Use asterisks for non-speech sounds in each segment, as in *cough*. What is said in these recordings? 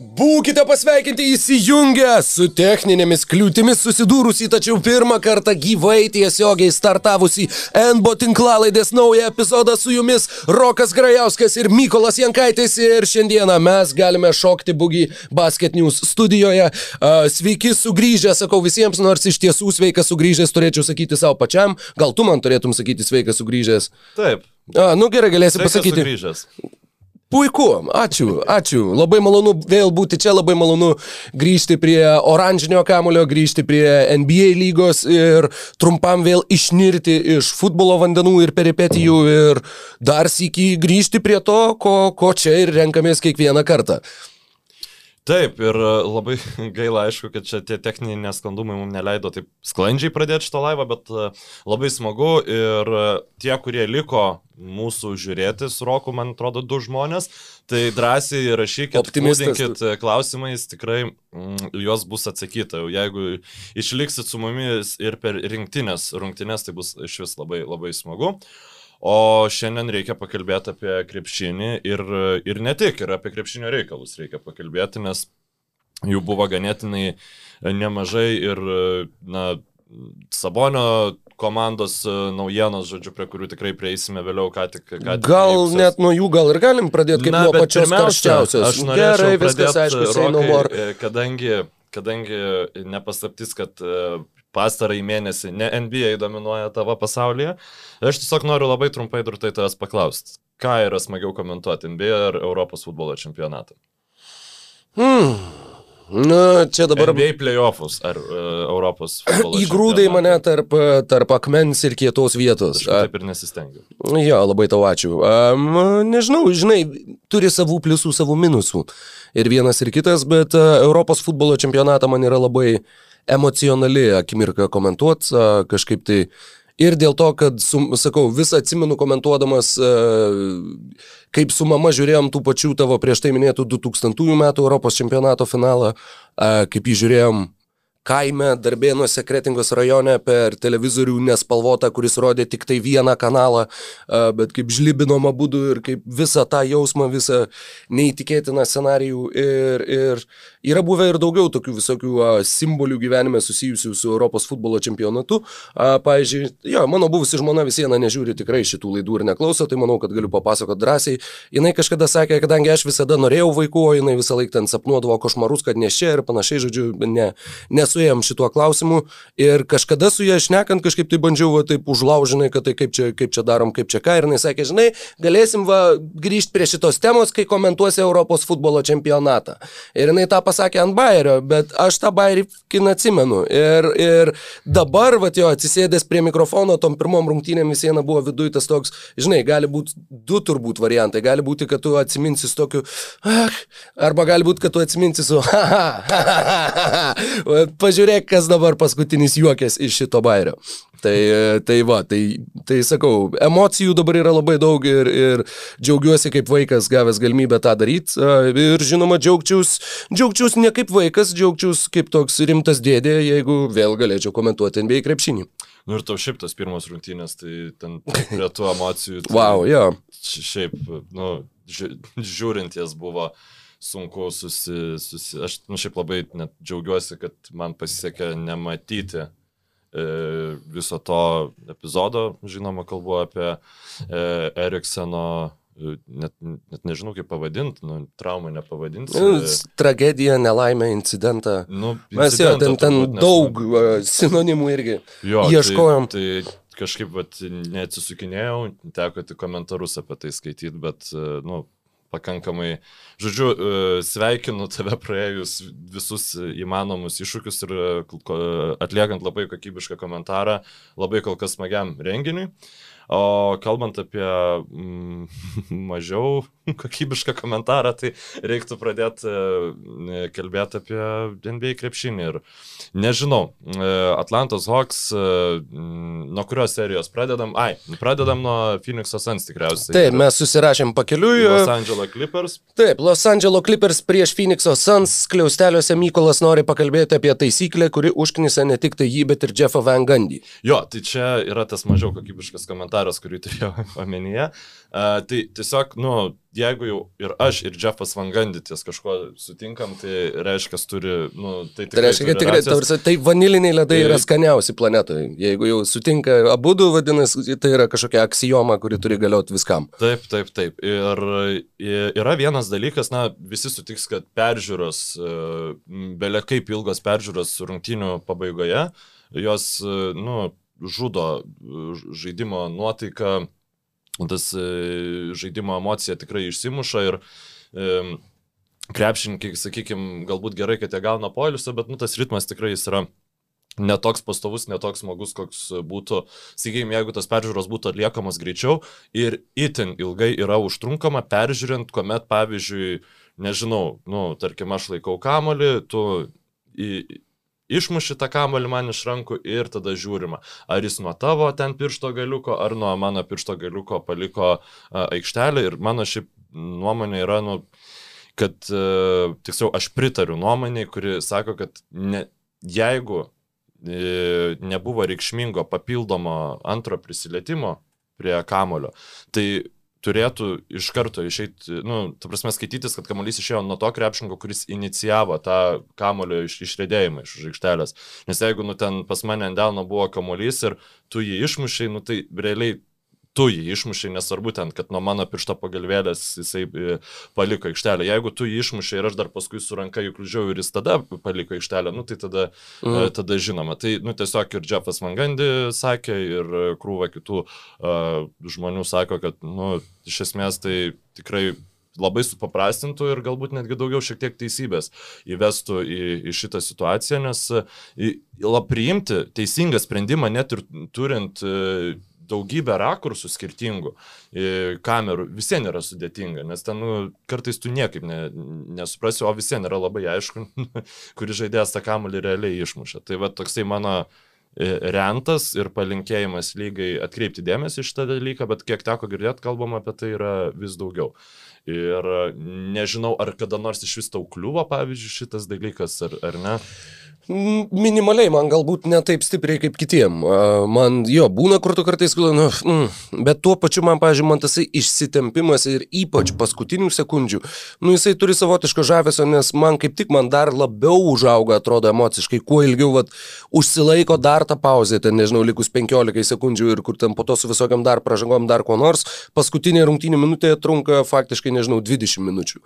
Būkite pasveikinti įsijungę su techninėmis kliūtimis susidūrusi, tačiau pirmą kartą gyvai tiesiogiai startavusi NBO tinklalaidės naują epizodą su jumis Rokas Grajauskas ir Mykolas Jankaitis ir šiandieną mes galime šokti bugi Basket News studijoje. Sveiki sugrįžę, sakau visiems, nors iš tiesų sveikas sugrįžęs turėčiau sakyti savo pačiam, gal tu man turėtum sakyti sveikas sugrįžęs. Taip. A, nu gerai, galėsi pasakyti. Sugrįžęs. Puiku, ačiū, ačiū. Labai malonu vėl būti čia, labai malonu grįžti prie oranžinio kamulio, grįžti prie NBA lygos ir trumpam vėl išnirti iš futbolo vandenų ir peripetijų ir dar sėki grįžti prie to, ko, ko čia ir renkamės kiekvieną kartą. Taip, ir e, labai *laughs* gaila, aišku, kad čia tie techniniai nesklandumai mums neleido taip sklandžiai pradėti šitą laivą, bet e, labai smagu ir e, tie, kurie liko mūsų žiūrėti su Roku, man atrodo, du žmonės, tai drąsiai rašykit, pūdinkit klausimais, tikrai mm, juos bus atsakyta. Jeigu išliksit su mumis ir per rinktinės rungtinės, tai bus iš vis labai, labai smagu. O šiandien reikia pakalbėti apie krepšinį ir, ir ne tik, ir apie krepšinio reikalus reikia pakalbėti, nes jų buvo ganėtinai nemažai ir, na, Sabonio komandos naujienos, žodžiu, prie kurių tikrai prieisime vėliau, ką tik. Ką tik gal vyksas. net nuo jų gal ir galim pradėti kaip Na, nuo pačios karščiausios. Aš norėčiau Gerai, viskas aišku, rokai, kadangi, kadangi nepaslaptis, kad pastarąjį mėnesį ne NBA dominuoja tavo pasaulyje. Aš tiesiog noriu labai trumpai drūtai tavęs paklausti, ką yra smagiau komentuoti NBA ar Europos futbolo čempionatą? Hmm. Na, čia dabar. NBA playoffs ar uh, Europos. *clears throat* Įgrūdai mane tarp, tarp akmens ir kietos vietos. Aš taip ir nesistengiu. Jo, labai tau ačiū. Um, nežinau, žinai, turi savų pliusų, savų minusų. Ir vienas ir kitas, bet uh, Europos futbolo čempionatą man yra labai uh, emocionali akimirka komentuoti, kažkaip tai. Ir dėl to, kad, su, sakau, visą atsimenu komentuodamas, kaip su mama žiūrėjom tų pačių tavo prieš tai minėtų 2000 metų Europos čempionato finalą, kaip jį žiūrėjom kaime, darbėnuose, Kretingos rajone per televizorių nespalvotą, kuris rodė tik tai vieną kanalą, bet kaip žlibinom abudu ir kaip visą tą jausmą, visą neįtikėtiną scenarijų. Ir, ir yra buvę ir daugiau tokių visokių simbolių gyvenime susijusių su Europos futbolo čempionatu. Pavyzdžiui, jo, mano buvusi žmona vis viena nežiūri tikrai šitų laidų ir neklauso, tai manau, kad galiu papasakoti drąsiai. Jis kažkada sakė, kadangi aš visada norėjau vaikų, o jinai visą laiką ten sapnuodavo košmarus, kad nešia ir panašiai, žodžiu, ne, nes nesuėjom šituo klausimu ir kažkada su ja šnekant kažkaip tai bandžiau va, taip užlaužinai, kad tai kaip čia, kaip čia darom, kaip čia ką ir jis sakė, žinai, galėsim va grįžti prie šitos temos, kai komentuosi Europos futbolo čempionatą. Ir jinai tą pasakė ant bairio, bet aš tą bairį kiną atsimenu. Ir, ir dabar, va jo, atsisėdęs prie mikrofono, tom pirmom rungtynėm vis viena buvo viduje tas toks, žinai, gali būti du turbūt variantai. Gali būti, kad tu atsiminsi su tokiu, ah, arba gali būti, kad tu atsiminsi su, *laughs* ha, ha, ha, ha, ha pažiūrėk, kas dabar paskutinis juokės iš šito bairio. Tai, tai va, tai, tai sakau, emocijų dabar yra labai daug ir, ir džiaugiuosi kaip vaikas gavęs galimybę tą daryti. Ir žinoma, džiaugčiaus, džiaugčiaus ne kaip vaikas, džiaugčiaus kaip toks rimtas dėdė, jeigu vėl galėčiau komentuoti NBA krepšinį. Nu ir tau šiaip tas pirmas rungtynės, tai ten prie tų emocijų. Tai wow, jo. Šiaip, nu, žiūrint jas buvo sunku susi... susi aš nu, šiaip labai net džiaugiuosi, kad man pasisekė nematyti e, viso to epizodo, žinoma, kalbu apie e, Erikseno e, net, net nežinau kaip pavadinti, nu, traumą nepavadinti. Nu, tragedija, nelaimė, incidentą. Nu, Mes jau ten, ten daug nesu... sinonimų irgi jo, tai- ieškojom. Tai, tai kažkaip vat, neatsisukinėjau, teko tik komentarus apie tai skaityti, bet, nu, pakankamai, žodžiu, e, sveikinu tave praėjus visus įmanomus iššūkius ir e, atliekant labai kokybišką komentarą, labai kol kas smagiam renginiui. O kalbant apie mm, *laughs* mažiau kokybišką komentarą, tai reiktų pradėti e, kalbėti apie NBA krepšinį. Ir nežinau, e, Atlantos Hawks, e, nuo kurios serijos pradedam? Ai, pradedam nuo Phoenix'o Suns tikriausiai. Taip, mes susirašėm pakeliui. Los Angeles Clippers. Taip, Los Angeles Clippers prieš Phoenix'o Suns. Kliausteliuose Mykolas nori pakalbėti apie taisyklę, kuri užknisa ne tik tai jį, bet ir Jeffą Van Gundy. Jo, tai čia yra tas mažiau kokybiškas komentaras komentaras, kurį turėjau *laughs* omenyje. Uh, tai tiesiog, nu, jeigu jau ir aš, ir Jeffas Vangandytis kažko sutinkam, tai reiškia, turi, nu, tai, tai reiškia, kad tikrai, tarsi, tai vaniliniai ledai yra tai- skaniausi planetoje. Jeigu jau sutinka abu du, vadinasi, tai yra kažkokia aksijoma, kuri turi galioti viskam. Taip, taip, taip. Ir yra vienas dalykas, na, visi sutiks, kad peržiūros, e, belia kaip ilgos peržiūros rungtinių pabaigoje, jos, e, nu, žudo žaidimo nuotaiką tas e, žaidimo emocija tikrai išsimuša ir e, krepšininkai, sakykime, galbūt gerai, kad jie gauna poilsio, bet nu, tas ritmas tikrai jis yra netoks pastovus, netoks smagus, koks būtų, sakykime, jeigu tas peržiūros būtų atliekamas greičiau ir itin ilgai yra užtrunkama peržiūrint, kuomet, pavyzdžiui, nežinau, nu, tarkim, aš laikau kamolį, tu į, išmuši tą kamolį man iš rankų ir tada žiūrima, ar jis nuo tavo ten piršto galiuko, ar nuo mano piršto galiuko paliko aikštelę. Ir mano šiaip nuomonė yra, nu, kad, tiksliau, aš pritariu nuomonė, kuri sako, kad ne, jeigu e, nebuvo reikšmingo papildomo antro prisilietimo prie kamulio, tai turėtų iš karto išeiti, nu, ta prasme, skaitytis, kad kamuolys išėjo nuo to krepšinko, kuris inicijavo tą kamulio iš, išrėdėjimą iš aikštelės. Nes jeigu, nu, ten pas mane ant delno buvo kamuolys ir tu jį išmušiai, nu, tai realiai tu jį išmušiai, nesvarbu ten, kad nuo mano piršto pagalvėlės jisai e, paliko aikštelę. Jeigu tu jį išmušiai ir aš dar paskui su ranka jį kliužiau ir jis tada paliko aikštelę, nu tai tada, mm. tada žinoma. Tai nu, tiesiog ir Jeffas Mangandi sakė ir krūva kitų uh, žmonių sako, kad nu, iš esmės tai tikrai labai supaprastintų ir galbūt netgi daugiau šiek tiek teisybės įvestų į, į šitą situaciją, nes priimti teisingą sprendimą net ir turint daugybę rakursų skirtingų kamerų, visiems yra sudėtinga, nes ten nu, kartais tu niekaip ne, nesuprasi, o visiems yra labai aišku, *laughs* kuris žaidėjas tą kamuolį realiai išmuša. Tai va toksai mano rentas ir palinkėjimas lygai atkreipti dėmesį iš tą dalyką, bet kiek teko girdėti, kalbama apie tai yra vis daugiau. Ir nežinau, ar kada nors iš vis tau kliuvo, pavyzdžiui, šitas dalykas, ar, ar ne. Minimaliai, man galbūt ne taip stipriai kaip kitiem. Man jo, būna kur tu kartais, nu, mm, bet tuo pačiu man, pažiūrėjau, man tasai išsitempimas ir ypač paskutinių sekundžių, nu jisai turi savotiško žavesio, nes man kaip tik man dar labiau užauga, atrodo emociškai, kuo ilgiau vat, užsilaiko dar tą pauzę, ten nežinau, likus 15 sekundžių ir kur ten po to su visokiam dar pražangom dar ko nors, paskutinė rungtynė minutė trunka faktiškai, nežinau, 20 minučių.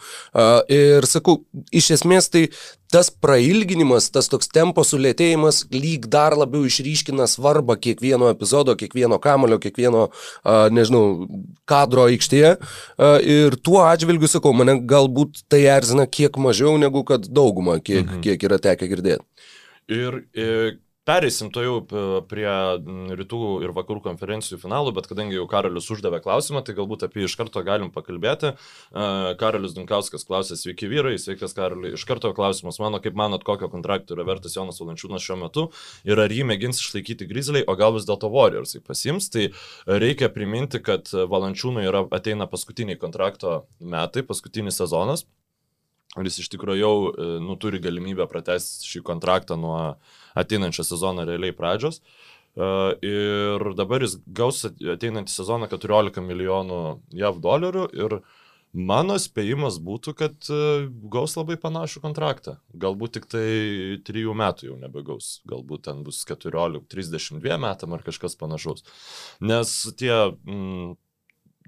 Ir sakau, iš esmės tai tas prailginimas, tas toks tempo sulėtėjimas lyg dar labiau išryškina svarbą kiekvieno epizodo, kiekvieno kamulio, kiekvieno, a, nežinau, kadro aikštėje. A, ir tuo atžvilgiu, sakau, mane galbūt tai erzina kiek mažiau negu kad dauguma, kiek, mhm. kiek yra tekę girdėti. Ir, ir Pereisim to jau prie rytų ir vakarų konferencijų finalų, bet kadangi jau Karolis uždavė klausimą, tai galbūt apie jį iš karto galim pakalbėti. Karolis Dunkauskas klausė, sveiki vyrai, sveikas Karoliui. Iš karto klausimas mano, kaip manot, kokio kontrakto yra vertas Jonas Valančiūnas šiuo metu ir ar jį mėgins išlaikyti Grizzliai, o gal vis dėlto Warriorsai pasims. Tai reikia priminti, kad Valančiūnui yra, ateina paskutiniai kontrakto metai, paskutinis sezonas. Jis iš tikrųjų jau nu, turi galimybę pratesti šį kontraktą nuo ateinančią sezoną realiai pradžios. E, ir dabar jis gaus ateinantį sezoną 14 milijonų JAV dolerių ir mano spėjimas būtų, kad e, gaus labai panašų kontraktą. Galbūt tik tai 3 metų jau nebegaus, galbūt ten bus 14, 32 metam ar kažkas panašaus. Nes tie mm,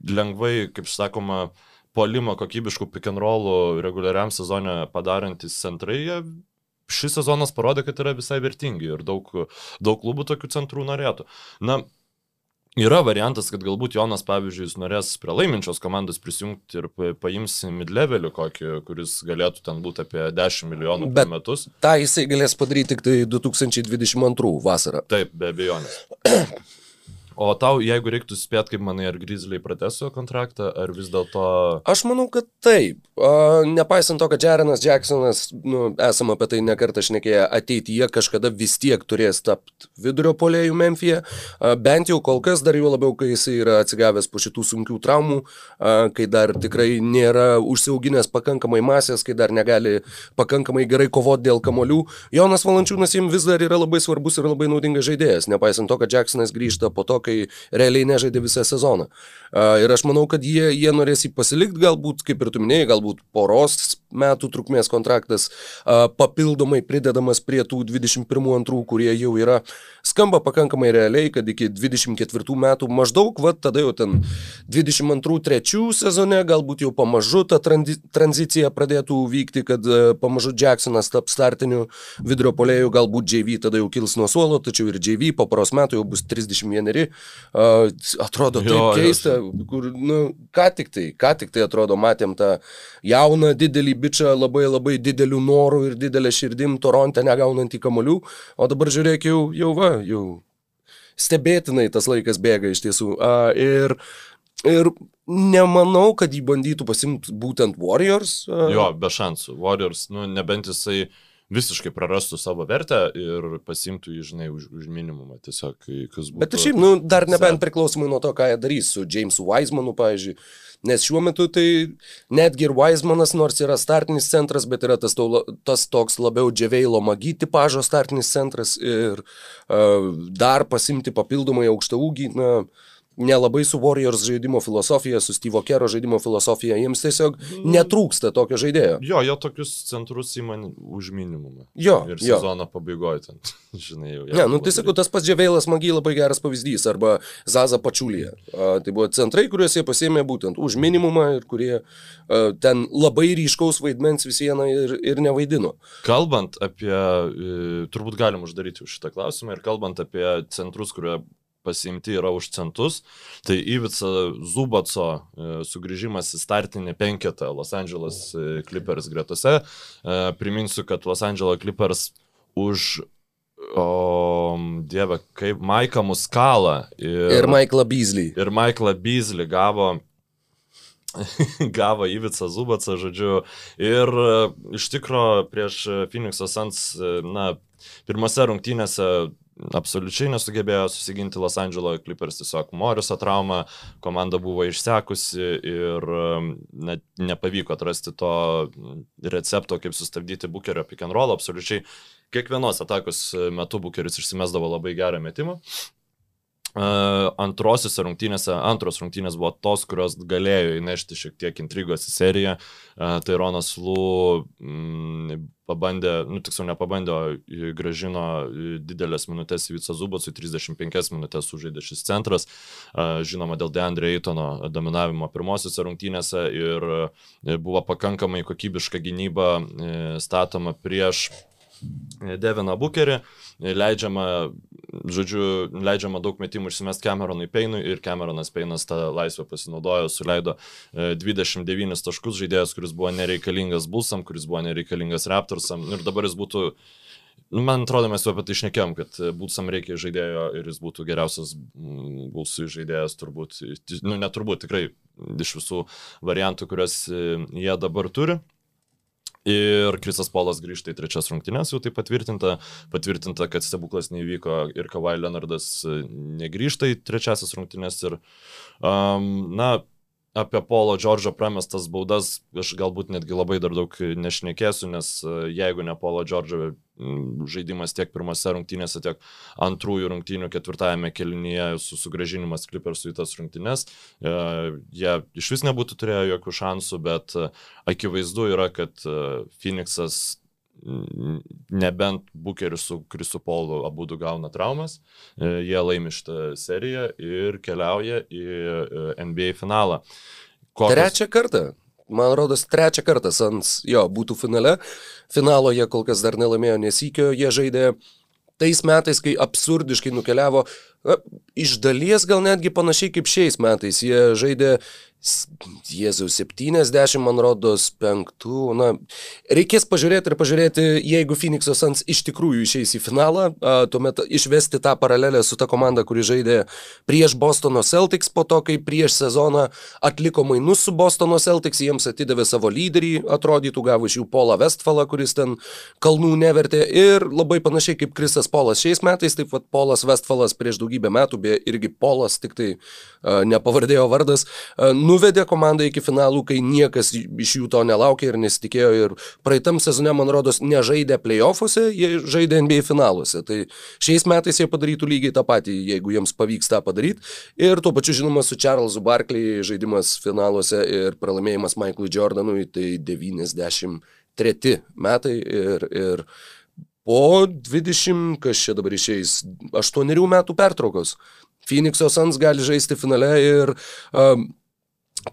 lengvai, kaip sakoma, polimo kokybiškų pick and rollų reguliariam sezonė padarantis centrai, jie šis sezonas parodė, kad yra visai vertingi ir daug, daug klubų tokių centrų norėtų. Na, Yra variantas, kad galbūt Jonas, pavyzdžiui, norės prie laiminčios komandos prisijungti ir paims mid-levelį kokį, kuris galėtų ten būti apie 10 milijonų per metus. Ta jisai galės padaryti tik tai 2022 vasarą. Taip, be abejonės. *clears throat* O tau, jeigu reiktų spėti, kaip manai, ar Grizzly prateso kontraktą, ar vis dėlto... Aš manau, kad taip. Uh, nepaisant to, kad Jarenas Jacksonas, nu, esam apie tai nekartą šnekėję, ateityje kažkada vis tiek turės tapti vidurio polėjų Memphije. Uh, bent jau kol kas, dar jau labiau, kai jis yra atsigavęs po šitų sunkių traumų, uh, kai dar tikrai nėra užsiauginęs pakankamai masės, kai dar negali pakankamai gerai kovoti dėl kamolių. Jonas Valančiūnas jiems vis dar yra labai svarbus ir labai naudingas žaidėjas, nepaisant to, kad Jacksonas grįžta po to, kai realiai nežaidė visą sezoną. Ir aš manau, kad jie, jie norės jį pasilikti, galbūt, kaip ir tu minėjai, galbūt poros metų trukmės kontraktas papildomai pridedamas prie tų 21-2, kurie jau yra, skamba pakankamai realiai, kad iki 24 metų maždaug, va tada jau ten 22-3 sezone galbūt jau pamažu ta tranzicija pradėtų vykti, kad pamažu Jacksonas taps startiniu vidurio polėjų, galbūt JV tada jau kils nuo suolo, tačiau ir JV po poros metų jau bus 31. Atrodo taip jo, keista, kur, nu, ką tik tai, ką tik tai atrodo, matėm tą jauną, didelį bičią, labai labai didelių norų ir didelę širdim Toronte negaunantį kamolių, o dabar žiūrėk jau, jau va, jau stebėtinai tas laikas bėga iš tiesų. A, ir, ir nemanau, kad jį bandytų pasimti būtent Warriors. A. Jo, be šansų. Warriors, nu, nebent jisai visiškai prarastų savo vertę ir pasimtų jį, žinai, už, už minimumą tiesiog, kas būtų. Bet šiaip, nu, dar nebent priklausomai nuo to, ką jie darys su Jamesu Wisemanu, pavyzdžiui. Nes šiuo metu tai netgi ir Wisemanas, nors yra startinis centras, bet yra tas, to, tas toks labiau džiaveilo magi tipažo startinis centras ir uh, dar pasimti papildomai aukštą ūgį, na, uh, nelabai su Warriors žaidimo filosofija, su Steve'o Kero žaidimo filosofija, jiems tiesiog netrūksta tokio žaidėjo. Jo, jo tokius centrus įman už minimumą. Jo. Ir sezono pabaigoje ten, *laughs* žinai, jau. Ne, nu tai sakau, tas pats Džiaveilas Magy labai geras pavyzdys, arba Zaza Pačiulija. Tai buvo centrai, kuriuos jie pasėmė būtent už minimumą ir kurie a, ten labai ryškaus vaidmens vis vieną ir, ir nevaidino. Kalbant apie, e, turbūt galim uždaryti už šitą klausimą ir kalbant apie centrus, kurie pasiimti yra už centus. Tai Ivica Zubaco e, sugrįžimas į startinį penketą Los Angeles e, Clippers gretose. E, priminsiu, kad Los Angeles Clippers už O, dieve, kaip Maiką Muskalą ir, ir Maiklą Beasley. Ir Maiklą Beasley gavo *laughs* gavo Ivica Zubacą, žodžiu. Ir iš tikro prieš Phoenix'o Suns, na, pirmose rungtynėse absoliučiai nesugebėjo susiginti Los Angeles Clippers, tiesiog Moriso trauma, komanda buvo išsekusi ir um, net nepavyko atrasti to recepto, kaip sustabdyti bukerio pick and roll, absoliučiai kiekvienos atakos metu bukeris išsimesdavo labai gerą metimą. Uh, antrosiose rungtynėse, antros rungtynės buvo tos, kurios galėjo įnešti šiek tiek intrigos į seriją. Uh, tai Ronas Lū pabandė, nu tiksliau nepabandė, o gražino didelės minutės į Vicą Zubacų, 35 minutės sužaidė šis centras, žinoma dėl Deandre Eitono dominavimo pirmosiose rungtynėse ir buvo pakankamai kokybiška gynyba statoma prieš Deviną Bukerį, leidžiama, žodžiu, leidžiama daug metimų išsimest Cameronui Peinui ir Cameronas Peinas tą laisvę pasinaudojo, suleido 29 e, taškus žaidėjas, kuris buvo nereikalingas Bulsam, kuris buvo nereikalingas Raptorsam ir dabar jis būtų Nu, man atrodo, mes jau apie tai išnekėjom, kad Būtsam reikia žaidėjo ir jis būtų geriausias Būsų žaidėjas turbūt, nu neturbūt tikrai iš visų variantų, kuriuos e, jie dabar turi. Ir Krisas Polas grįžta į trečias rungtynes, jau tai patvirtinta, patvirtinta, kad stebuklas neįvyko ir Kavai Leonardas negrįžta į trečiasias rungtynes. Ir, um, na, apie Polo Džordžo pramestas baudas aš galbūt netgi labai dar daug nešnekėsiu, nes e, jeigu ne Polo Džordžo žaidimas tiek pirmose rungtynėse, tiek antrųjų rungtynių ketvirtajame kelinyje su sugražinimas Clippersų į tas rungtynės, e, jie iš vis nebūtų turėję jokių šansų, bet e, akivaizdu yra, kad Phoenixas nebent Bukeris su Krisu Polu abu du gauna traumas, e, jie laimi šitą seriją ir keliauja į e, NBA finalą. Kokios... Trečią kartą. Man rodos, trečią kartą Sans jo būtų finale. Finalo jie kol kas dar nelaimėjo nesikio, jie žaidė tais metais, kai absurdiškai nukeliavo, na, iš dalies gal netgi panašiai kaip šiais metais. Jie žaidė Jėzau, 70, man rodos, penktų. Na, reikės pažiūrėti ir pažiūrėti, jeigu Phoenix'o Suns iš tikrųjų išeis į finalą, a, tuomet išvesti tą paralelę su ta komanda, kuri žaidė prieš Bostono Celtics, po to, kai prieš sezoną atliko mainus su Bostono Celtics, jiems atidavė savo lyderį, atrodytų gavo iš jų Polą Westfalą, kuris ten kalnų nevertė ir labai panašiai kaip Krisas Polas šiais metais, taip pat Polas Westfalas prieš daugybę daugybę metų, beje, irgi Polas, tik tai uh, nepavardėjo vardas, uh, nuvedė komandą iki finalų, kai niekas iš jų to nelaukė ir nesitikėjo. Ir praeitam sezone, man rodos, nežaidė playoffuose, jie žaidė NBA finaluose. Tai šiais metais jie padarytų lygiai tą patį, jeigu jiems pavyks tą padaryti. Ir tuo pačiu, žinoma, su Charlesu Barkley žaidimas finaluose ir pralaimėjimas Michaelui Jordanui, tai 93 metai ir, ir po 20, kas čia dabar išeis, 8 metų pertraukos. Phoenix'o Suns gali žaisti finale ir um,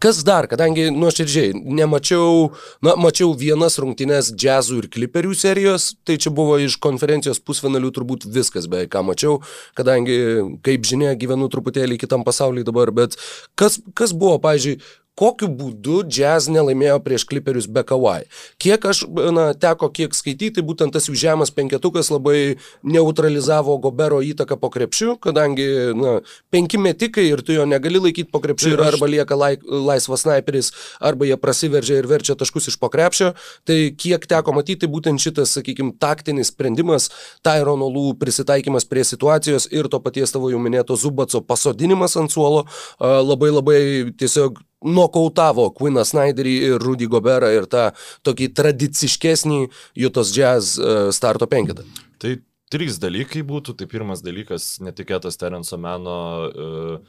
Kas dar, kadangi nuoširdžiai nemačiau, na, mačiau vienas rungtynes džiazų ir kliperių serijos, tai čia buvo iš konferencijos pusfinalių turbūt viskas beveik ką mačiau, kadangi, kaip žinia, gyvenu truputėlį kitam pasaulyje dabar, bet kas, kas buvo, pažiūrėjau, kokiu būdu jazz nelaimėjo prieš kliperius be Kawai. Kiek aš, na, teko kiek skaityti, būtent tas jų žemas penketukas labai neutralizavo Gobero įtaką po krepšiu, kadangi, na, penki metikai ir tu jo negali laikyti po krepšiu ir arba lieka lai, laisvas sniperis, arba jie prasiveržia ir verčia taškus iš po krepšio. Tai kiek teko matyti, būtent šitas, sakykime, taktinis sprendimas, Tyrono Lų prisitaikymas prie situacijos ir to paties tavo jau minėto Zubaco pasodinimas ant suolo labai labai tiesiog nokautavo Queeną Snyderį ir Rudy Goberą ir tą tokį tradiciškesnį Jutos Jazz e, starto penketą. Tai trys dalykai būtų. Tai pirmas dalykas - netikėtas Terenso meno uh,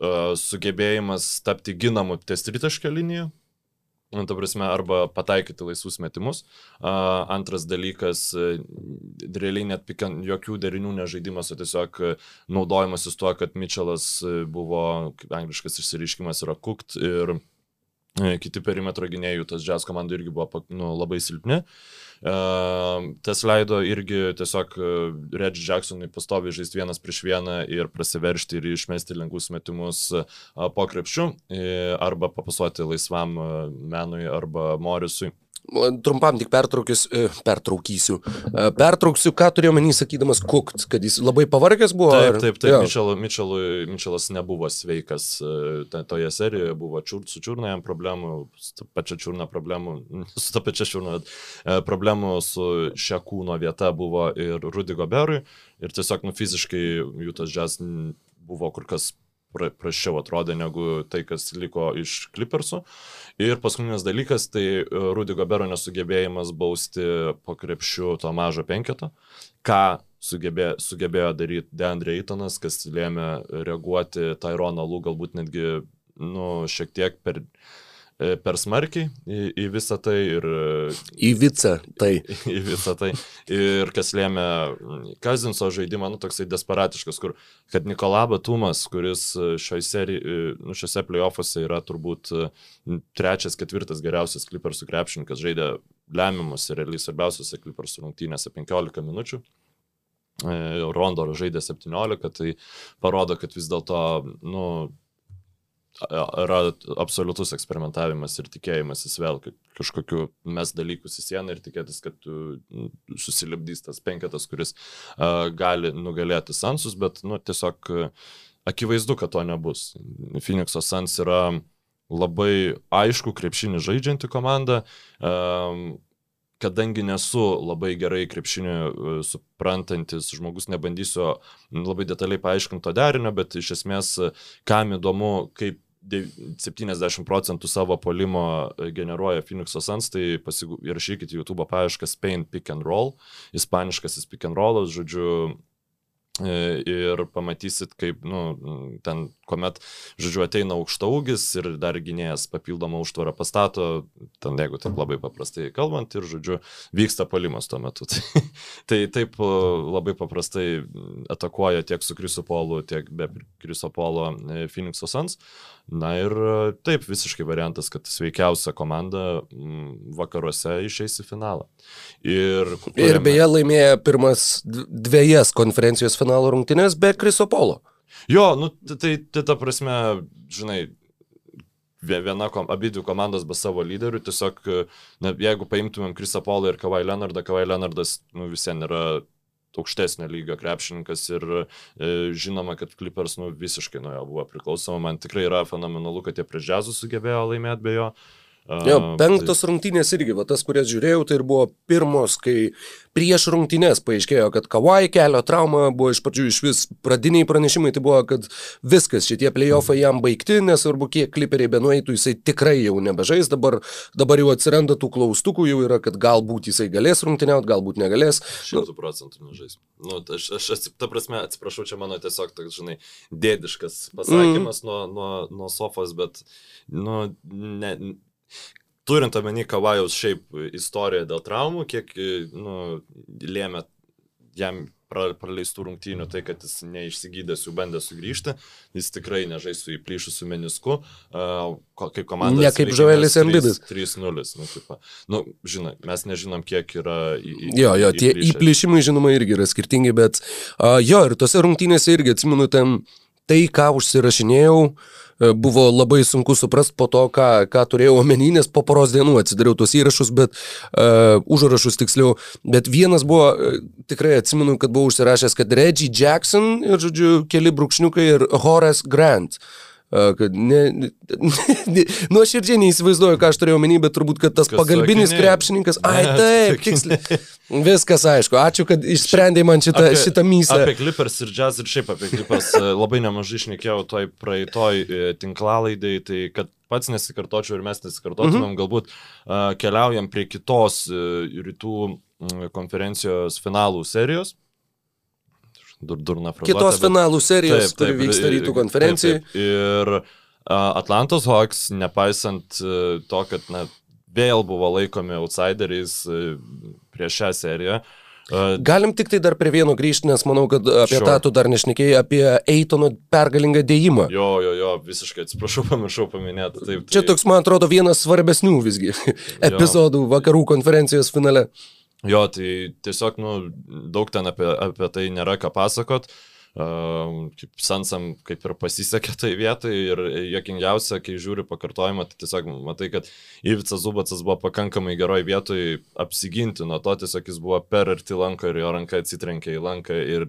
uh, sugebėjimas tapti ginamu ties tritaškio linijų. Nu, ta prasme, arba pataikyti laisvus metimus. Uh, antras dalykas, uh, realiai net pikant jokių derinių nežaidimas, o tiesiog naudojimasis tuo, kad Mitčelas buvo, kaip angliškas išsireiškimas, yra kukt ir uh, kiti perimetro gynėjų, tas džiaz komandų irgi buvo nu, labai silpni. Uh, Tas leido irgi tiesiog e, Reggie Jacksonui pastoviai žaisti vienas prieš vieną ir prasiveršti ir išmesti lengvus metimus e, po krepšių arba papasuoti laisvam e, menui arba Morisui. Trumpam tik e, pertraukysiu. E, pertrauksiu, ką turėjau menį sakydamas Kukt, kad jis labai pavargęs buvo. Taip, taip, taip. Ja. Mitchell, Mitchell, Mitchellas nebuvo sveikas e, toje serijoje, buvo čiur, su čiurna jam problemų, su pačia čiurna problemų, su ta pačia čiurna *laughs* problemų su šia kūno vieta buvo ir Rudy Goberui. Ir tiesiog nu, fiziškai jų tas džiaz buvo kur kas pra, prašiau atrodė negu tai, kas liko iš Clippersų. Ir paskutinis dalykas - tai e, Rudy Gobero nesugebėjimas bausti po krepšių to mažo penketo, ką sugebė, sugebėjo daryti Deandre Eitonas, kas lėmė reaguoti Tyroną Lū galbūt netgi nu, šiek tiek per per smarkiai į, į visą tai ir... Į visą tai. *laughs* Į visą tai. Ir kas lėmė Kazinso žaidimą, nu, toksai desperatiškas, kur, kad Nikola Batumas, kuris šioj serijai, nu, šiuose playoffuose yra turbūt trečias, ketvirtas geriausias Clippersų krepšininkas, žaidė lemiamus ir realiai svarbiausiose Clippersų rungtynėse 15 minučių. E, Rondo žaidė 17, tai parodo, kad vis dėlto, nu, yra absoliutus eksperimentavimas ir tikėjimasis vėl kažkokiu mes dalykus į sieną ir tikėtis, kad susilipdys tas penketas, kuris uh, gali nugalėti Sansus, bet nu, tiesiog akivaizdu, kad to nebus. Phoenix'o Sans yra labai aišku krepšinį žaidžianti komanda. Um, kadangi nesu labai gerai krepšinį suprantantis žmogus, nebandysiu labai detaliai paaiškinti to derinio, bet iš esmės, kam įdomu, kaip 70 procentų savo polimo e, generuoja Phoenix'o Suns, tai įrašykite YouTube paiešką Spain Pick and Roll, ispaniškasis Pick and Rollas, žodžiu, E, ir pamatysit, kaip, nu, ten, kuomet, žodžiu, ateina aukštaugis ir dar gynėjas papildomą užtvarą pastato, ten, jeigu taip labai paprastai kalbant, ir, žodžiu, vyksta palimas tuo metu. *laughs* Tai, tai taip e, labai paprastai atakuoja tiek su Krisopolu, tiek be Krisopolo Phoenix'o Suns. Na ir taip, visiškai variantas, kad sveikiausia komanda vakaruose išeis į finalą. Ir, kuriame... ir beje laimėjo pirmas dviejas konferencijos finalo rungtynės be Krisopolo. Jo, nu, tai, tai ta prasme, žinai, viena, abi dvi komandos be savo lyderių, tiesiog, na, jeigu paimtumėm Krisopolą ir Kavai Leonardą, Kavai Leonardas, nu, visien yra aukštesnio lygio krepšininkas ir e, žinoma, kad Clippers nu, visiškai nuo jo buvo priklausoma. Man tikrai yra fenomenalu, kad jie prie džiazų sugebėjo laimėti be jo. Jo, penktos tai... rungtynės irgi, va, tas, kurias žiūrėjau, tai ir buvo pirmos, kai prieš rungtynės paaiškėjo, kad Kawai kelio trauma buvo iš pradžių iš vis pradiniai pranešimai, tai buvo, kad viskas, šitie playoffai jam baigti, nesvarbu, kiek kliperiai benueitų, jisai tikrai jau nebežais, dabar, dabar jau atsiranda tų klaustukų, jau yra, kad galbūt jisai galės rungtyniauti, galbūt negalės. Šimtų procentų nežais. Nu, aš, aš, aš, ta prasme, atsiprašau, čia mano tiesiog toks, žinai, dėdiškas pasakymas mm. nuo, nuo, nuo sofos, bet, nu, ne, turint omeny Kavajaus šiaip istoriją dėl traumų, kiek nu, lėmė jam praleistų rungtynių, tai kad jis neišsigydęs jų bandė sugrįžti, jis tikrai nežais su įplyšusiu menisku, uh, kaip komanda. Ne kaip Žoelis Embidas. 3-0. Nu, tipo, nu, žinai, mes nežinom, kiek yra. Į, į, jo, jo, tie įplyšimai, žinoma, irgi yra skirtingi, bet uh, jo, ir tose rungtynėse irgi atsimenu ten tai, ką užsirašinėjau, E, buvo labai sunku suprasti po to, ką, ką turėjau omeny, nes po poros dienų atsidariau tos įrašus, bet uh, užrašus tiksliau. Bet vienas buvo, uh, tikrai atsimenu, kad buvau užsirašęs, kad Reggie Jackson ir, žodžiu, keli brūkšniukai ir Horace Grant. Uh, kad ne, ne, ne, nuoširdžiai neįsivaizduoju, ką aš turėjau omeny, bet turbūt, kad tas Kas pagalbinis sakinė? krepšininkas, ai taip, tiksliai. Viskas aišku, ačiū, kad išsprendėjai man šitą, apie, šitą mysą. Apie Clippers ir Jazz ir šiaip apie Clippers e, labai nemažai išnekėjau toj praeitoj e, tinklalaidai, tai kad pats nesikartočiau ir mes nesikartotumėm, -hmm. galbūt uh, keliaujam prie kitos uh, rytų konferencijos finalų serijos dur, durna frazuotė. Kitos bet... finalų serijos, taip, taip, kuri vyksta rytų konferencijai. Taip, taip. Ir Atlantos Hawks, nepaisant uh, to, kad na, vėl buvo laikomi outsideriais uh, prieš šią seriją, Galim tik tai dar prie vieno grįžti, nes manau, kad apie sure. tą tu dar nešnekėjai, apie Eitono pergalingą dėjimą. Jo, jo, jo, visiškai atsiprašau, *laughs* pamiršau paminėti. Taip, tai... Čia toks, man atrodo, vienas svarbesnių visgi *laughs* epizodų vakarų konferencijos finale. Jo, tai tiesiog, nu, daug ten apie, apie tai nėra ką pasakot. Uh, kaip Sansam kaip ir pasisekė tai vietai ir jokingiausia, kai žiūri pakartojimą, tai tiesiog matai, kad Ivicas Zubacas buvo pakankamai geroj vietoj apsiginti nuo to, tiesiog jis buvo per arti lanko ir jo ranka atsitrenkė į lanką ir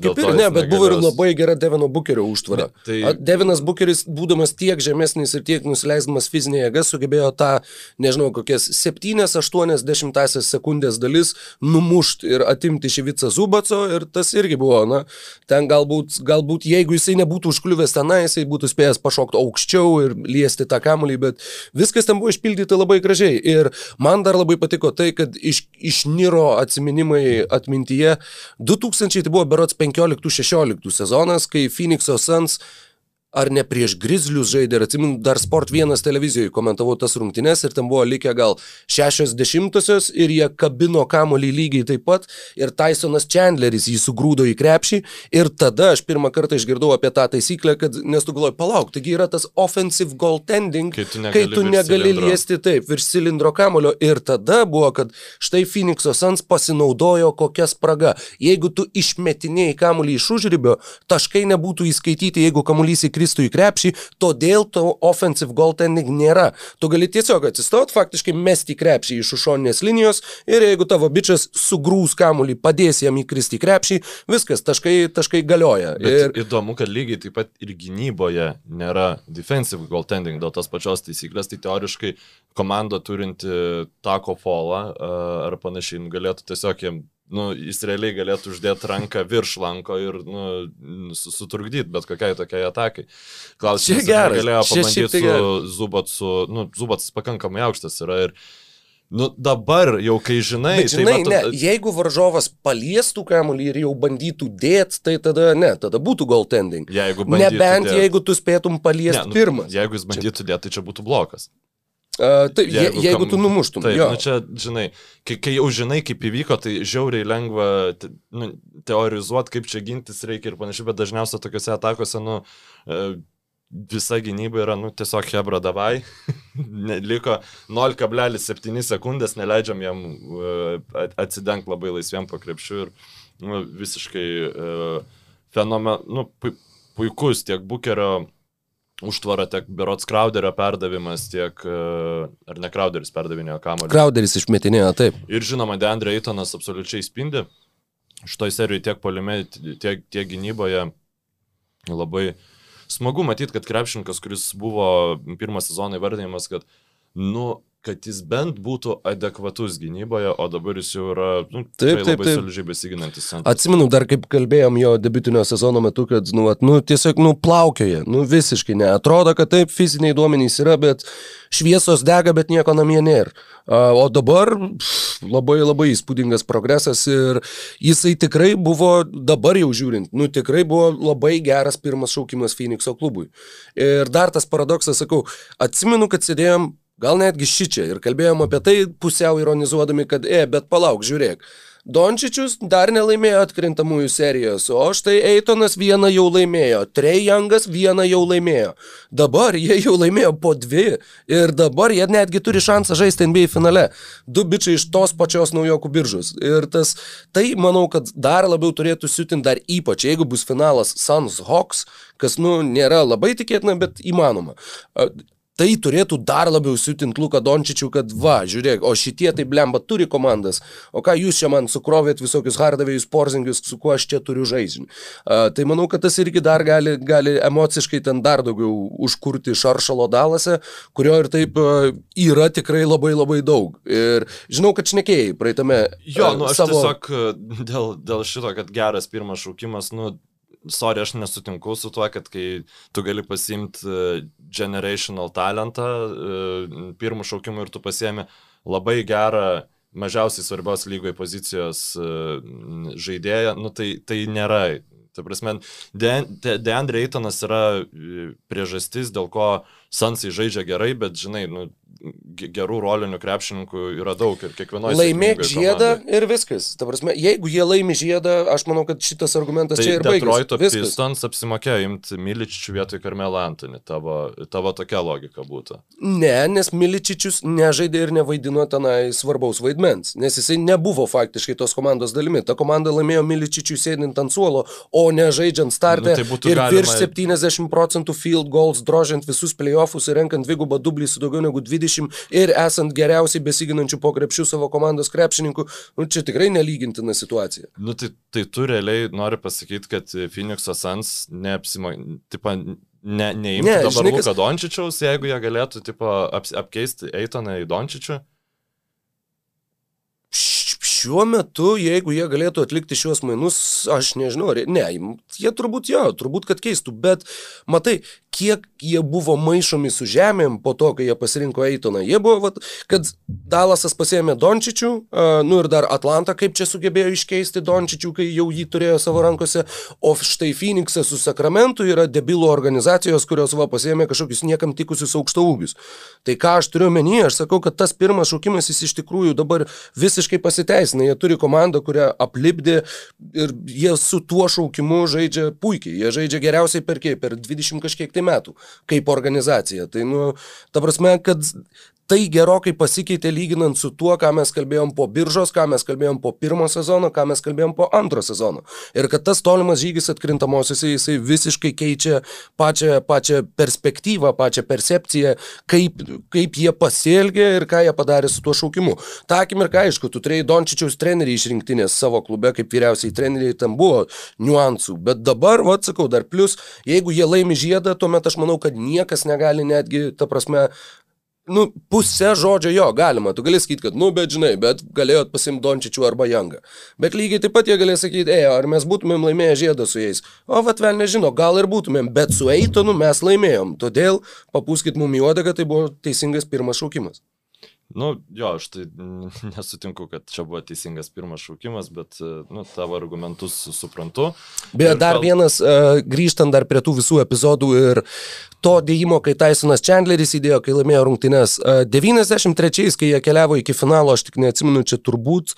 kaip. Ir ne, bet buvo ir labai gera Devino Bukerio užtvara. Tai... Devinas Bukeris, būdamas tiek žemesnis ir tiek nusileisdamas fizinė jėga, sugebėjo tą, nežinau, kokias 7-80 sekundės dalis numušti ir atimti iš Ivicą Zubaco ir tas irgi buvo, na, ten ten galbūt, galbūt jeigu jisai nebūtų užkliuvęs tenai, jisai būtų spėjęs pašokti aukščiau ir liesti tą kamuolį, bet viskas ten buvo išpildyta labai gražiai. Ir man dar labai patiko tai, kad iš, išniro atsiminimai atmintyje 2000 tai buvo berots 15-16 sezonas, kai Phoenix'o Suns ar ne prieš Grizzlius žaidė? Ir atsiminu, dar Sport 1 televizijoje komentavau tas rungtynes ir ten buvo likę gal 60-osios ir jie kabino kamolį lygiai taip pat. Ir Tysonas Chandleris jį sugrūdo į krepšį. Ir tada aš pirmą kartą išgirdau apie tą taisyklę, kad nes tu galvoji, palauk, taigi yra tas offensive goaltending, kai tu negali, kai tu negali liesti taip virš cilindro kamolio ir tada buvo, kad štai Phoenix'o Suns pasinaudojo kokia spraga. Jeigu tu išmetinėjai kamolį iš užribio, taškai nebūtų įskaityti, jeigu kamuolys į kristų į krepšį, todėl to offensive goaltending nėra. Tu gali tiesiog atsistot, faktiškai mesti į krepšį iš šoninės linijos ir jeigu tavo bičias sugrūs kamulį, padės jam įkristi į krepšį, viskas, taškai, taškai galioja. Bet ir įdomu, kad lygiai taip pat ir gynyboje nėra defensive goaltending dėl tos pačios taisyklės, tai teoriškai komanda turinti tako folą ar panašiai galėtų tiesiog jiem nu, jis realiai galėtų uždėti ranką virš lanko ir nu, sutrukdyti bet kokiai tokiai atakai. Klausimas, ar galėjo pabandyti su Zubatsu, nu, Zubats pakankamai aukštas yra ir Nu, dabar jau kai žinai, Bet, tai žinai tai mato... ne, jeigu varžovas paliestų kamuolį ir jau bandytų dėt, tai tada ne, tada būtų goaltending. Jeigu Nebent dėt. jeigu tu spėtum paliesti ne, nu, pirmas. Jeigu jis bandytų dėti, tai čia būtų blokas. Uh, taip, jeigu, jeigu kam, tu numuštum. Taip, jo. nu čia, žinai, kai, kai jau žinai, kaip įvyko, tai žiauriai lengva te, nu, teorizuoti, kaip čia gintis reikia ir panašiai, bet dažniausiai tokiuose atakose, nu, visa gynyba yra, nu, tiesiog hebra davai, *laughs* liko 0,7 sekundės, neleidžiam jam atsidengti labai laisviem po krepšiu ir nu, visiškai uh, fenomen, nu, puikus tiek bukerio užtvara, tiek Berots Crowderio perdavimas, tiek, e, ar ne Crowderis perdavinėjo kamuolį. Crowderis išmetinėjo, taip. Ir žinoma, Deandre Eitonas absoliučiai spindi. Šitoj serijoje tiek polime, tiek, tiek gynyboje labai smagu matyti, kad krepšininkas, kuris buvo pirmą sezoną įvardinimas, kad nu, kad jis bent būtų adekvatus gynyboje, o dabar jis jau yra nu, Taip, taip, labai taip. solidžiai besiginantis centras. Atsimenu dar kaip kalbėjom jo debiutinio sezono metu, kad, nu, at, nu tiesiog, nu, plaukioja, nu, visiškai ne. Atrodo, kad taip, fiziniai duomenys yra, bet šviesos dega, bet nieko namie nėra. O dabar pff, labai labai įspūdingas progresas ir jisai tikrai buvo, dabar jau žiūrint, nu tikrai buvo labai geras pirmas šaukimas Phoenixo klubui. Ir dar tas paradoksas, sakau, atsimenu, kad sėdėjom gal netgi šičia ir kalbėjom apie tai pusiau ironizuodami, kad, e, bet palauk, žiūrėk. Dončičius dar nelaimėjo atkrintamųjų serijos, o štai Eitonas vieną jau laimėjo, Trejangas vieną jau laimėjo. Dabar jie jau laimėjo po dvi ir dabar jie netgi turi šansą žaisti NBA finale. Du bičiai iš tos pačios naujokų biržos. Ir tas, tai manau, kad dar labiau turėtų siutinti dar ypač, jeigu bus finalas Suns Hawks, kas, nu, nėra labai tikėtina, bet įmanoma. Tai turėtų dar labiau siutinti Luką Dončičių, kad va, žiūrėk, o šitie tai blemba turi komandas, o ką jūs čia man sukrovėt visokius hardavėjus, porzingius, su kuo aš čia turiu žaisti. Uh, tai manau, kad tas irgi dar gali, gali emociškai ten dar daugiau užkurti šaršalo dalase, kurio ir taip uh, yra tikrai labai labai daug. Ir žinau, kad šnekėjai praeitame. Jo, nu aš savo... tiesiog dėl, dėl šito, kad geras pirmas šaukimas, nu, sorry, aš nesutinku su tuo, kad kai tu gali pasimti uh, generational talentą uh, pirmų šaukimų ir tu pasiemi labai gerą mažiausiai svarbios lygoje pozicijos uh, žaidėją, nu tai, tai nėra. Ta prasme, Deandre Eitonas yra e, priežastis, dėl ko Sansai žaidžia gerai, bet žinai, nu, gerų rolinių krepšininkų yra daug ir kiekvienoje. Laimėk žiedą komandai. ir viskas. Ta prasme, jeigu jie laimi žiedą, aš manau, kad šitas argumentas tai čia ir baigėsi. Detroito Pistons apsimokėjo imti Miličičių vietoj Karmelą Antonį. Tavo, tavo tokia logika būtų. Ne, nes Miličičius nežaidė ir nevaidino tenai svarbaus vaidmens, nes jisai nebuvo faktiškai tos komandos dalimi. Ta komanda laimėjo Miličičių sėdint ant suolo, o ne žaidžiant startę. Nu, tai ir galima... virš 70 procentų field goals, drožiant visus playoffs ir renkant dvigubą dublį su daugiau negu 20 ir esant geriausiai besiginančių po krepšių savo komandos krepšininkų, nu, čia tikrai nelygintina situacija. Nu, tai, tai tu realiai nori pasakyti, kad Phoenix'o Sans neapsimo... Tipo, ne, neimti ne, dabar žinai, kas... Dončičiaus, jeigu jie galėtų tipo, ap, apkeisti Eitoną į Dončičių? Šiuo metu, jeigu jie galėtų atlikti šiuos mainus, aš nežinau, ne, jie turbūt jo, turbūt kad keistų, bet matai, kiek jie buvo maišomi su žemėm po to, kai jie pasirinko Eitoną. Jie buvo, vat, kad Dalasas pasėmė Dončičių, uh, nu ir dar Atlanta kaip čia sugebėjo iškeisti Dončičių, kai jau jį turėjo savo rankose, o štai Phoenixas su Sakramentu yra debilų organizacijos, kurios va pasėmė kažkokius niekam tikusius aukšto ūgius. Tai ką aš turiu menį, aš sakau, kad tas pirmas šaukimas jis iš tikrųjų dabar visiškai pasiteisina. Jie turi komandą, kurią aplipdė ir jie su tuo šaukimu žaidžia puikiai. Jie žaidžia geriausiai per kiek, per 20 kažkiek tai metų kaip organizacija. Tai, nu, ta prasme, kad tai gerokai pasikeitė lyginant su tuo, ką mes kalbėjom po biržos, ką mes kalbėjom po pirmo sezono, ką mes kalbėjom po antro sezono. Ir kad tas tolimas žygis atkrintamosiose, jisai visiškai keičia pačią, pačią perspektyvą, pačią percepciją, kaip, kaip jie pasielgė ir ką jie padarė su tuo šaukimu. Ta akimirka, aišku, tu turėjai Dončičiaus trenerių išrinktinės savo klube, kaip vyriausiai treneriai, tam buvo niuansų, bet dabar, vad sakau, dar plus, jeigu jie laimi žiedą, tuomet aš manau, kad niekas negali netgi, ta prasme, nu, pusę žodžio jo galima, tu gali sakyti, kad, nu, bet žinai, bet galėjot pasimti Dončičių arba Jangą. Bet lygiai taip pat jie galėjo sakyti, ej, ar mes būtumėm laimėję žiedą su jais. O, vatvel nežino, gal ir būtumėm, bet su Eitonu mes laimėjom. Todėl papūskit mum į uodegą, tai buvo teisingas pirmas šaukimas. Nu, jo, aš tai *laughs* nesutinku, kad čia buvo teisingas pirmas šaukimas, bet, nu, tavo argumentus suprantu. Beje, dar gal... vienas, uh, grįžtant dar prie tų visų epizodų ir to dėjimo, kai Tysonas Chandleris įdėjo, kai laimėjo rungtynes. Uh, 93, kai jie keliavo iki finalo, aš tik neatsimenu, čia turbūt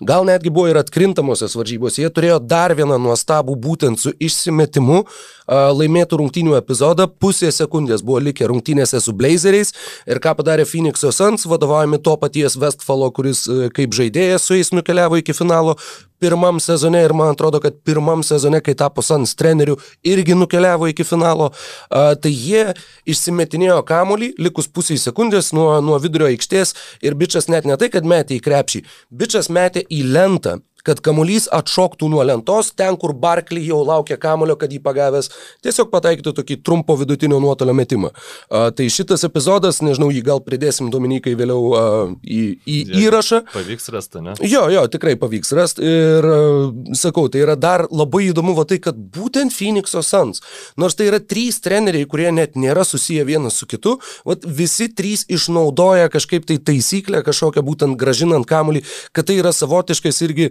gal netgi buvo ir atkrintamosios varžybos. Jie turėjo dar vieną nuostabų būtent su išsimetimu laimėtų rungtynių epizodą. Pusė sekundės buvo likę rungtynėse su Blazeriais ir ką padarė Phoenix'o Suns, vadovaujami to paties Westfalo, kuris kaip žaidėjas su jais nukeliavo iki finalo pirmam sezone ir man atrodo, kad pirmam sezone, kai tapo Suns treneriu, irgi nukeliavo iki finalo, a, tai jie išsimetinėjo kamolį, likus pusiai sekundės nuo, nuo vidurio aikštės ir bičias net ne tai, kad metė į krepšį, bičias metė į lentą kad kamuolys atšoktų nuo lentos, ten, kur Barkley jau laukia kamulio, kad jį pagavęs, tiesiog pataikytų tokį trumpo vidutinio nuotolio metimą. A, tai šitas epizodas, nežinau, jį gal pridėsim Dominikai vėliau a, į, į įrašą. Pavyks rasti, ne? Jo, jo, tikrai pavyks rasti. Ir a, sakau, tai yra dar labai įdomu va tai, kad būtent Phoenix'o Suns, nors tai yra trys treneriai, kurie net nėra susiję vienas su kitu, va, visi trys išnaudoja kažkaip tai taisyklę, kažkokią būtent gražinant kamulį, kad tai yra savotiškas irgi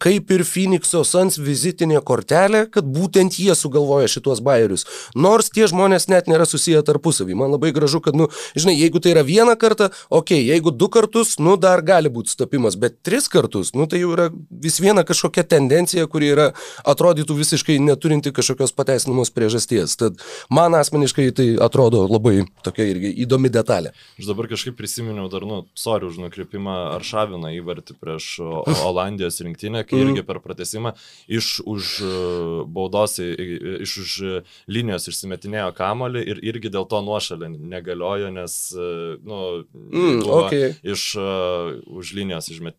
kaip ir Phoenix'o Suns vizitinė kortelė, kad būtent jie sugalvoja šituos bairius. Nors tie žmonės net nėra susiję tarpusavį. Man labai gražu, kad, nu, žinai, jeigu tai yra vieną kartą, okei, okay, jeigu du kartus, nu, dar gali būti stopimas, bet tris kartus, nu, tai jau yra vis viena kažkokia tendencija, kuri yra, atrodytų visiškai neturinti kažkokios pateisinamos priežasties. Tad man asmeniškai tai atrodo labai tokia irgi įdomi detalė. Aš dabar kažkaip prisiminiau dar, nu, sorry už nukreipimą Aršaviną įvartį prieš Olandijos rinktinę, kai irgi per pratesimą iš už e, baudos, iš už linijos išsimetinėjo kamolį ir irgi dėl to nuošalė negaliojo, nes, e, nu, mm, okay. iš uh, už linijos išmet,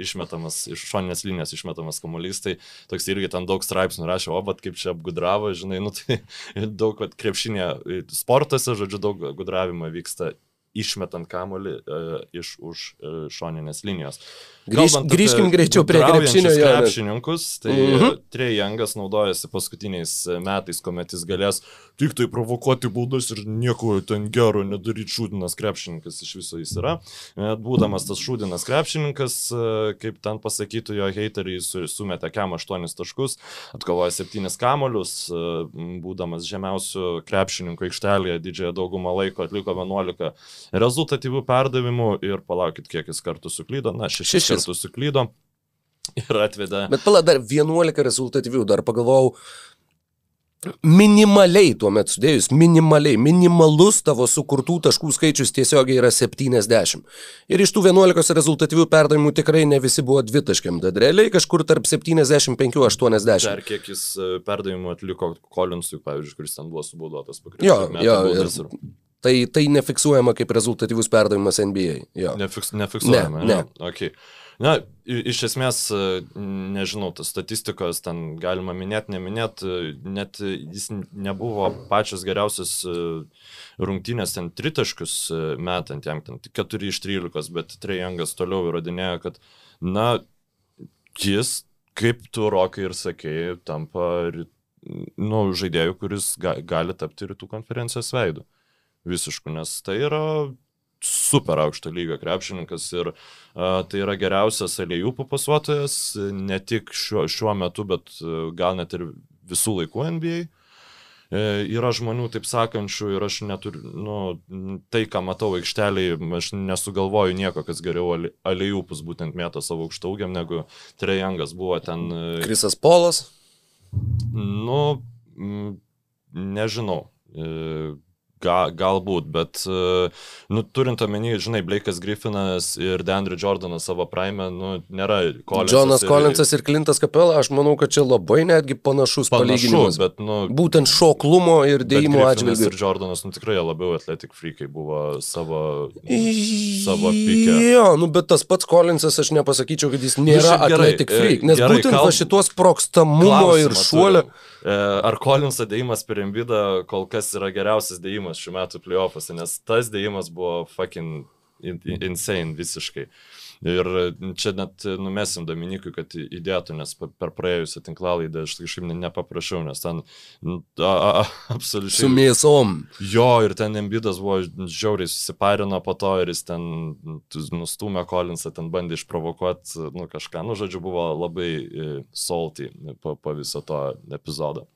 išmetamas, iš šoninės linijos išmetamas kamuolys, tai toks irgi ten daug straipsnių rašė, o, bet kaip čia apgudravo, žinai, nu tai *laughs* daug, krepšinė sportuose, žodžiu, daug gudravimo vyksta išmetant kamolį uh, iš už uh, šoninės linijos. Grįž, grįžkim greičiau prie krepšinio. Krepšininkus, tai mm -hmm. Trejangas naudojasi paskutiniais metais, kuomet jis galės tik tai provokuoti būdus ir nieko ten gero nedaryti šūdinas krepšininkas iš viso jis yra. Būdamas tas šūdinas krepšininkas, kaip ten pasakytų jo heiteriai, sumetė kem 8 taškus, atkovoja 7 kamolius, būdamas žemiausių krepšininkų aikštelėje didžiąją daugumą laiko atliko 11 rezultatyvių perdavimų ir palaukit, kiek jis kartų suklydo, na, šešis, šešis. kartų suklydo ir atvedė. Bet pala dar 11 rezultatyvių, dar pagalvojau, minimaliai tuo metu sudėjus, minimaliai, minimalus tavo sukurtų taškų skaičius tiesiogiai yra 70. Ir iš tų 11 rezultatyvių perdavimų tikrai ne visi buvo dvitaškiam, tad realiai kažkur tarp 75-80. Dar kiek jis e, perdavimų atliko Collinsui, pavyzdžiui, kuris ten buvo subaudotas pakrėpti. Jo, jo, ir... Tai, tai nefiksuojama kaip rezultatyvus perdavimas NBA. Jo. Nefiks, nefiksuojama. Ne, ne. ne. Okay. Na, iš esmės, nežinau, tas statistikos ten galima minėti, neminėti, net jis nebuvo pačios geriausias rungtynės ten tritaškus metant, jam ten 4 iš 13, bet Trejangas toliau įrodinėjo, kad, na, jis, kaip tu rokai ir sakėjai, tampa, nu, žaidėjų, kuris ga, gali tapti rytų konferencijos veidu visiškų, nes tai yra super aukšto lygio krepšininkas ir a, tai yra geriausias aliejų papasuotojas, ne tik šiuo, šiuo metu, bet gal net ir visų laikų NBA. E, yra žmonių, taip sakančių, ir aš neturiu, nu, tai, ką matau aikšteliai, aš nesugalvoju nieko, kas geriau aliejūpus būtent mėto savo aukštaugiam, negu Trejangas buvo ten. Krisas Polas? Nu, nežinau. E, Ga, galbūt, bet, e, nu, turint omeny, žinai, Blake'as Griffinas ir Dandry Jordanas savo prime, nu, nėra Collinsas. Jonas ir, Collinsas ir Clintas Kapela, aš manau, kad čia labai netgi panašus panašu, palyginimas. Bet, nu, Būtent šoklumo ir dėjimo atžvilgiu. Ir Jordanas, nu, tikrai labiau atletik freakai buvo savo, savo pikę. Jo, nu, bet tas pats Collinsas, aš nepasakyčiau, kad jis nėra nu, atletik freak, nes gerai, būtent kalb... šitos prokstamumo ir šuolio. Turiu. E, ar Kolinso dėjimas per Embidą kol kas yra geriausias dėjimas šiuo metu playoffuose, nes tas dėjimas buvo fucking insane visiškai. Ir čia net numesim Dominikui, kad įdėtų, nes per praėjusią tinklalaidą aš kažkaip nepaprašiau, nes ten a, a, absoliučiai. Su mėsom. Jo, ir ten Embidas buvo žiauriai susiparino po to ir jis ten nustumė Kolinsą, ten bandė išprovokuoti, nu kažką, nu žodžiu, buvo labai e, salty po, po viso to epizodo.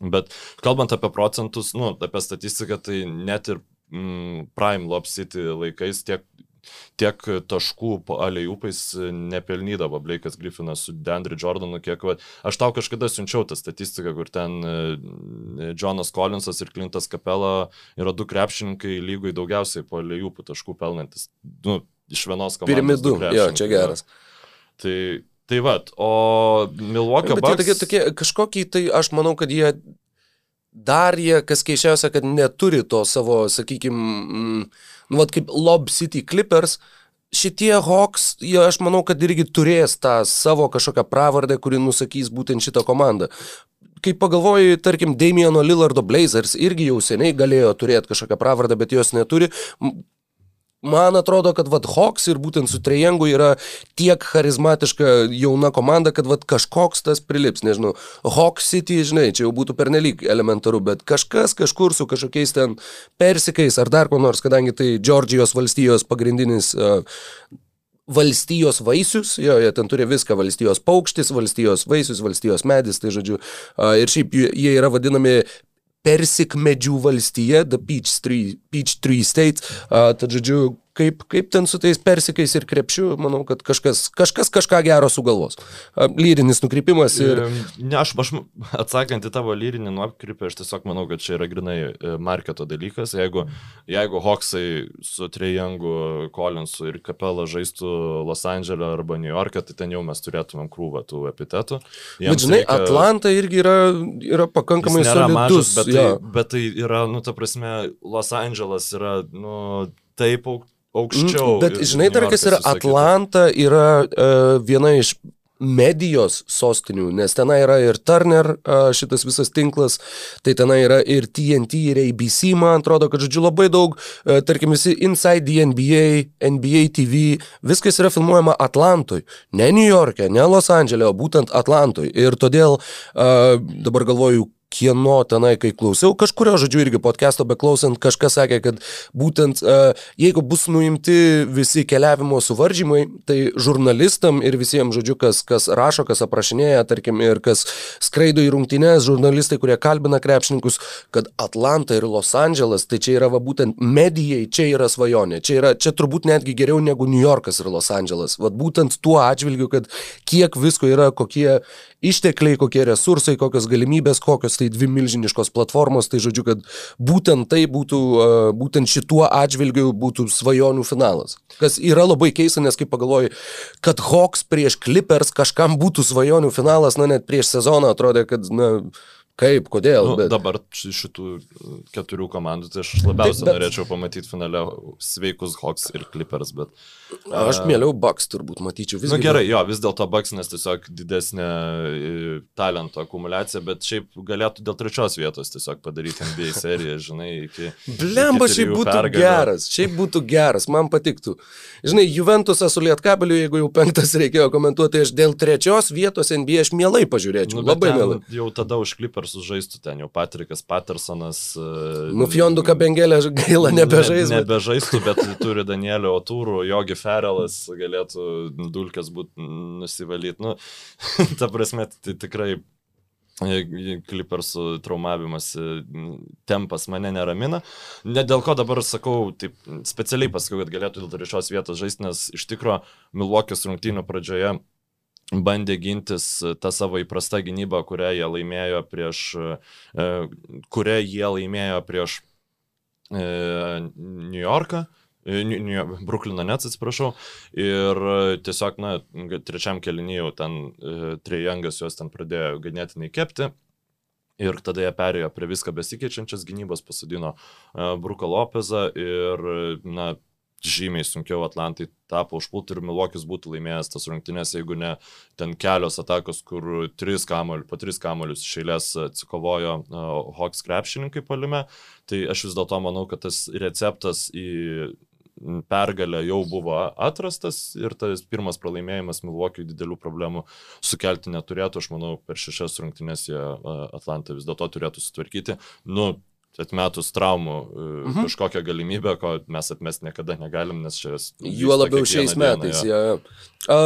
Bet kalbant apie procentus, nu, apie statistiką, tai net ir mm, Prime Lob City laikais tiek tiek taškų aliejupais nepelnydavo Blake'as Griffinas su Dandry Jordanu, kiek, va, aš tau kažkada siunčiau tą statistiką, kur ten e, Jonas Collinsas ir Clintas Capella yra du krepšininkai lygui daugiausiai po aliejupų taškų pelnantis. Nu, iš vienos komandos. Piramidų, jo, čia geras. Tai, tai va, o Milwaukee Bucks. Tokie, tokie, kažkokį, tai aš manau, kad jie dar jie, kas keišiausia, kad neturi to savo, sakykime, mm, nu, vat kaip Lob City Clippers, šitie Hawks, jie, aš manau, kad irgi turės tą savo kažkokią pravardę, kuri nusakys būtent šitą komandą. Kai pagalvoju, tarkim, Damieno Lillardo Blazers irgi jau seniai galėjo turėti kažkokią pravardę, bet jos neturi. Man atrodo, kad vad Hawks ir būtent su Trejengu yra tiek charizmatiška jauna komanda, kad vad kažkoks tas prilips, nežinau, Hawks City, žinai, čia jau būtų pernelyg elementaru, bet kažkas kažkur su kažkokiais ten persikais ar dar ko nors, kadangi tai Džordžijos valstijos pagrindinis uh, valstijos vaisius, jo, jie ten turi viską, valstijos paukštis, valstijos vaisius, valstijos medis, tai žodžiu, ir šiaip jie yra vadinami persikmedžių valstija, The Peach Tree, Peach Tree State, uh, tad žodžiu, kaip, kaip ten su tais persikais ir krepšiu, manau, kad kažkas, kažkas kažką gero sugalvos. Lyrinis nukrypimas ir... Ne, aš, aš atsakant į tavo lyrinį nukrypį, aš tiesiog manau, kad čia yra grinai e, marketo dalykas. Jeigu, jeigu Hoksai su Trejangu, Collinsu ir Kapela žaistų Los Andželė arba New York'e, tai ten jau mes turėtumėm krūvą tų epitetų. Jiems bet žinai, reikia... Atlanta irgi yra, yra pakankamai solidus. Mažas, bet, tai, bet tai yra, nu, ta prasme, Los Andželas yra, nu, taip aukščiau. Bet žinai, dar kas yra Atlanta, yra uh, viena iš medijos sostinių, nes tenai yra ir Turner, šitas visas tinklas, tai tenai yra ir TNT, ir ABC, man atrodo, kad, žodžiu, labai daug, tarkim, visi Inside the NBA, NBA TV, viskas yra filmuojama Atlantoj, ne New York'e, ne Los Andželė, o būtent Atlantoj. Ir todėl dabar galvoju, kieno tenai, kai klausiau, kažkurio žodžiu irgi podcast'o beklausant, kažkas sakė, kad būtent uh, jeigu bus nuimti visi keliavimo suvaržymai, tai žurnalistam ir visiems, žodžiu, kas, kas rašo, kas aprašinėja, tarkim, ir kas skraido į rungtynes, žurnalistai, kurie kalbina krepšininkus, kad Atlanta ir Los Andželas, tai čia yra va, būtent medijai, čia yra svajonė, čia, yra, čia turbūt netgi geriau negu New Yorkas ir Los Andželas. Vat būtent tuo atžvilgiu, kad kiek visko yra, kokie ištekliai, kokie resursai, kokios galimybės, kokios tai dvi milžiniškos platformos, tai žodžiu, kad būtent tai būtų, būtent šituo atžvilgiu būtų svajonių finalas. Kas yra labai keista, nes kaip pagalvoju, kad Hawks prieš Clippers kažkam būtų svajonių finalas, na net prieš sezoną atrodė, kad, na, Kaip, kodėl? Nu, bet... Dabar šitų keturių komandų, tai aš labiausiai bet... norėčiau pamatyti finale sveikus Hawks ir Clippers, bet... Aš mieliau Bucks turbūt matyčiau visą. Na nu, gerai, jo, vis dėlto Bucks, nes tiesiog didesnė e, talento akumuliacija, bet šiaip galėtų dėl trečios vietos tiesiog padaryti NBA seriją, žinai, iki... Blemba, šiaip būtų pergalio. geras, šiaip būtų geras, man patiktų. Žinai, Juventusas su Lietkabeliu, jeigu jau penktas reikėjo komentuoti, tai aš dėl trečios vietos NBA aš mielai pažiūrėčiau. Nu, labai mielai. Jau tada už Clippers sužaistų ten, jau Patrikas Pattersonas. E, nu, Fiondu Kabengelė gaila nebežaistų. Ne, nebežaistų, bet turi Danielio Otūrų, Jogi Ferelas galėtų dulkės būti nusivalyti. Nu, *laughs* ta prasme, tai tikrai klipersų traumavimas tempas mane neramina. Ne dėl ko dabar sakau, taip specialiai pasakau, kad galėtų dėl trečios vietos žaisti, nes iš tikrųjų Milvokės rungtynių pradžioje bandė gintis tą savo įprastą gynybą, kurią jie laimėjo prieš, kurią jie laimėjo prieš New Yorką. Bruklino Nets, atsiprašau. Ir e, tiesiog, na, trečiam kelinyje ten e, Trejangas juos ten pradėjo ganėtinai kepti. Ir tada jie perėjo prie viską besikeičiančias gynybos, pasadino uh, Bruką Lopezą ir, na, žymiai sunkiau Atlantai tapo užpulti ir Milokis būtų laimėjęs tas rungtynės, jeigu ne ten kelios atakos, kur tris kamolius, po tris kamolius iš eilės atsikovojo uh, Hawks krepšininkai palime. Tai aš vis dėlto manau, kad tas receptas į pergalė jau buvo atrastas ir tas pirmas pralaimėjimas Milvokiui didelių problemų sukelti neturėtų. Aš manau, per šešias rungtynės jie Atlantą vis dėlto turėtų sutvarkyti. Nu, atmetus traumų mhm. kažkokią galimybę, ko mes atmesti niekada negalim, nes čia... Juo labiau šiais dieną, metais. Ja. Ja.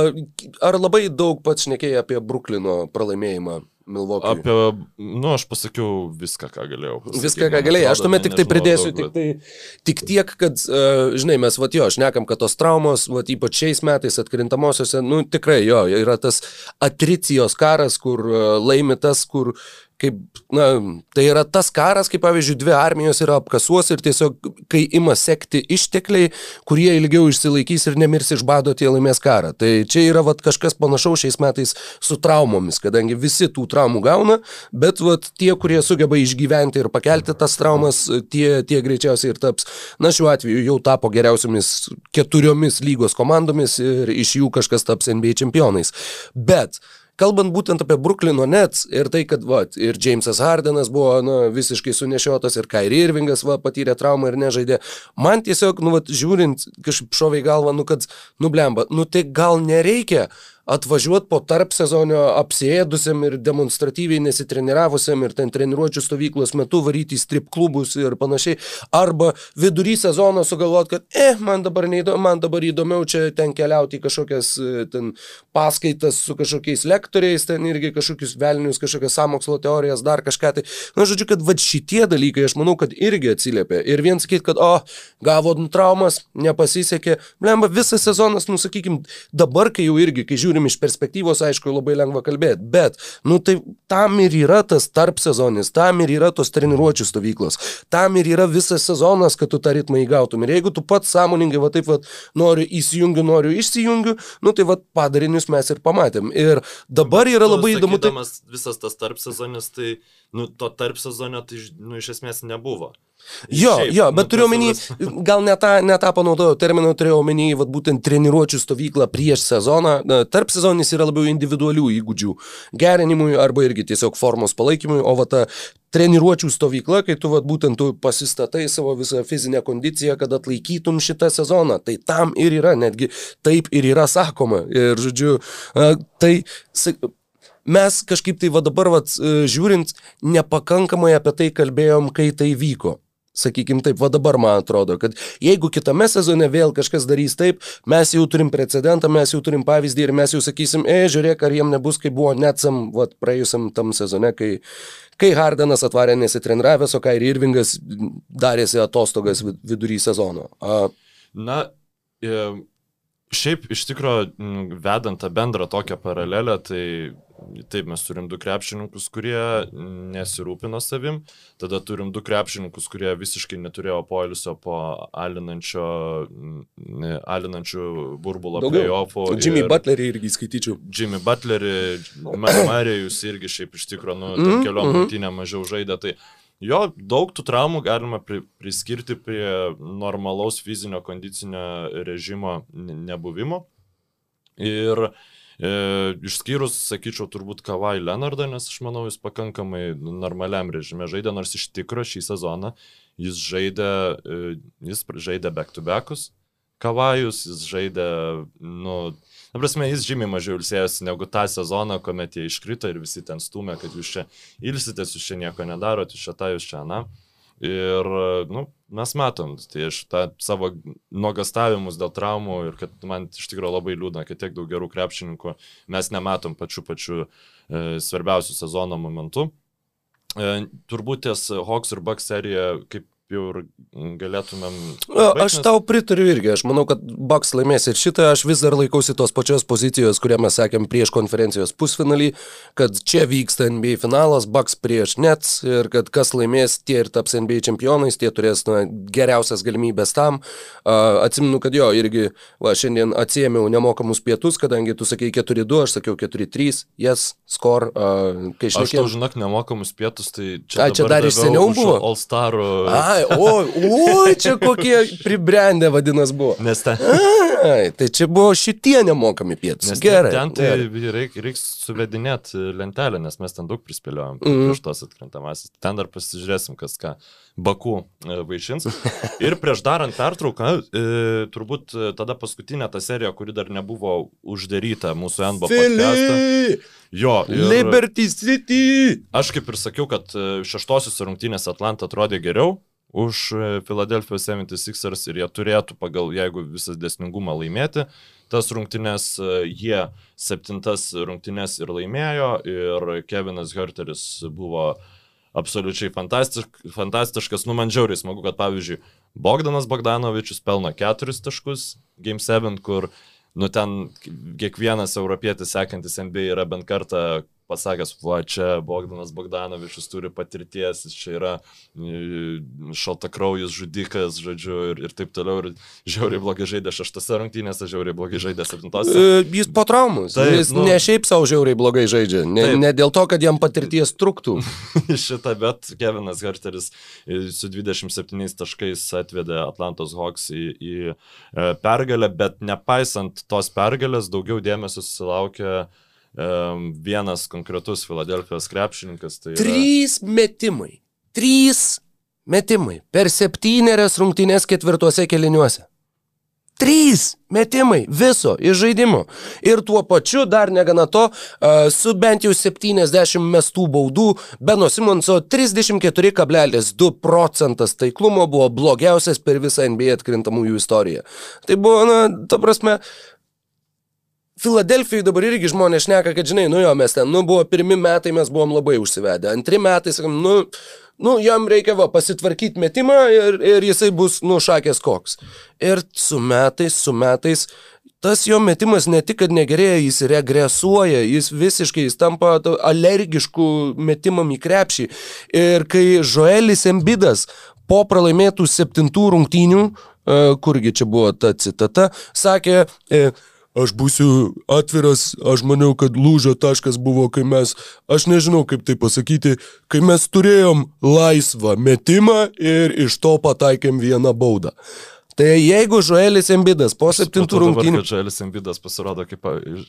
Ar labai daug pats šnekėjai apie Bruklino pralaimėjimą Milwaukee. Apie, nu, aš pasakiau viską, ką galėjau. Pasakyti. Viską, ką galėjai. Aš tuomet tik tai pridėsiu, daug, bet... tik, tai, tik tiek, kad, uh, žinai, mes, va, jo, šnekam, kad tos traumos, va, ypač šiais metais atkrintamosiose, nu, tikrai, jo, yra tas atricijos karas, kur uh, laimi tas, kur kaip, na, tai yra tas karas, kaip pavyzdžiui, dvi armijos yra apkasuos ir tiesiog, kai ima sekti ištekliai, kurie ilgiau išsilaikys ir nemirs iš bado, tie laimės karą. Tai čia yra vat, kažkas panašaus šiais metais su traumomis, kadangi visi tų traumų gauna, bet vat, tie, kurie sugeba išgyventi ir pakelti tas traumas, tie, tie greičiausiai ir taps, na šiuo atveju jau tapo geriausiamis keturiomis lygos komandomis ir iš jų kažkas taps NBA čempionais. Bet kalbant būtent apie Bruklino Nets ir tai, kad va, ir Jamesas Hardenas buvo na, visiškai sunešiotas ir Kairi Irvingas va, patyrė traumą ir nežaidė, man tiesiog, nu, va, žiūrint, kažkaip šoviai galva, nu, kad, nublemba, nu, tai gal nereikia atvažiuoti po tarp sezonio apsėdusiam ir demonstratyviai nesitreniravusiem ir ten treniruočio stovyklos metu varyti į strip klubus ir panašiai. Arba vidury sezono sugalvot, kad, eh, man dabar, neįdomu, man dabar įdomiau čia ten keliauti į kažkokias e, ten paskaitas su kažkokiais lektoriais, ten irgi kažkokius velnius, kažkokias samokslo teorijas, dar kažką tai. Na, žodžiu, kad va šitie dalykai, aš manau, kad irgi atsiliepia. Ir vien sakyt, kad, o, gavo traumas, nepasisekė, blemba, visas sezonas, nusakykim, dabar, kai jau irgi, kai žiūri žiūrim iš perspektyvos, aišku, labai lengva kalbėti, bet, nu tai tam ir yra tas tarp sezonis, tam ir yra tos treniruočių stovyklos, tam ir yra visas sezonas, kad tu tą ritmą įgautum. Ir jeigu tu pats sąmoningai, va taip, va, noriu įsijungiu, noriu išsijungiu, nu tai va padarinius mes ir pamatėm. Ir dabar yra labai įdomu. Tai... Visas tas tarp sezonis, tai, nu, to tarp sezonio, tai, nu, iš esmės nebuvo. Jo, Šiaip, jo, bet nu, turiu omeny, *laughs* gal ne tą, ne tą panaudojau terminą, turėjau omeny, vad būtent treniruočių stovyklą prieš sezoną. Tarp sezonis yra labiau individualių įgūdžių gerinimui arba irgi tiesiog formos palaikymui, o va ta treniruočių stovykla, kai tu vat, būtent tu pasistatai savo visą fizinę kondiciją, kad atlaikytum šitą sezoną. Tai tam ir yra, netgi taip ir yra sakoma. Ir žodžiu, tai mes kažkaip tai va dabar, va, žiūrint, nepakankamai apie tai kalbėjom, kai tai vyko. Sakykim taip, va dabar man atrodo, kad jeigu kitame sezone vėl kažkas darys taip, mes jau turim precedentą, mes jau turim pavyzdį ir mes jau sakysim, e, žiūrėk, ar jiem nebus, kaip buvo netsam, va, praėjusiam tam sezone, kai, kai Hardenas atvarė nesitreniravęs, o kai Irvingas darėsi atostogas vidury sezono. A... Na, e, šiaip iš tikrųjų, vedant tą bendrą tokią paralelę, tai Taip, mes turim du krepšininkus, kurie nesirūpino savim, tada turim du krepšininkus, kurie visiškai neturėjo poilsio po alinančio, alinančių burbulo playoffų. Jimmy Butlerį irgi skaityčiau. Jimmy Butlerį, Marijus irgi šiaip iš tikrųjų, nu, mm -hmm. keliom mhm. rungtynėm mažiau žaidė, tai jo, daug tų traumų galima pri, priskirti prie normalaus fizinio kondicinio režimo nebuvimo. Ir E, išskyrus, sakyčiau, turbūt Kawai Leonardą, nes aš manau, jis pakankamai normaliam režime žaidė, nors iš tikrųjų šį sezoną jis žaidė, e, jis žaidė back-to-backus. Kawajus, jis žaidė, nu, na prasme, jis žymiai mažiau ilsėjosi negu tą sezoną, kuomet jie iškrito ir visi ten stumė, kad jūs čia ilsitės, jūs čia nieko nedarot, jūs čia tą, jūs čia, na. Ir, nu, mes matom, tai aš tą savo nuogastavimus dėl traumų ir kad man iš tikrųjų labai liūdna, kad tiek daug gerų krepšininkų mes nematom pačiu pačiu e, svarbiausių sezono momentų. E, turbūt ties Hawks ir Bucks serija, kaip jau ir galėtumėm. Baigti, aš tau pritariu irgi, aš manau, kad Bucks laimės ir šitą, aš vis dar laikausi tos pačios pozicijos, kurią mes sakėm prieš konferencijos pusfinalį, kad čia vyksta NBA finalas, Bucks prieš Nets ir kad kas laimės, tie ir taps NBA čempionais, tie turės na, geriausias galimybės tam. Uh, atsimenu, kad jo, irgi va, šiandien atsiemiau nemokamus pietus, kadangi tu sakei 4-2, aš sakiau 4-3, yes, score. Uh, aš tau žinok, nemokamus pietus, tai čia, A, čia dar iš seniau buvo. All Star. Ai, oi, oi, čia kokie pribrendę vadinas buvo. Nes ten. Ai, tai čia buvo šitie nemokami pietus. Nes Gerai. Ten tai reikia reik suvedinėti lentelę, nes mes ten daug prispėliojom mm. prieš tos atkrintamasis. Ten dar pasižiūrėsim, kas ką. Baku e, vaišins. Ir prieš darant pertrauką, e, turbūt e, tada paskutinė ta serija, kuri dar nebuvo uždaryta mūsų NBO podcast'ą. Jo. Ir Liberty City. Aš kaip ir sakiau, kad e, šeštosios rungtynės Atlanta atrodė geriau, už e, Philadelphia 76ers ir jie turėtų pagal, jeigu visas desningumą laimėti, tas rungtynes e, jie septintas rungtynes ir laimėjo ir Kevinas Herteris buvo absoliučiai fantastišk, fantastiškas, nu man žiauriai smagu, kad pavyzdžiui Bogdanas Bogdanovičius pelno keturis taškus Game 7, kur nu ten kiekvienas europietis sekantis NBA yra bent kartą pasakęs, va čia Bogdanas Bogdanovičius turi patirties, jis čia yra e, šaltakraujus žudikas, žodžiu, ir, ir taip toliau, ir žiauriai blogai žaidė šeštose rungtynėse, žiauriai blogai žaidė septintose. E, Jis po traumus. Taip, Jis nu- ne šiaip savo žiauriai blogai žaidžia. Ne, Taip. ne dėl to, kad jam patirties truktų. *laughs* šitą, bet Kevinas Garteris e, su 27 taškais atvedė Atlantos Hawks į, į pergalę, bet nepaisant tos pergalės, daugiau dėmesio susilaukė e, vienas konkretus Filadelfijos krepšininkas. Tai yra, Trys metimai. Trys metimai. Per septynerias rungtynės ketvirtuose keliniuose. Trys metimai viso iš žaidimo. Ir tuo pačiu, dar negana to, a, su bent jau 70 mestų baudų, Beno Simonso 34,2 procentas taiklumo buvo blogiausias per visą NBA atkrintamųjų istoriją. Tai buvo, na, ta prasme, Filadelfijai dabar irgi žmonės šneka, kad žinai, nu jo, mes ten, nu buvo pirmi metai, mes buvom labai užsivedę. Antri metai, sakom, nu, nu jam reikia va pasitvarkyti metimą ir, ir jisai bus, nu, šakės koks. Ir su metais, su metais, tas jo metimas ne tik, kad negerėja, jis regresuoja, jis visiškai, jis tampa alergiškų metimam į krepšį. Ir kai Joelis Embidas po pralaimėtų septintų rungtynių, e, kurgi čia buvo ta citata, sakė, e, Aš būsiu atviras, aš maniau, kad lūžio taškas buvo, kai mes, aš nežinau kaip tai pasakyti, kai mes turėjom laisvą metimą ir iš to pataikėm vieną baudą. Tai jeigu Žoelis Embidas po septintų rungtynių... Kad Žaelis Embidas pasirodo kaip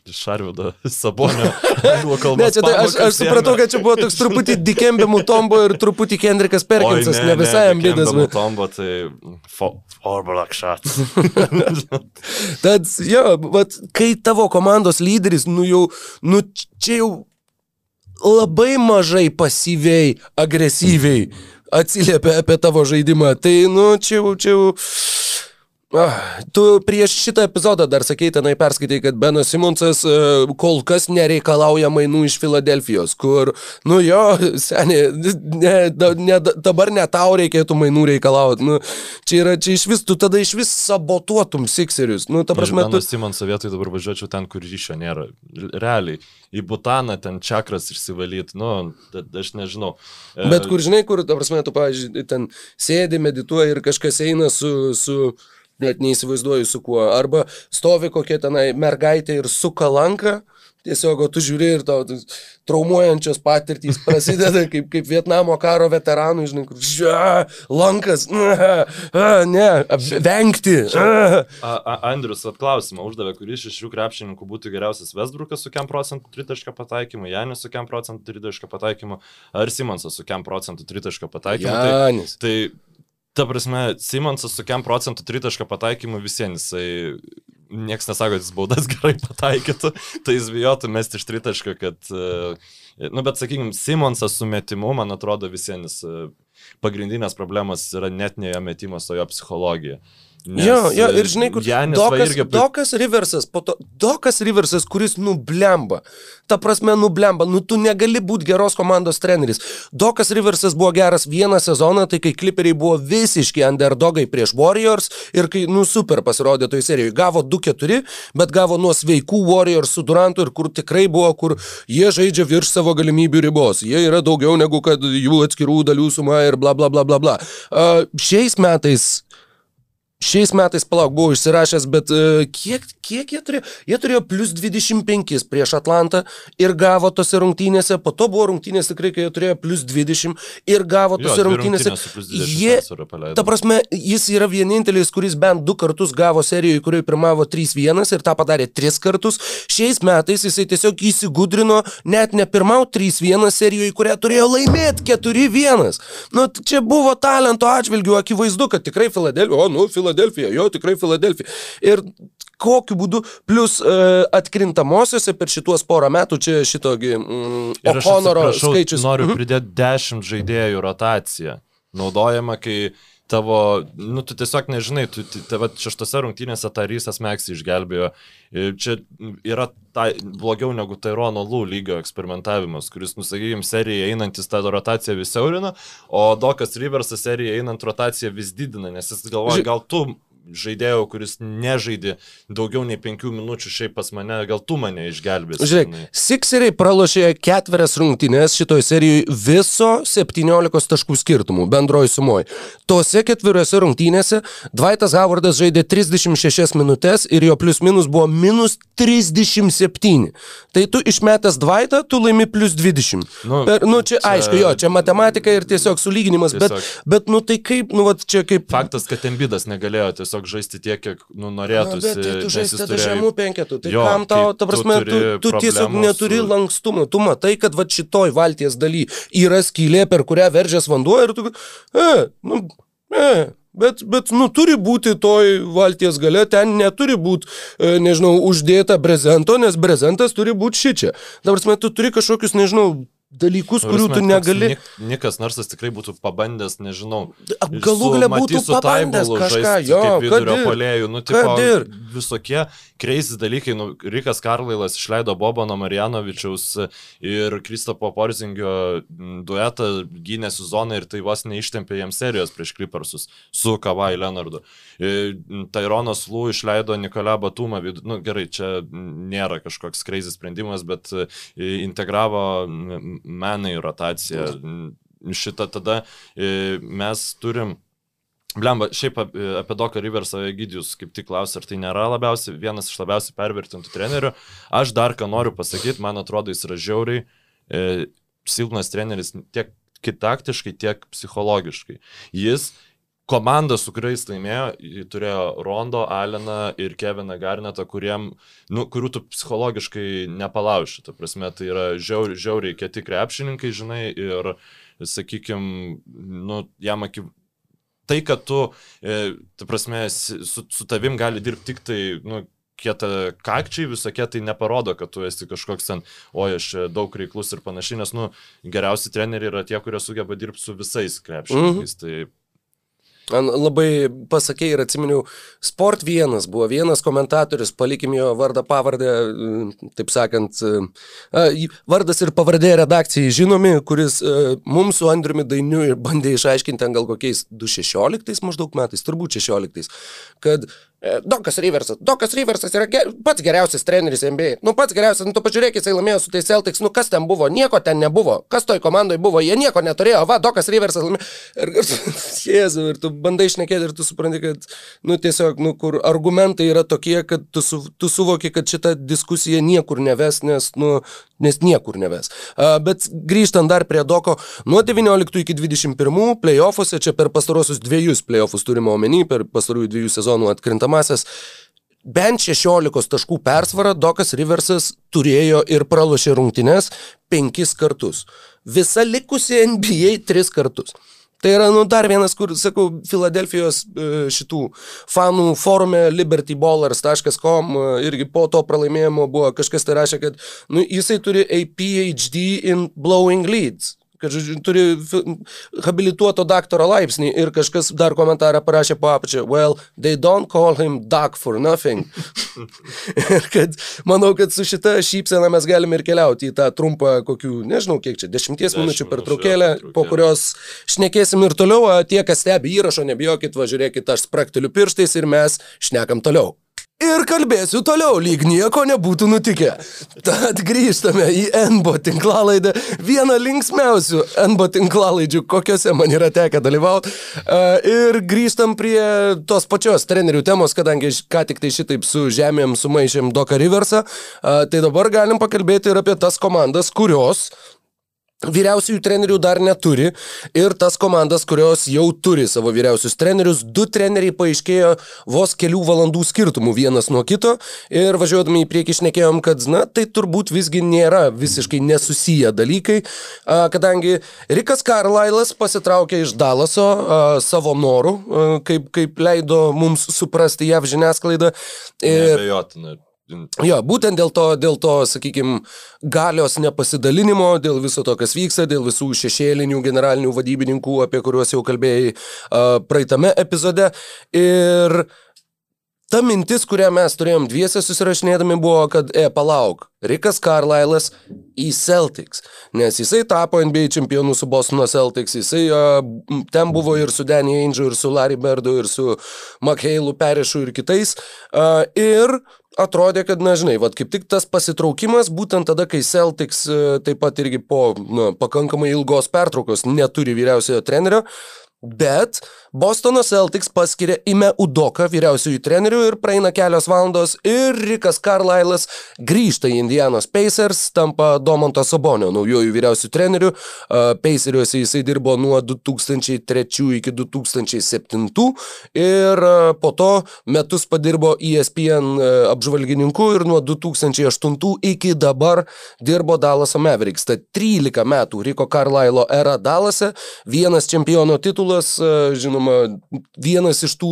iš Arvido *laughs* Sabonio. *laughs* Ne, čia tai aš, aš supratau, kad čia buvo toks truputį Dikembe Mutombo ir truputį Kendrikas Perkinsas, ne, ne visai Embidas. bet- Tombo, tai for, for black shots. *laughs* Tad, jo, vat, kai tavo komandos lyderis, nu jau, nu čia jau labai mažai pasyviai, agresyviai atsiliepia apie tavo žaidimą, tai, nu, čia jau, čia jau... Ah, tu prieš šitą epizodą dar sakei, tenai perskaitai, kad Benas Simonsas e, kol kas nereikalauja mainų iš Filadelfijos, kur, nu jo, seniai, ne, ne, dabar ne tau reikėtų mainų reikalauti. Nu, čia yra, čia iš vis, tu tada iš vis sabotuotum Sixerius. Nu, ta prasme, tu... Aš Simonso vietoj dabar važiuočiau ten, kur ryšio nėra. Realiai. Į Butaną ten čakras išsivalyti, nu, aš nežinau. E, Bet kur žinai, kur, ta prasme, tu, pavyzdžiui, ten sėdi, medituoji ir kažkas eina su, su net neįsivaizduoju su kuo. Arba stovi kokia tenai mergaitė ir su kalanka. Tiesiog, tu žiūri ir tau traumuojančios patirtys *laughs* prasideda kaip, kaip Vietnamo karo veteranų, žinai, kur žia, lankas, *laughs* a, a, ne, vengti. A. A, a, Andrius atklausimą uždavė, kuris iš šių krepšininkų būtų geriausias Westbrookas su kiam procentų tritaškio pataikymu, Janis su kiam procentų tritaškio pataikymu, ar Simonsas su kiam procentų tritaškio pataikymu. Janis. Tai, tai, ta prasme, Simonsas su kiam procentų tritaškio pataikymu visiems, jisai, nieks nesako, kad jis baudas *laughs* gerai pataikytų, tai jis bijotų mesti iš tritaškio, kad, e, nu bet sakykime, Simonsas su metimu, man atrodo, visiems pagrindinės problemos yra net ne jo metimas, o jo psichologija. Nes, Jo, jo, e, ir žinai, kur Janis Dokas, irgi... Dokas Riversas, po to, Dokas Riversas, kuris nublemba. Ta prasme, nublemba. Nu, tu negali būti geros komandos treneris. Dokas Riversas buvo geras vieną sezoną, tai kai kliperiai buvo visiški underdogai prieš Warriors ir kai, nu, super pasirodė toj serijoje. Gavo 2-4, bet gavo nuo sveikų Warriors su Durantu ir kur tikrai buvo, kur jie žaidžia virš savo galimybių ribos. Jie yra daugiau negu kad jų atskirų dalių suma ir bla bla bla bla bla. Uh, šiais metais Šiais metais, palauk, buvau išsirašęs, bet uh, kiek, kiek jie turėjo? Jie turėjo plus 25 prieš Atlantą ir gavo tose rungtynėse, po to buvo rungtynės tikrai, kai jie turėjo plus 20 ir gavo Jo, tose dvi rungtynėse. rungtynės su plus 20 Jie, ta prasme, jis yra vienintelis, kuris bent du kartus gavo serijoje, kurioje pirmavo 3-1 ir tą padarė tris kartus. Šiais metais jisai tiesiog įsigudrino net ne pirmau 3-1 serijoje, kurią turėjo laimėti 4-1. Nu, čia buvo talento atžvilgių akivaizdu, kad tikrai Filadelfija, o, nu, Filadelfija, jo, tikrai Filadelfija. Ir kokiu būdu, plus uh, atkrintamosiose per šituos porą metų, čia šitogi mm, O'Connoro skaičius. Noriu Mhm. pridėti 10 žaidėjų rotaciją. Naudojama, kai tavo, nu, tu tiesiog nežinai, tu tave šeštose rungtynėse Tarysas Meksį išgelbėjo. Čia yra tai, blogiau negu Tairono Lų lygio eksperimentavimas, kuris, nusakykime, seriją einantis tą rotaciją vis siaurina, o Dokas Riversas seriją einant rotaciją vis didina, nes jis galvoja, gal tu žaidėjo, kuris nežaidė daugiau nei penkių minučių, šiaip pas mane, gal tu mane išgelbėsi. Žiūrėk, Sikseriai pralošė ketverias rungtynės šitoje serijoje viso 17 taškų skirtumų bendroji sumoji. Tose ketveriose rungtynėse Dvaitas Howardas žaidė 36 minutės ir jo plius minus buvo minus 37. Tai tu išmetęs Dvaitą, tu laimi plus 20. Nu, per, nu čia, čia aišku, jo, čia matematika ir tiesiog sulyginimas, tiesiog. bet, bet nu tai kaip, nu, va, čia kaip... Faktas, kad Embidas negalėjo tiesiog žaisti tiek, kiek nu, norėtųsi. Na, bet tai tu žaisti tada žemų penketų, tai jo, kam tau, ta prasme, tu, tu, tu tiesiog neturi su... lankstumo, tu matai, kad va šitoj valties daly yra skylė, per kurią veržės vanduo ir tu, e, nu, e, Bet, bet, nu, turi būti toj valties gale, ten neturi būti, e, nežinau, uždėta brezento, nes brezentas turi būti šičia. Dabar, tu turi kažkokius, nežinau, dalykus, kurių tu negali. Nik, Nikas Narsas tikrai būtų pabandęs, nežinau. Galų galia būtų pabandęs kažką, jo, kad ir polėjų, nu, tipo, visokie kreisi dalykai. Nu, Rikas Karlailas išleido Bobano Marijanovičiaus ir Kristopo Porzingio duetą gynę sezoną ir tai vos neištempė jiems serijos prieš Clippersus su Kavai Leonardu. Taironas Lū išleido Nikolą Batumą, nu gerai, čia nėra kažkoks kreizis sprendimas, bet integravo menai rotacija. Šitą tada e, mes turim Blemba, šiaip apie Doką Riversą Gydijus kaip tik klausia, ar tai nėra labiausiai, vienas iš labiausiai pervertintų trenerių. Aš dar ką noriu pasakyti, man atrodo, jis yra žiauriai e, silpnas treneris tiek taktiškai, tiek psichologiškai. Jis komanda, su kuriais laimėjo, turėjo Rondo, Aleną ir Keviną Garnetą, kuriem, nu, kurių tu psichologiškai nepalauši. Ta prasme, tai yra žiauriai, žiauriai kieti krepšininkai, žinai, ir, sakykime, nu, jam akiv... Tai, kad tu, e, ta prasme, su, su tavim gali dirbti tik tai, nu, kieta kakčiai visokie, tai neparodo, kad tu esi kažkoks ten, oi, aš daug reiklus ir panašiai, nes, nu, geriausi treneriai yra tie, kurie sugeba dirbti su visais krepšininkais. Mm -hmm. Tai Labai pasakė ir atsiminiau, Sport vienas buvo vienas komentatorius, palikim jo vardą pavardę, taip sakant, vardas ir pavardė redakcijai žinomi, kuris mums su Andriumi Dainiu bandė išaiškinti ten gal kokiais 2016 maždaug metais, turbūt 16, kad E, Dokas Riversas. Dokas Riversas yra ger, pats geriausias treneris NBA. Nu, pats geriausias, nu, tu pažiūrėk, jisai laimėjo su tais Celtics, nu, kas ten buvo, nieko ten nebuvo. Kas toj komandai buvo, jie nieko neturėjo. Va, Dokas Riversas laimėjo. Ir, *laughs* Jėzu, ir tu bandai išnekėti ir tu supranti, kad, nu, tiesiog, nu, kur argumentai yra tokie, kad tu, su, tu suvoki, kad šita diskusija niekur neves, nes, nu, nes niekur neves. Uh, bet grįžtant dar prie Doko, nuo 19 iki 21 playoffuose, čia per pastarosius dviejus playoffus turime omeny, per pastarųjų dviejų sezonų atkrintamasis, bent 16 taškų persvarą Dokas Riversas turėjo ir pralošė rungtynes penkis kartus. Visa likusi NBA tris kartus. Tai yra, nu, dar vienas, kur, sakau, Filadelfijos e, šitų fanų forume libertyballers.com e, irgi po to pralaimėjimo buvo kažkas tai rašė, kad, nu, jisai turi a PhD in blowing leads kad, žodžiu, turi habilituoto daktaro laipsnį ir kažkas dar komentarą parašė po apačią, well, they don't call him doc for nothing. *laughs* ir kad, manau, kad su šita šypsena mes galime ir keliauti į tą trumpą, kokių, nežinau, kiek čia, dešimties minučių per traukėlę, po kurios šnekėsim ir toliau, tie, kas stebi įrašo, nebijokit, važiuokit, aš sprakteliu pirštais ir mes šnekam toliau. Ir kalbėsiu toliau, lyg nieko nebūtų nutikę. Tad grįžtame į NBO tinklalaidę, vieną linksmiausių NBO tinklalaidžių, kokiuose man yra tekę dalyvauti. Ir grįžtam prie tos pačios trenerių temos, kadangi ką tik tai šitaip su žemėm sumaišėm Doka Riversą, tai dabar galim pakalbėti ir apie tas komandas, kurios Vyriausiųjų trenerių dar neturi ir tas komandas, kurios jau turi savo vyriausius trenerius, du treneriai paaiškėjo vos kelių valandų skirtumų vienas nuo kito ir važiuodami į priekį išnekėjom, kad, na, tai turbūt visgi nėra visiškai nesusiję dalykai, kadangi Rikas Karlailas pasitraukė iš Dalaso savo norų, kaip, kaip leido mums suprasti JAV žiniasklaidą. Ir... Nebejotinai Jo, būtent dėl to, dėl to, sakykime, galios nepasidalinimo, dėl viso to, kas vyksta, dėl visų šešėlinių generalinių vadybininkų, apie kuriuos jau kalbėjai uh, praeitame epizode. Ir ta mintis, kurią mes turėjom dviese susirašinėdami, buvo, kad, e, palauk, Rikas Carlylas į Celtics, nes jisai tapo NBA čempionu su Bostono Celtics, jisai uh, ten buvo ir su Danny Ainge, ir su Larry Berdu, ir su McHale'u Perišu ir kitais. Uh, ir atrodė, kad, na, žinai, vad kaip tik tas pasitraukimas, būtent tada, kai Celtics uh, taip pat irgi po na, pakankamai ilgos pertraukos neturi vyriausiojo trenerio, bet Bostono Celtics paskiria Ime Udoką vyriausiųjų trenerių ir praeina kelios valandos ir Rikas Carlylas grįžta į Indianos Pacers, tampa Domanto Sabonio naujojų vyriausių trenerių. Paceriuose jisai dirbo nuo 2003 iki 2007 ir po to metus padirbo ESPN apžvalgininku ir nuo 2008 iki dabar dirbo Dallaso Mavericks. Tad 13 metų Riko Carlylo era Dallase, vienas čempiono titulas, žinoma, žinoma, vienas iš tų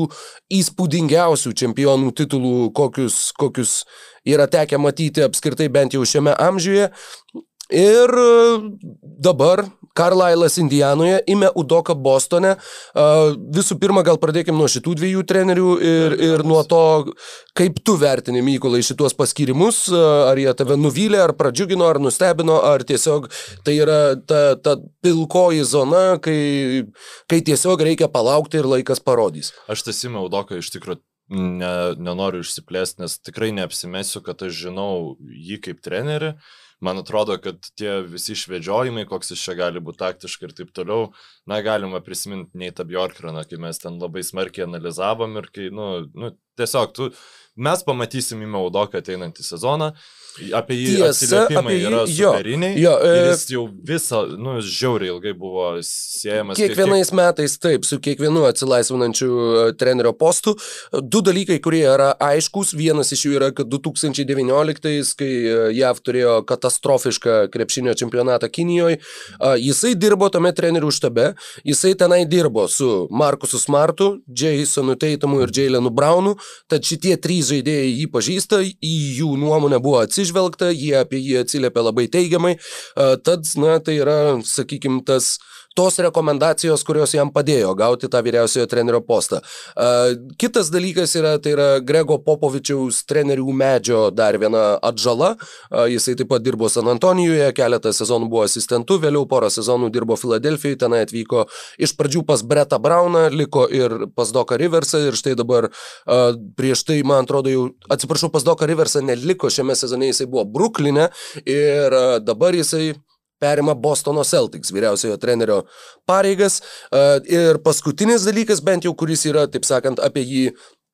įspūdingiausių čempionų titulų, kokius, kokius yra tekę matyti apskritai bent jau šiame amžiuje. Ir dabar Karlailas Indijanoje, Ime Udoka Bostone. Visų pirma, gal pradėkime nuo šitų dviejų trenerių ir, ir nuo to, kaip tu vertini Mykolai šituos paskirimus, ar jie tave nuvylė, ar pradžiugino, ar nustebino, ar tiesiog tai yra ta, ta pilkoji zona, kai, kai tiesiog reikia palaukti ir laikas parodys. Aš tas Ime Udoka iš tikrųjų ne, nenoriu išsiplėsti, nes tikrai neapsimesiu, kad aš žinau jį kaip trenerį. Man atrodo, kad tie visi išvedžiojimai, koks jis čia gali būti taktiškai ir taip toliau, na, galima prisiminti Neitą Bjorkraną, kai mes ten labai smarkiai analizavom ir kai, nu, nu tiesiog tu, mes pamatysim į Maudoką ateinantį sezoną, Apie jį Tiesa, apie jį, yra superiniai. Jo, jo, e, jis jau visą, nu, žiauriai ilgai buvo siejamas. Kiekvienais kiek... metais, taip, su kiekvienu atsilaisvinančiu e, trenerio postu. Du dalykai, kurie yra aiškus. Vienas iš jų yra, kad 2019, kai e, JAV turėjo katastrofišką krepšinio čempionatą Kinijoje, jisai dirbo tame trenerių štabe, jisai tenai dirbo su Markusu Smartu, Jasonu Teitamu ir Jailenu Braunu, tad šitie trys žaidėjai jį pažįsta, į jų nuomonę buvo atsižvelgta atsižvelgta, jie apie jį atsiliepia labai teigiamai, tad, na, tai yra, sakykime, tas tos rekomendacijos, kurios jam padėjo gauti tą vyriausiojo trenerio postą. Kitas dalykas yra, tai yra Grego Popovičiaus trenerių medžio dar viena atžala. Jisai taip pat dirbo San Antonijoje, keletą sezonų buvo asistentu, vėliau porą sezonų dirbo Filadelfijoje, tenai atvyko iš pradžių pas Breta Brauną, liko ir pas Doką Riversą ir štai dabar prieš tai, man atrodo, jau, atsiprašau, pas Doką Riversą neliko šiame sezone, jisai buvo Brukline ir dabar jisai perima Bostono Celtics vyriausiojo trenerio pareigas. Ir paskutinis dalykas, bent jau kuris yra, taip sakant, apie jį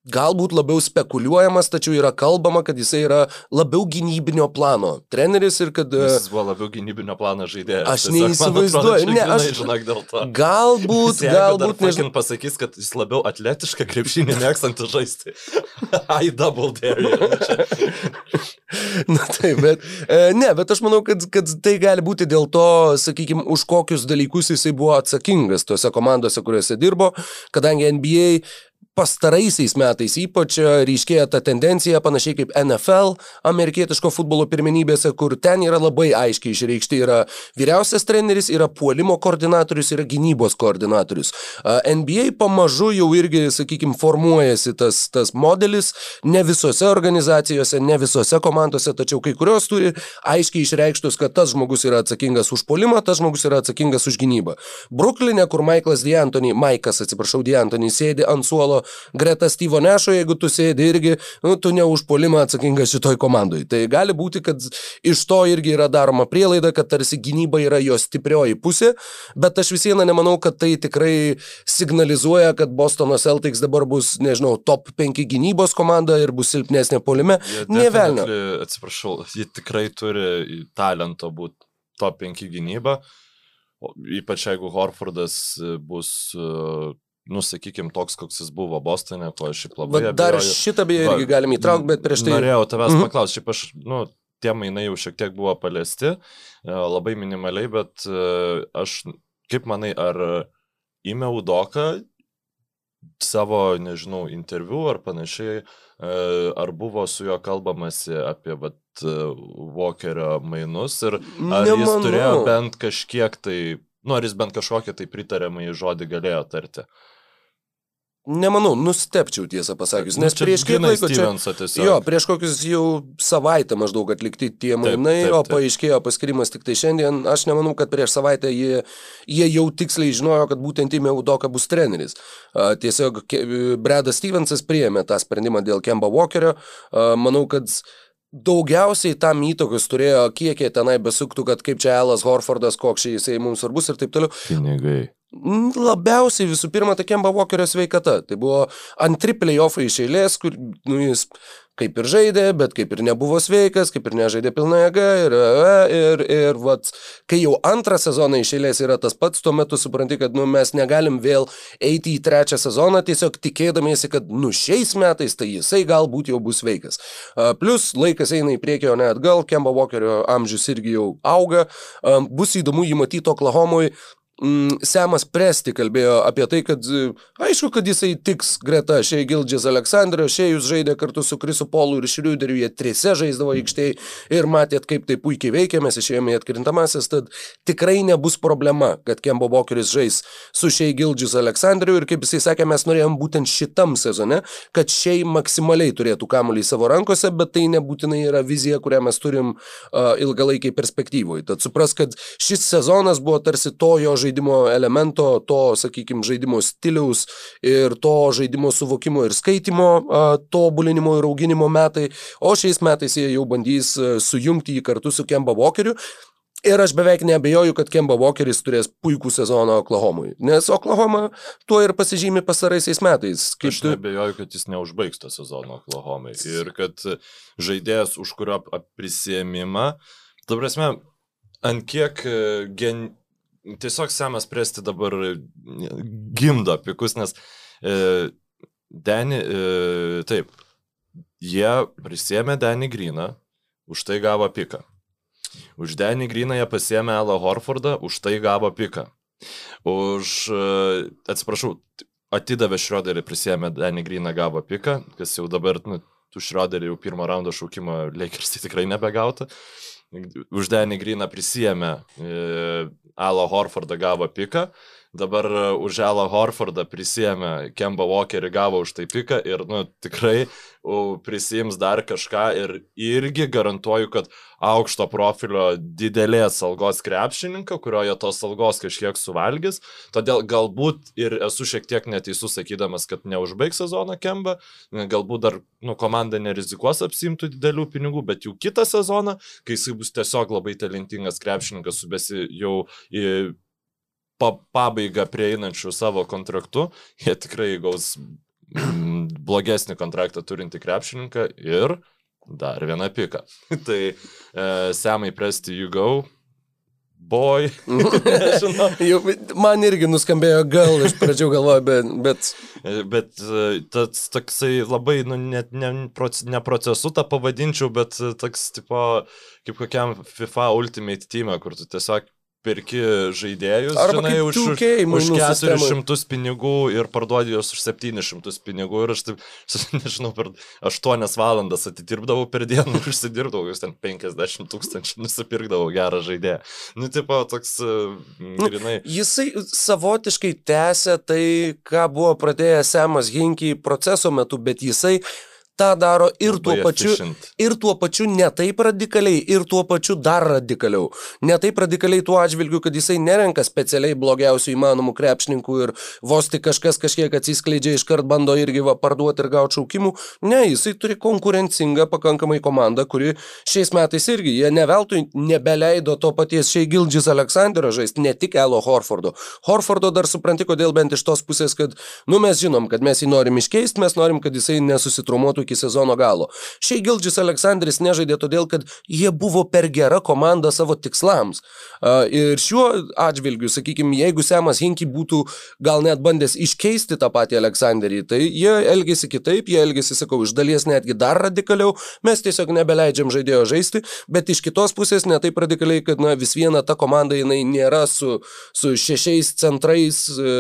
galbūt labiau spekuliuojamas, tačiau yra kalbama, kad jisai yra labiau gynybinio plano treneris ir kad... Jis buvo labiau gynybinio plano žaidėjas. Aš neįsivaizduoju, ne, aš... Žinok, dėl to. Galbūt, galbūt, nežinau. pasakys, kad jis labiau atletišką krepšinį mėgstantis žaisti. *laughs* I double dare. *laughs* Na taip, bet e, ne, bet aš manau, kad, kad tai gali būti dėl to, sakykime, už kokius dalykus jisai buvo atsakingas tose komandose, kuriuose dirbo, kadangi NBA pastaraisiais metais ypač e, ryškėja ta tendencija, panašiai kaip NFL, amerikietiško futbolo pirmenybėse, kur ten yra labai aiškiai išreikšti, yra vyriausias treneris, yra puolimo koordinatorius, yra gynybos koordinatorius. NBA pamažu jau irgi, sakykime, formuojasi tas, tas modelis, ne visose organizacijose, ne visose komandose, tačiau kai kurios turi aiškiai išreikštus, kad tas žmogus yra atsakingas už puolimą, tas žmogus yra atsakingas už gynybą. Bruklinė, kur Michaelas D'Antoni, Maikas, atsiprašau, D'Antoni sėdi ant suolo greta Stevo Nešo, jeigu tu sėdi irgi, nu, tu ne už polimą atsakingas šitoj komandai. Tai gali būti, kad iš to irgi yra daroma prielaida, kad tarsi gynyba yra jo stiprioji pusė, bet aš vis viena nemanau, kad tai tikrai signalizuoja, kad Bostono Celtics dabar bus, nežinau, top 5 gynybos komanda ir bus silpnesnė polime. Ne velnio. Atsiprašau, jie tikrai turi talento būti top 5 gynyba. Ypač jeigu Horfordas bus nu, sakykime, toks, koks jis buvo Bostone, ko aš šiaip labai... Bet dar abejoju. šitą beje irgi galim įtraukti, bet prieš tai... Norėjau tavęs -hmm. paklausti, šiaip aš, nu, tie mainai jau šiek tiek buvo paliesti, e, labai minimaliai, bet e, aš, kaip manai, ar įmėjau doką savo, nežinau, interviu ar panašiai, e, ar buvo su juo kalbamasi apie, vat, Walkerio mainus ir ar Nemanau. jis turėjo bent kažkiek tai, nu, ar jis bent kažkokią tai pritariamą į žodį galėjo tarti. Nemanau, nustepčiau tiesą pasakius, Nu, nes čia prieš kiek laiko čia... Jo, prieš kokius jau savaitę maždaug atlikti tie mainai, taip, o taip. paaiškėjo paskirimas tik tai šiandien. Aš nemanau, kad prieš savaitę jie, jie jau tiksliai žinojo, kad būtent Timė Udoka bus treneris. Tiesiog Bredas Stevensas priėmė tą sprendimą dėl Kemba Walkerio. Manau, kad daugiausiai tam įtakos turėjo, kiek jie tenai besuktų, kad kaip čia Elas Horfordas, koks jisai mums svarbus ir taip toliau. Pinigai. Mm, Labiausiai visų pirma, Kemba Walkerio sveikata. Tai buvo antri playoffai iš eilės, kur nu, jis kaip ir žaidė, bet kaip ir nebuvo sveikas, kaip ir nežaidė pilna jėga. Ir, ir, ir vat, kai jau antrą sezoną iš eilės yra tas pats, tuo metu supranti, kad nu, mes negalim vėl eiti į trečią sezoną, tiesiog tikėdamiesi, kad nu, šiais metais tai jisai galbūt jau bus sveikas. Plus laikas eina į priekį, o ne atgal, Kemba Walkerio amžius irgi jau auga. Bus įdomu jį matyti Oklahomui. Mm, Semas Presti kalbėjo apie tai, kad e, aišku, kad jisai tiks greta Šei Gildžės Aleksandrio, Šejus žaidė kartu su Krisu Polu ir Šriuderiu, jie trise žaisdavo aikštėje ir matėt, kaip tai puikiai veikia, mes išėjome į atkrintamasis, tad tikrai nebus problema, kad Kembo Bokeris žais su Šei Gildžės Aleksandriu ir kaip jisai sakė, mes norėjom būtent šitam sezone, kad Šei maksimaliai turėtų kamuolį savo rankose, bet tai nebūtinai yra vizija, kurią mes turim uh, ilgalaikiai perspektyvoje. Tad supras, kad šis sezonas buvo tarsi to jo žaidimo elemento, to, sakykime, žaidimo stiliaus ir to žaidimo suvokimo ir skaitimo tobulinimo ir auginimo metai, o šiais metais jie jau bandys sujungti jį kartu su Kemba Walkeriu. Ir aš beveik neabejoju, kad Kemba Walkeris turės puikų sezoną Oklahomui, nes Oklahoma tuo ir pasižymi pasaraisiais metais. Kaip Aš tu... nebejoju, kad jis neužbaigs to sezono Oklahomai. Ir kad žaidėjas, už kurio prisėmimą, ta prasme, ant kiek e, gen... tiesiog Semas Presti dabar e, gimdo pikus, nes e, Denį, e, taip, jie prisėmė Denį Gryną, už tai gavo piką. Už Denį Gryną jie pasėmė Alą Horfordą, už tai gavo piką. Už, e, atsiprašau, atidavė Šrioderį, prisėmė Danį Gryną, gavo piką, kas jau dabar, nu, tu Šrioderį jau pirmo raundo šaukimo Lakers tai tikrai nebegauta. Už Danį Gryną prisėmė e, Alą Horfordą, gavo piką. Dabar e, už Alą Horfordą prisėmė Kemba Walkerį, gavo už tai piką ir, nu, tikrai u, prisims dar kažką ir irgi garantuoju, kad aukšto profilio didelės algos krepšininką, kurio jie tos algos kažkiek suvalgys. Todėl galbūt ir esu šiek tiek neteisus sakydamas, kad neužbaigs sezoną Kemba, galbūt dar nu, komanda nerizikuos apsimtų didelių pinigų, bet jau kitą sezoną, kai jisai bus tiesiog labai talentingas krepšininkas su besi jau į pa, pabaigą prieinančių savo kontraktu, jie tikrai gaus blogesnį kontraktą turinti krepšininką ir dar vieną piką. *laughs* tai e, Semai Presti You Go. Boy. *laughs* *laughs* Man irgi nuskambėjo gal, iš pradžių galvoju, bet, bet E, Bet e, tas toksai labai, nu, net ne, ne procesu tą pavadinčiau, bet e, toks, tipo, kaip kokiam FIFA Ultimate team, kur tu tiesiog perki žaidėjus, Arba žinai, už, 2K už mainų 400 pinigų ir parduodi juos už 700 pinigų ir aš taip, *laughs* nežinau, per 8 valandas atidirbdavau per dieną, *laughs* užsidirbdavau, jūs ten 50 tūkstančių nusipirkdavau gerą žaidėją. Nu, tipo, toks, e, grinai. jisai savotiškai tęsė tai, ką buvo pradėjęs Semas Hinky proceso metu, bet jisai tą daro ir tuo pačiu, ir tuo pačiu ne taip radikaliai, ir tuo pačiu dar radikaliau. Ne taip radikaliai tuo atžvilgiu, kad jisai nerenka specialiai blogiausių įmanomų krepšininkų ir vos tik kažkas kažkiek atsiskleidžia, iškart bando irgi va, parduoti ir gauti šaukimų. Ne, jisai turi konkurencingą pakankamai komandą, kuri šiais metais irgi, jie neveltui nebeleido to paties šiai Gildžis Aleksandro žaisti, ne tik Elo Horfordo. Horfordo dar supranti, kodėl bent iš tos pusės, kad, nu mes žinom, kad mes jį norim iškeisti, mes norim, kad jisai nesusitrumuotų iki sezono galo. Šiai Gildžis Aleksandris nežaidė todėl, kad jie buvo per gera komanda savo tikslams. Ir šiuo atžvilgiu, sakykime, jeigu Semas Hinky būtų gal net bandęs iškeisti tą patį Aleksandrį, tai jie elgėsi kitaip, jie elgėsi, sakau, iš dalies netgi dar radikaliau, mes tiesiog nebeleidžiam žaidėjo žaisti, bet iš kitos pusės ne taip radikaliai, kad na, vis viena ta komanda jinai nėra su, su šešiais centrais e,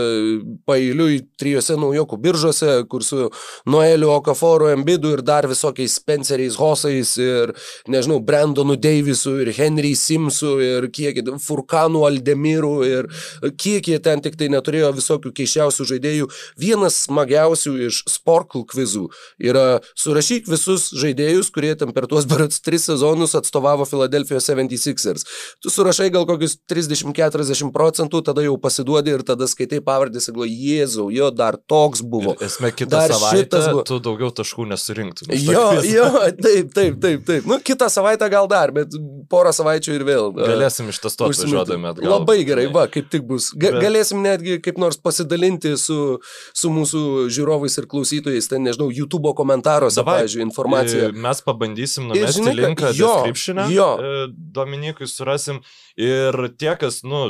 pailiui trijose naujokų biržose, kur su Noeliu Okaforu, Embidu Smidų ir dar visokiais Spenceriais Hosais ir, nežinau, Brandonu Deivisu ir Henry Simsu ir kiek, Furkanu Aldemiru ir kiek jie ten tik tai neturėjo visokių keiščiausių žaidėjų. Vienas smagiausių iš Sporkl kvizų yra surašyk visus žaidėjus, kurie ten per tuos berots tris sezonus atstovavo Philadelphia 76ers. Tu surašai gal kokius 30-40 procentų, tada jau pasiduodi ir tada skaitai pavardės ir galvoji, Jėzau, jo dar toks buvo. Esmė kitą dar savaitę buvo. tu daugiau taškų nesurinktum. Jo, jo, taip, taip, taip, taip. Nu, kitą savaitę gal dar, bet porą savaičių ir vėl. Galėsim iš tas to važiuodami atgal. Labai gerai, va, kaip tik bus. Ga bet... Galėsim netgi kaip nors pasidalinti su, su mūsų žiūrovais ir klausytojais, ten, nežinau, YouTube komentaruose, pavyzdžiui, informaciją. Mes pabandysim numesti linką description'e. Jo. E, Dominikui surasim ir tie, kas, nu,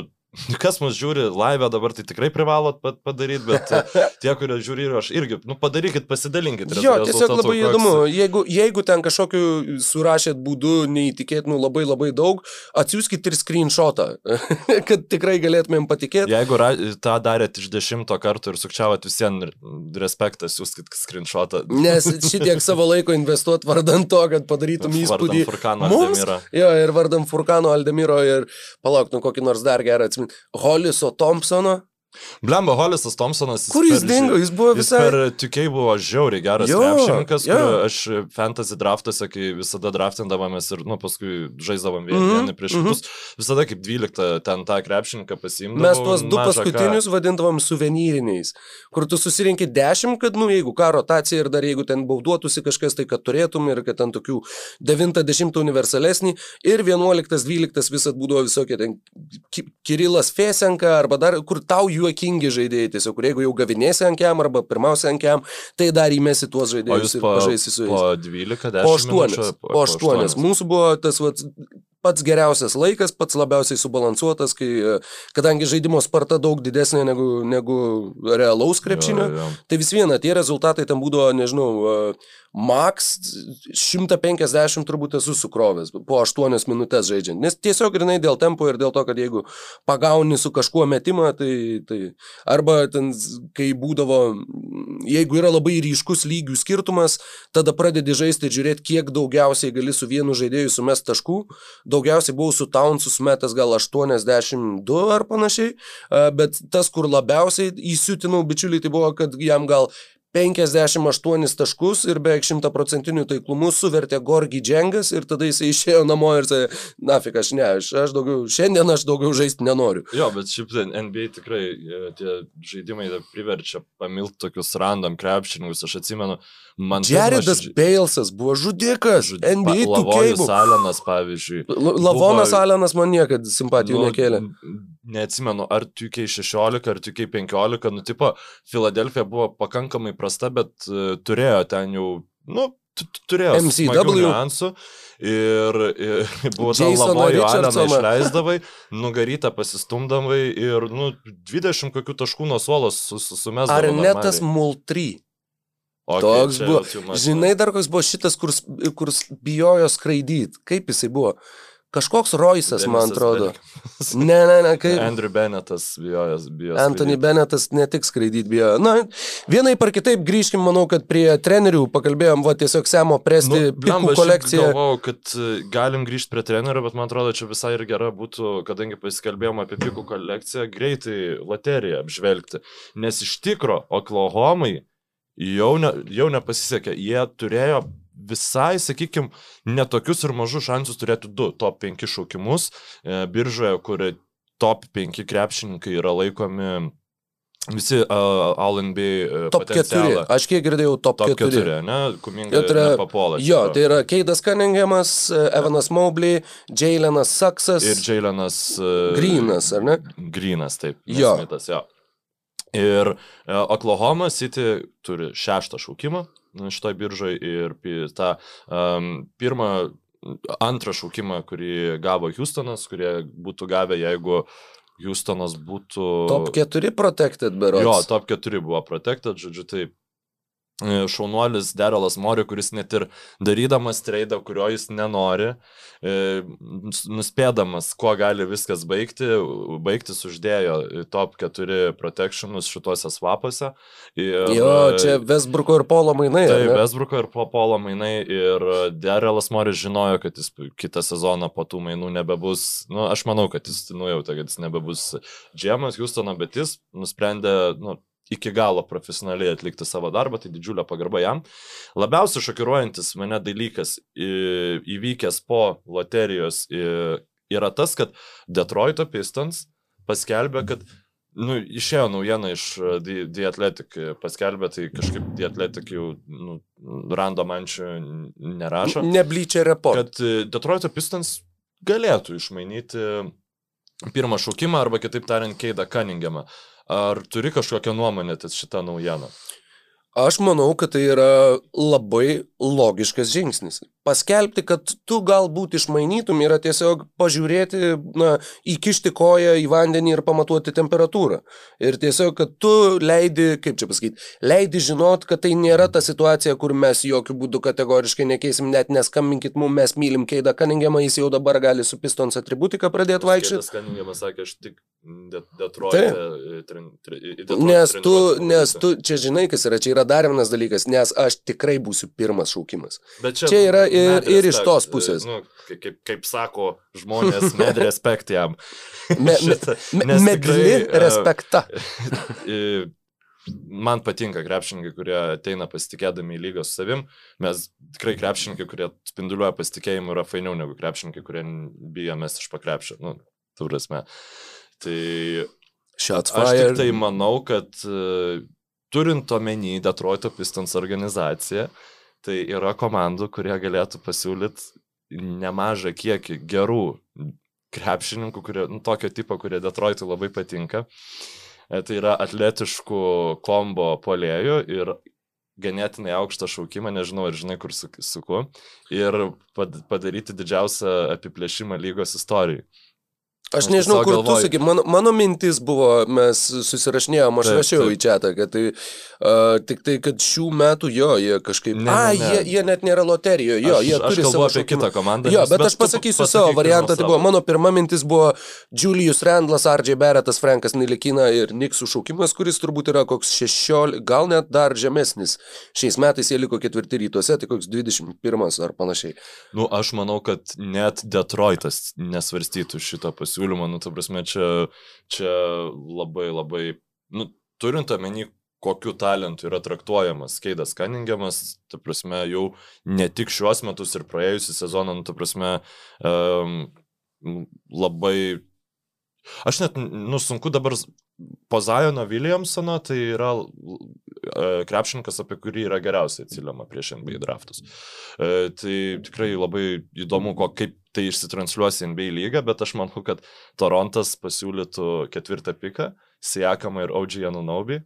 Kas mus žiūri live dabar, tai tikrai privalot padaryti, bet *laughs* tie, kurie žiūri ir aš irgi, nu padarykit, pasidalinkit. Jo, tiesiog labai koks... įdomu, jeigu, jeigu ten kažkokiu surašėt būdu neįtikėtinų labai labai daug, atsiųskit ir screenshotą, *laughs* kad tikrai galėtumėm patikėti. Jeigu ra, tą darėt iš dešimto karto ir sukčiavot visiems respektas, siūskit screenshotą. Nes *laughs* šitiek savo laiko investuot vardant to, kad padarytum įspūdį. Furkano Mums, Aldemiro. Jo, ir vardant Furkano Aldemiro ir palauk, nu kokį nors dar gerą Robinson, Rollis og Thompsoner Blemba Holisas Thompsonas. Kur jis dingo? Jis buvo visai. Jis per tikiai buvo žiauriai geras krepšininkas, jo. aš fantasy draftuose, kai visada draftindavomės ir, nu, paskui žaisdavom vieną mm -hmm. prieš kitus, mm -hmm. visada kaip 12 ten tą krepšininką pasiimdavom. Mes tuos du paskutinius ką. vadindavom suvenyriniais, kur tu susirinkė 10, kad, nu, jeigu ką rotacija ir dar jeigu ten bauduotųsi kažkas, tai kad turėtum ir kad ten tokių 9-10 universalesnį ir 11-12 visat būdavo visokie ten Kirilas Fesenka arba dar, kur tau jų juokingi žaidėjai, tiesiog, kur jeigu jau gavinėsi ant kiam arba pirmiausia ant kiam, tai dar įmesi tuos žaidėjus ir pažaisi su jais. Po 12, 10. Po 8. Minučių, po, po 8. 8. Mūsų buvo tas vat, pats geriausias laikas, pats labiausiai subalansuotas, kai, kadangi žaidimo sparta daug didesnė negu, negu realaus krepšinio, jo, jo. tai vis viena tie rezultatai tam būdavo, nežinau, Max 150 turbūt esu sukrovęs po 8 minutės žaidžiant. Nes tiesiog grinai dėl tempo ir dėl to, kad jeigu pagauni su kažkuo metimą, tai, tai arba ten, kai būdavo, jeigu yra labai ryškus lygių skirtumas, tada pradedi žaisti ir žiūrėti, kiek daugiausiai gali su vienu žaidėju sumest taškų. Daugiausiai buvau su Townsu sumetęs gal 82 ar panašiai, bet tas, kur labiausiai įsiutinau bičiulį, tai buvo, kad jam gal 58 taškus ir beveik 100 procentinių taiklumų suvertė Gorgi Džengas ir tada jisai išėjo namo ir sakė, na, fik, aš ne, aš, aš daugiau, šiandien aš daugiau žaisti nenoriu. Jo, bet šiaip NBA tikrai e, tie žaidimai priverčia pamilti tokius random krepšininkus, aš atsimenu, man... Jaredas aš... Balesas buvo žudikas, Žud... NBA Lavonas Alenas, pavyzdžiui. Lavonas buvo... Alenas man niekada simpatijų nu, nekėlė neatsimenu, ar tukiai 16, ar tukiai 15, nu, tipo, Filadelfija buvo pakankamai prasta, bet uh, turėjo ten jau, nu, turėjo MCW niuansų ir, ir buvo ta lavojo Aleną išleisdavai, nugarytą pasistumdavai ir, nu, 20 kokių taškų nuo suolos sumesdavai. Ar netas Multry? Okay, Toks buvo. Žinai, dar koks buvo šitas, kur, kur bijojo skraidyti. Kaip jisai buvo? Kažkoks Roisas, man atrodo. ne, ne, ne, kaip. *laughs* Andrew Bennettas bijojas, bijojas. Anthony. Bennettas ne tik skraidyti bijojo. Na, vienai par kitaip grįžkim, manau, kad prie trenerių pakalbėjom, va tiesiog Semo Presti nu, kolekciją. Aš galvojau, kad e, galim grįžti prie trenerių, bet man atrodo, čia visai ir gera būtų, kadangi pasikalbėjom apie pikų kolekciją, greitai loteriją apžvelgti. Nes iš tikro, Oklahomai jau, ne, jau nepasisekė. Jie turėjo visai, sakykime, netokius ir mažus šansus turėtų du top 5 šaukimus e, biržoje, kur top 5 krepšininkai yra laikomi Visi uh, LNB uh, top 4. Aš kiek girdėjau, top, top 4. 4 ne, kuminga tai papuola. Jo, tai yra Keidas Cunninghamas, uh, Evanas Mobley, Jailenas Saksas. Ir Jailenas. Uh, Greenas, ar ne? Greenas, taip. Jo. Nesmitas, jo. Ir uh, Oklahoma City turi šeštą šaukimą, šitoj biržoje ir tą um, pirmą, antrą šaukimą, kurį gavo Houstonas, kurie būtų gavę, jeigu Houstonas būtų... Top 4 protected, berods. Jo, top 4 buvo protected, žodžiu, taip. E, šaunuolis Derelas Mori, kuris net ir darydamas treidą, kurio jis nenori, e, nuspėdamas, kuo gali viskas baigti, baigtis uždėjo top 4 protectionus šituose swapuose. Ir, jo, čia Vesbruko ir Polo mainai. Tai Vesbruko ir Polo mainai ir Derelas Mori žinojo, kad jis kitą sezoną po tų mainų nebebus, nu, aš manau, kad jis nujautė, kad jis nebebus Džemas Houstono, bet jis nusprendė, nu, iki galo profesionaliai atlikti savo darbą, tai didžiulė pagarba jam. Labiausiai šokiruojantis mane dalykas įvykęs po loterijos yra tas, kad Detroito Pistons paskelbė, kad Nu, išėjo naujiena iš The, The Athletic, paskelbė, tai kažkaip The Athletic jau nu, rando mančių nerašo. Neblyčia report. Kad e, Detroito Pistons galėtų išmainyti pirmą šaukimą arba kitaip tariant Keidą Cunninghamą. Ar turi kažkokią nuomonę šitą naujieną? Aš manau, kad tai yra labai logiškas žingsnis paskelbti, kad tu galbūt išmainytum, yra tiesiog pažiūrėti, na, įkišti koją į vandenį ir pamatuoti temperatūrą. Ir tiesiog, kad tu leidi, kaip čia pasakyti, leidi žinot, kad tai nėra ta situacija, kur mes jokių būdų kategoriškai nekeisim, net neskambinkit mums, mes mylim Keidą Kaningiamą, jis jau dabar gali su Pistons atributika pradėti vaikščioti. Keidas Kaningiamas sakė, aš tik Detroit'e. Nes tu, nes tu, čia žinai, kas yra, čia yra dar vienas dalykas, nes aš tikrai būsiu pirmas šaukimas. Bet čia, čia yra ir, ir iš tos pusės. Nu, kaip, kaip sako žmonės, *laughs* med respekt jam. Me, *laughs* Šitą, me, medli tikrai, respekta. *laughs* Man patinka krepšininkai, kurie ateina pasitikėdami į lygą su savim. Mes tikrai krepšininkai, kurie spinduliuoja pasitikėjimu, yra fainiau negu krepšininkai, kurie bijo mes iš pakrepšio. Nu, turasme. Tai Shots aš tik tai manau, kad turint omeny Detroito Pistons organizaciją, tai yra komandų, kurie galėtų pasiūlyti nemažą kiekį gerų krepšininkų, kurie, nu, tokio tipo, kurie Detroitui labai patinka. E, tai yra atletiškų kombo polėjų ir ganėtinai aukštą šaukimą, nežinau, ar žinai, kur suku, ir padaryti didžiausią apiplėšimą lygos istorijai. Aš nežinau, kur galvoju. tu sakai, mano, mano mintis buvo, mes susirašinėjom, aš taip, rašiau taip. į čia, kad tai uh, tik tai, kad šių metų jo, jie kažkaip... Ne, A, ne. Jie, jie net nėra loterijoje, jo, aš, jie turi savo... apie šaukimą. kitą komandą. Jo, bet, bet aš pasakysiu savo variantą, tai buvo, mano pirma mintis buvo Julius Randlas, Ardžiai Beretas, Frankas Nilikina ir Niksų šaukimas, kuris turbūt yra koks 16, gal net dar žemesnis. Šiais metais jie liko ketvirti rytuose, tai koks 21 ar panašiai. Nu, aš manau, kad net Detroitas nesvarstytų šito pasiūlymą pasiūlymą, nu, ta prasme, čia, čia labai labai, nu, turint omeny, kokiu talentu yra traktuojamas Keidas Kaningiamas, ta prasme, jau ne tik šiuos metus ir praėjusią sezoną, nu, ta prasme, um, labai Aš net, nu, sunku dabar po Zajono Williamsono, tai yra e, krepšininkas, apie kurį yra geriausiai atsiliama prieš NBA draftus. E, tai tikrai labai įdomu, ko, kaip tai išsitransliuos į NBA lygą, bet aš manau, kad Torontas pasiūlytų ketvirtą piką, Siakamą ir OG Anunobi.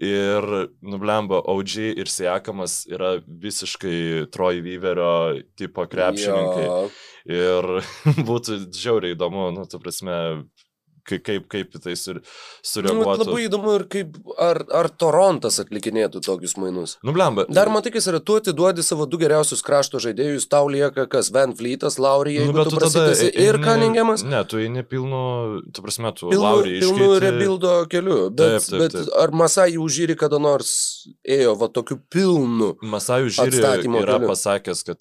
Ir nublemba OG ir Siakamas yra visiškai Troy Weaverio tipo krepšininkai. Jo. Ir *laughs* būtų žiauriai įdomu, nu, tu prasme, kaip, kaip, kaip tai sur, sureaguotų. Nu, labai įdomu ir kaip, ar, ar Torontas atlikinėtų tokius mainus. Nublemba. Dar matai, kas yra, tu atiduodi savo du geriausius krašto žaidėjus, tau lieka kas Van Fleetas, Laurija, nu, tu, tu tada ir Kaningiamas. Ne, tu eini pilnu, tu prasme, tu Laurija iškeiti. Pilnu rebuildo keliu, bet, taip, taip, taip. bet ar Masai užžyri kada nors ėjo va tokiu pilnu. Masai užžyri yra keliu. pasakęs, kad,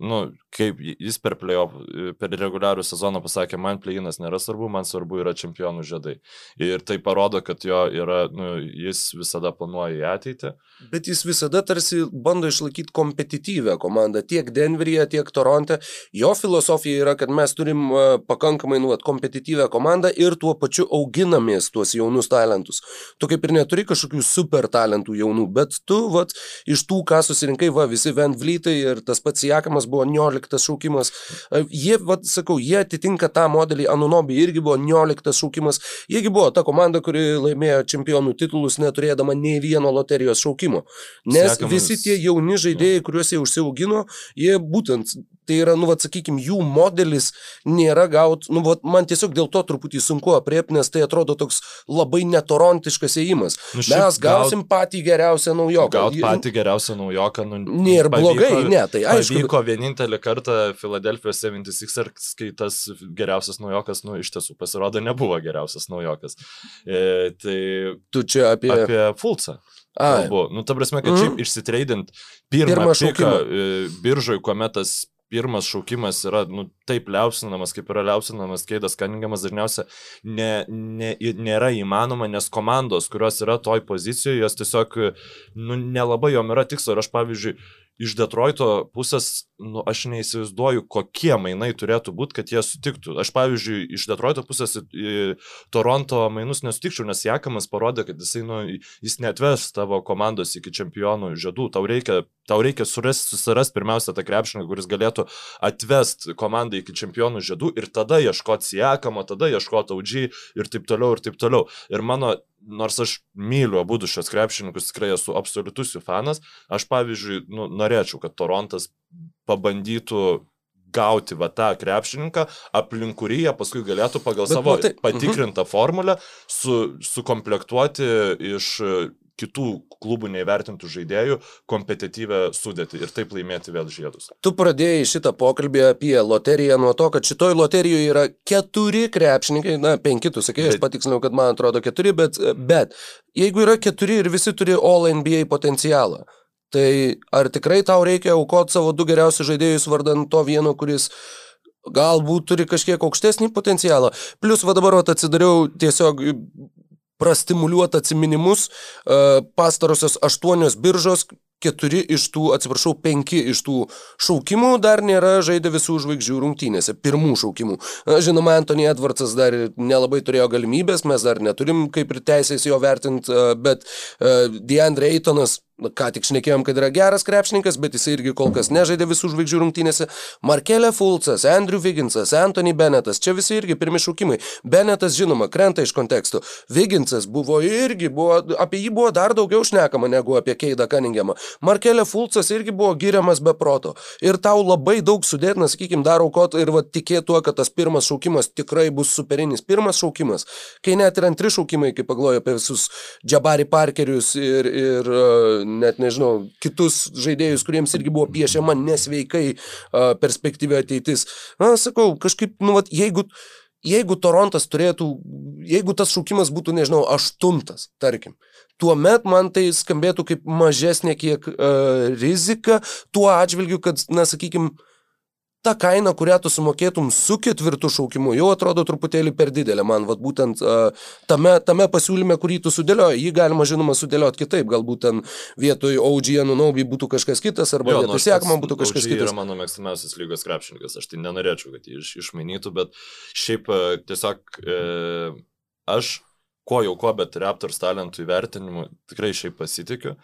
nu, kaip jis per, playoff, per reguliarų sezoną pasakė, man pleinas nėra svarbu, man svarbu yra čempionų žiedai. Ir tai parodo, kad jo yra, nu, jis visada planuoja į ateitį. Bet jis visada tarsi bando išlaikyti kompetityvę komandą tiek Denveryje, tiek Toronte. Jo filosofija yra, kad mes turim pakankamai nu, kompetityvę komandą ir tuo pačiu auginamės tuos jaunus talentus. Tu kaip ir neturi kažkokių super talentų jaunų, bet tu vat, iš tų, ką susirinkai, va, visi Van Vlytai ir tas pats Jakamas buvo 19 šaukimas. Jie, vat, sakau, jie atitinka tą modelį, Anunobi irgi buvo 19 šaukimas. Jiegi buvo ta komanda, kuri laimėjo čempionų titulus neturėdama nei vieno loterijos šaukimo. Nes Sekamas. visi tie jauni žaidėjai, kuriuos jie užsiaugino, jie būtent Tai yra, nu, vad, sakykime, jų modelis nėra gaut, nu, vat, man tiesiog dėl to truputį sunku apriepti, nes tai atrodo toks labai netorontiškas įėjimas. Nu, Mes gausim gaut, patį geriausią naujoką. Gaut patį geriausią naujoką, nu, nėra blogai, ne, tai aišku. Vyko vienintelį kartą Filadelfijos 76ers, kai tas geriausias naujokas, nu, iš tiesų pasirodo, nebuvo geriausias naujokas. E, tai tu čia apie... Apie Fulcą. Kalbu. Nu, ta prasme, kad mm. šiaip išsitreidint pirmą, pirmą šauką e, biržoj, kuomet tas pirmas šaukimas yra nu, taip liausinamas, kaip yra liausinamas Keidas Kaningamas, dažniausiai ne, ne, nėra įmanoma, nes komandos, kurios yra toj pozicijoje, jos tiesiog nu, nelabai jom yra tikslo. Ir aš, pavyzdžiui, iš Detroito pusės, nu, aš neįsivaizduoju, kokie mainai turėtų būti, kad jie sutiktų. Aš, pavyzdžiui, iš Detroito pusės į Toronto mainus nesutikčiau, nes Jakamas parodė, kad jisai, nu, jis netves tavo komandos iki čempionų žiedų. Tau reikia, tau reikia surasti, susirasti pirmiausia tą krepšininką, kuris galėtų atvest komandą iki čempionų žiedų ir tada ieškoti Jakamo, tada ieškoti Audžiai ir taip toliau, ir taip toliau. Ir mano nors aš myliu abu šios krepšininkus, tikrai esu absoliutus jų fanas, aš pavyzdžiui, nu, norėčiau, kad Torontas pabandytų gauti va tą krepšininką, aplink kurį jie paskui galėtų pagal Bet, savo tai, patikrintą -huh. formulę su, sukomplektuoti iš kitų klubų neįvertintų žaidėjų kompetityvę sudėti ir taip laimėti vėl žiedus. Tu pradėjai šitą pokalbį apie loteriją nuo to, kad šitoj loterijoje yra keturi krepšininkai, na, penki, tu sakei, aš patikslinau, kad man atrodo keturi, bet, bet jeigu yra keturi ir visi turi All NBA potencialą, tai ar tikrai tau reikia aukoti savo du geriausius žaidėjus vardant to vieno, kuris galbūt turi kažkiek aukštesnį potencialą. Plus, va dabar va, atsidariau tiesiog prastimuliuoti atsiminimus, e, pastarosios aštuonios biržos, keturi iš tų, atsiprašau, penki iš tų šaukimų dar nėra žaidę visų žvaigždžių rungtynėse, pirmų šaukimų. Žinoma, Antony Edwardsas dar nelabai turėjo galimybės, mes dar neturim kaip ir teisės jo vertinti, e, bet e, Deandre Eitonas ką tik šnekėjom, kad yra geras krepšininkas, bet jis irgi kol kas nežaidė visų žvaigždžių rungtynėse. Markelė Fulcas, Andrew Vigginsas, Anthony Bennettas, čia visi irgi pirmi šūkimai. Bennettas, žinoma, krenta iš konteksto. Vigginsas buvo irgi, buvo, apie jį buvo dar daugiau šnekama negu apie Keidą Cunninghamą. Markelė Fulcas irgi buvo giriamas be proto. Ir tau labai daug sudėtina, sakykime, dar aukot ir va, tikėt tuo, kad tas pirmas šaukimas tikrai bus superinis. Pirmas šaukimas, kai net ir antri šaukimai, kaip paglojo apie visus Jabari Parkerius ir, ir net nežinau, kitus žaidėjus, kuriems irgi buvo piešiama nesveikai uh, perspektyvi ateitis. Na, sakau, kažkaip, nu, vat, jeigu, jeigu Torontas turėtų, jeigu tas šūkimas būtų, nežinau, aštuntas, tarkim, tuomet man tai skambėtų kaip mažesnė kiek uh, rizika tuo atžvilgiu, kad, na, sakykime, ta kaina, kurią tu sumokėtum su ketvirtu šaukimu, jau atrodo truputėlį per didelė. Man, vad būtent uh, tame, tame pasiūlyme, kurį tu sudėlioji, jį galima žinoma sudėlioti kitaip, galbūt ten vietoj OG Anunobi būtų kažkas kitas, arba jo, vietoj Sekman būtų kažkas OG kitas. Tai yra mano mėgstamiausias lygos krepšininkas, aš tai nenorėčiau, kad jį iš, išmainytų, bet šiaip tiesiog e, aš ko jau ko, bet Raptors talentų įvertinimu tikrai šiaip pasitikiu.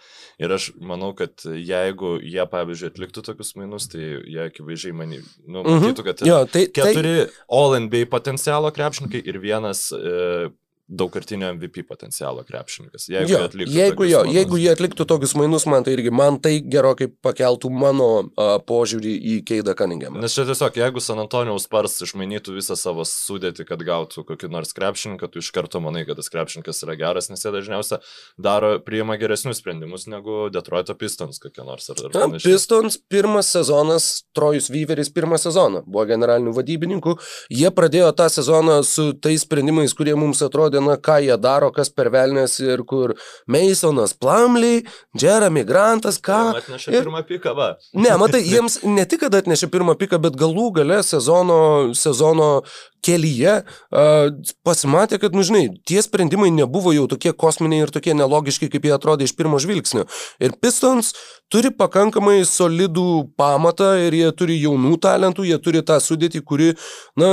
Ir aš manau, kad jeigu jie, pavyzdžiui, atliktų tokius mainus, tai jie akivaizdžiai manį, nu, mhm. matytų, kad jo, tai, keturi tai... All NBA potencialo krepšininkai ir vienas e, daugkartinio MVP potencialo krepšininkas. Jeigu, jo, jie jeigu, jo, manus. jeigu jie atliktų tokius mainus, man tai irgi, man tai gerokai pakeltų mano uh, požiūrį į Keidą Cunninghamą. Nes čia tiesiog, jeigu San Antonijaus Spars išmainytų visą savo sudėtį, kad gautų kokį nors krepšininką, tu iš karto manai, kad tas krepšininkas yra geras, nes jie dažniausiai daro, priima geresnius sprendimus negu Detroito Pistons kokie nors. Ar, ar Na, Pistons pirmas sezonas, Trojus Vyveris pirmą sezoną buvo generalinių vadybininkų, jie pradėjo tą sezoną su tais sprendimais, kurie mums atrodė diena, ką jie daro, kas per velnės ir kur Masonas Plumley, Jeremy Grantas, ką. Jie atnešė ir... pirmą piką, va. Ne, matai, jiems ne tik, kad atnešė pirmą piką, bet galų gale sezono, sezono kelyje uh, pasimatė, kad, nu žinai, tie sprendimai nebuvo jau tokie kosminiai ir tokie nelogiški, kaip jie atrodė iš pirmo žvilgsnio. Ir Pistons turi pakankamai solidų pamatą ir jie turi jaunų talentų, jie turi tą sudėtį, kuri, na,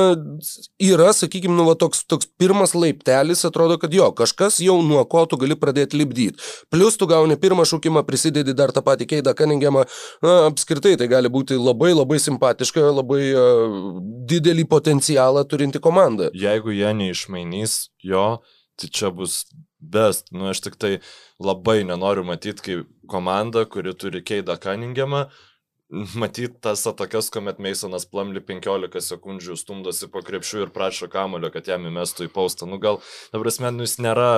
yra, sakykime, nu, va, toks, toks pirmas laiptelis, atrodo, kad jo, kažkas jau nuo ko tu gali pradėti lipdyti. Plus tu gauni pirmą šaukimą, prisidedi dar tą patį Keidą Kaningiamą, na, apskritai tai gali būti labai labai simpatiška, labai uh, didelį potencialą turinti komanda. Jeigu jie neišmainys jo, tai čia bus best. Nu, aš tik tai labai nenoriu matyti, kaip komanda, kuri turi Keidą Kaningiamą, matyti tas atakas, kuomet Meisonas Plamli 15 sekundžių stumdosi po krepšių ir prašo kamulio, kad jam įmestų į paustą. Nu gal, ta prasme, nu, jis nėra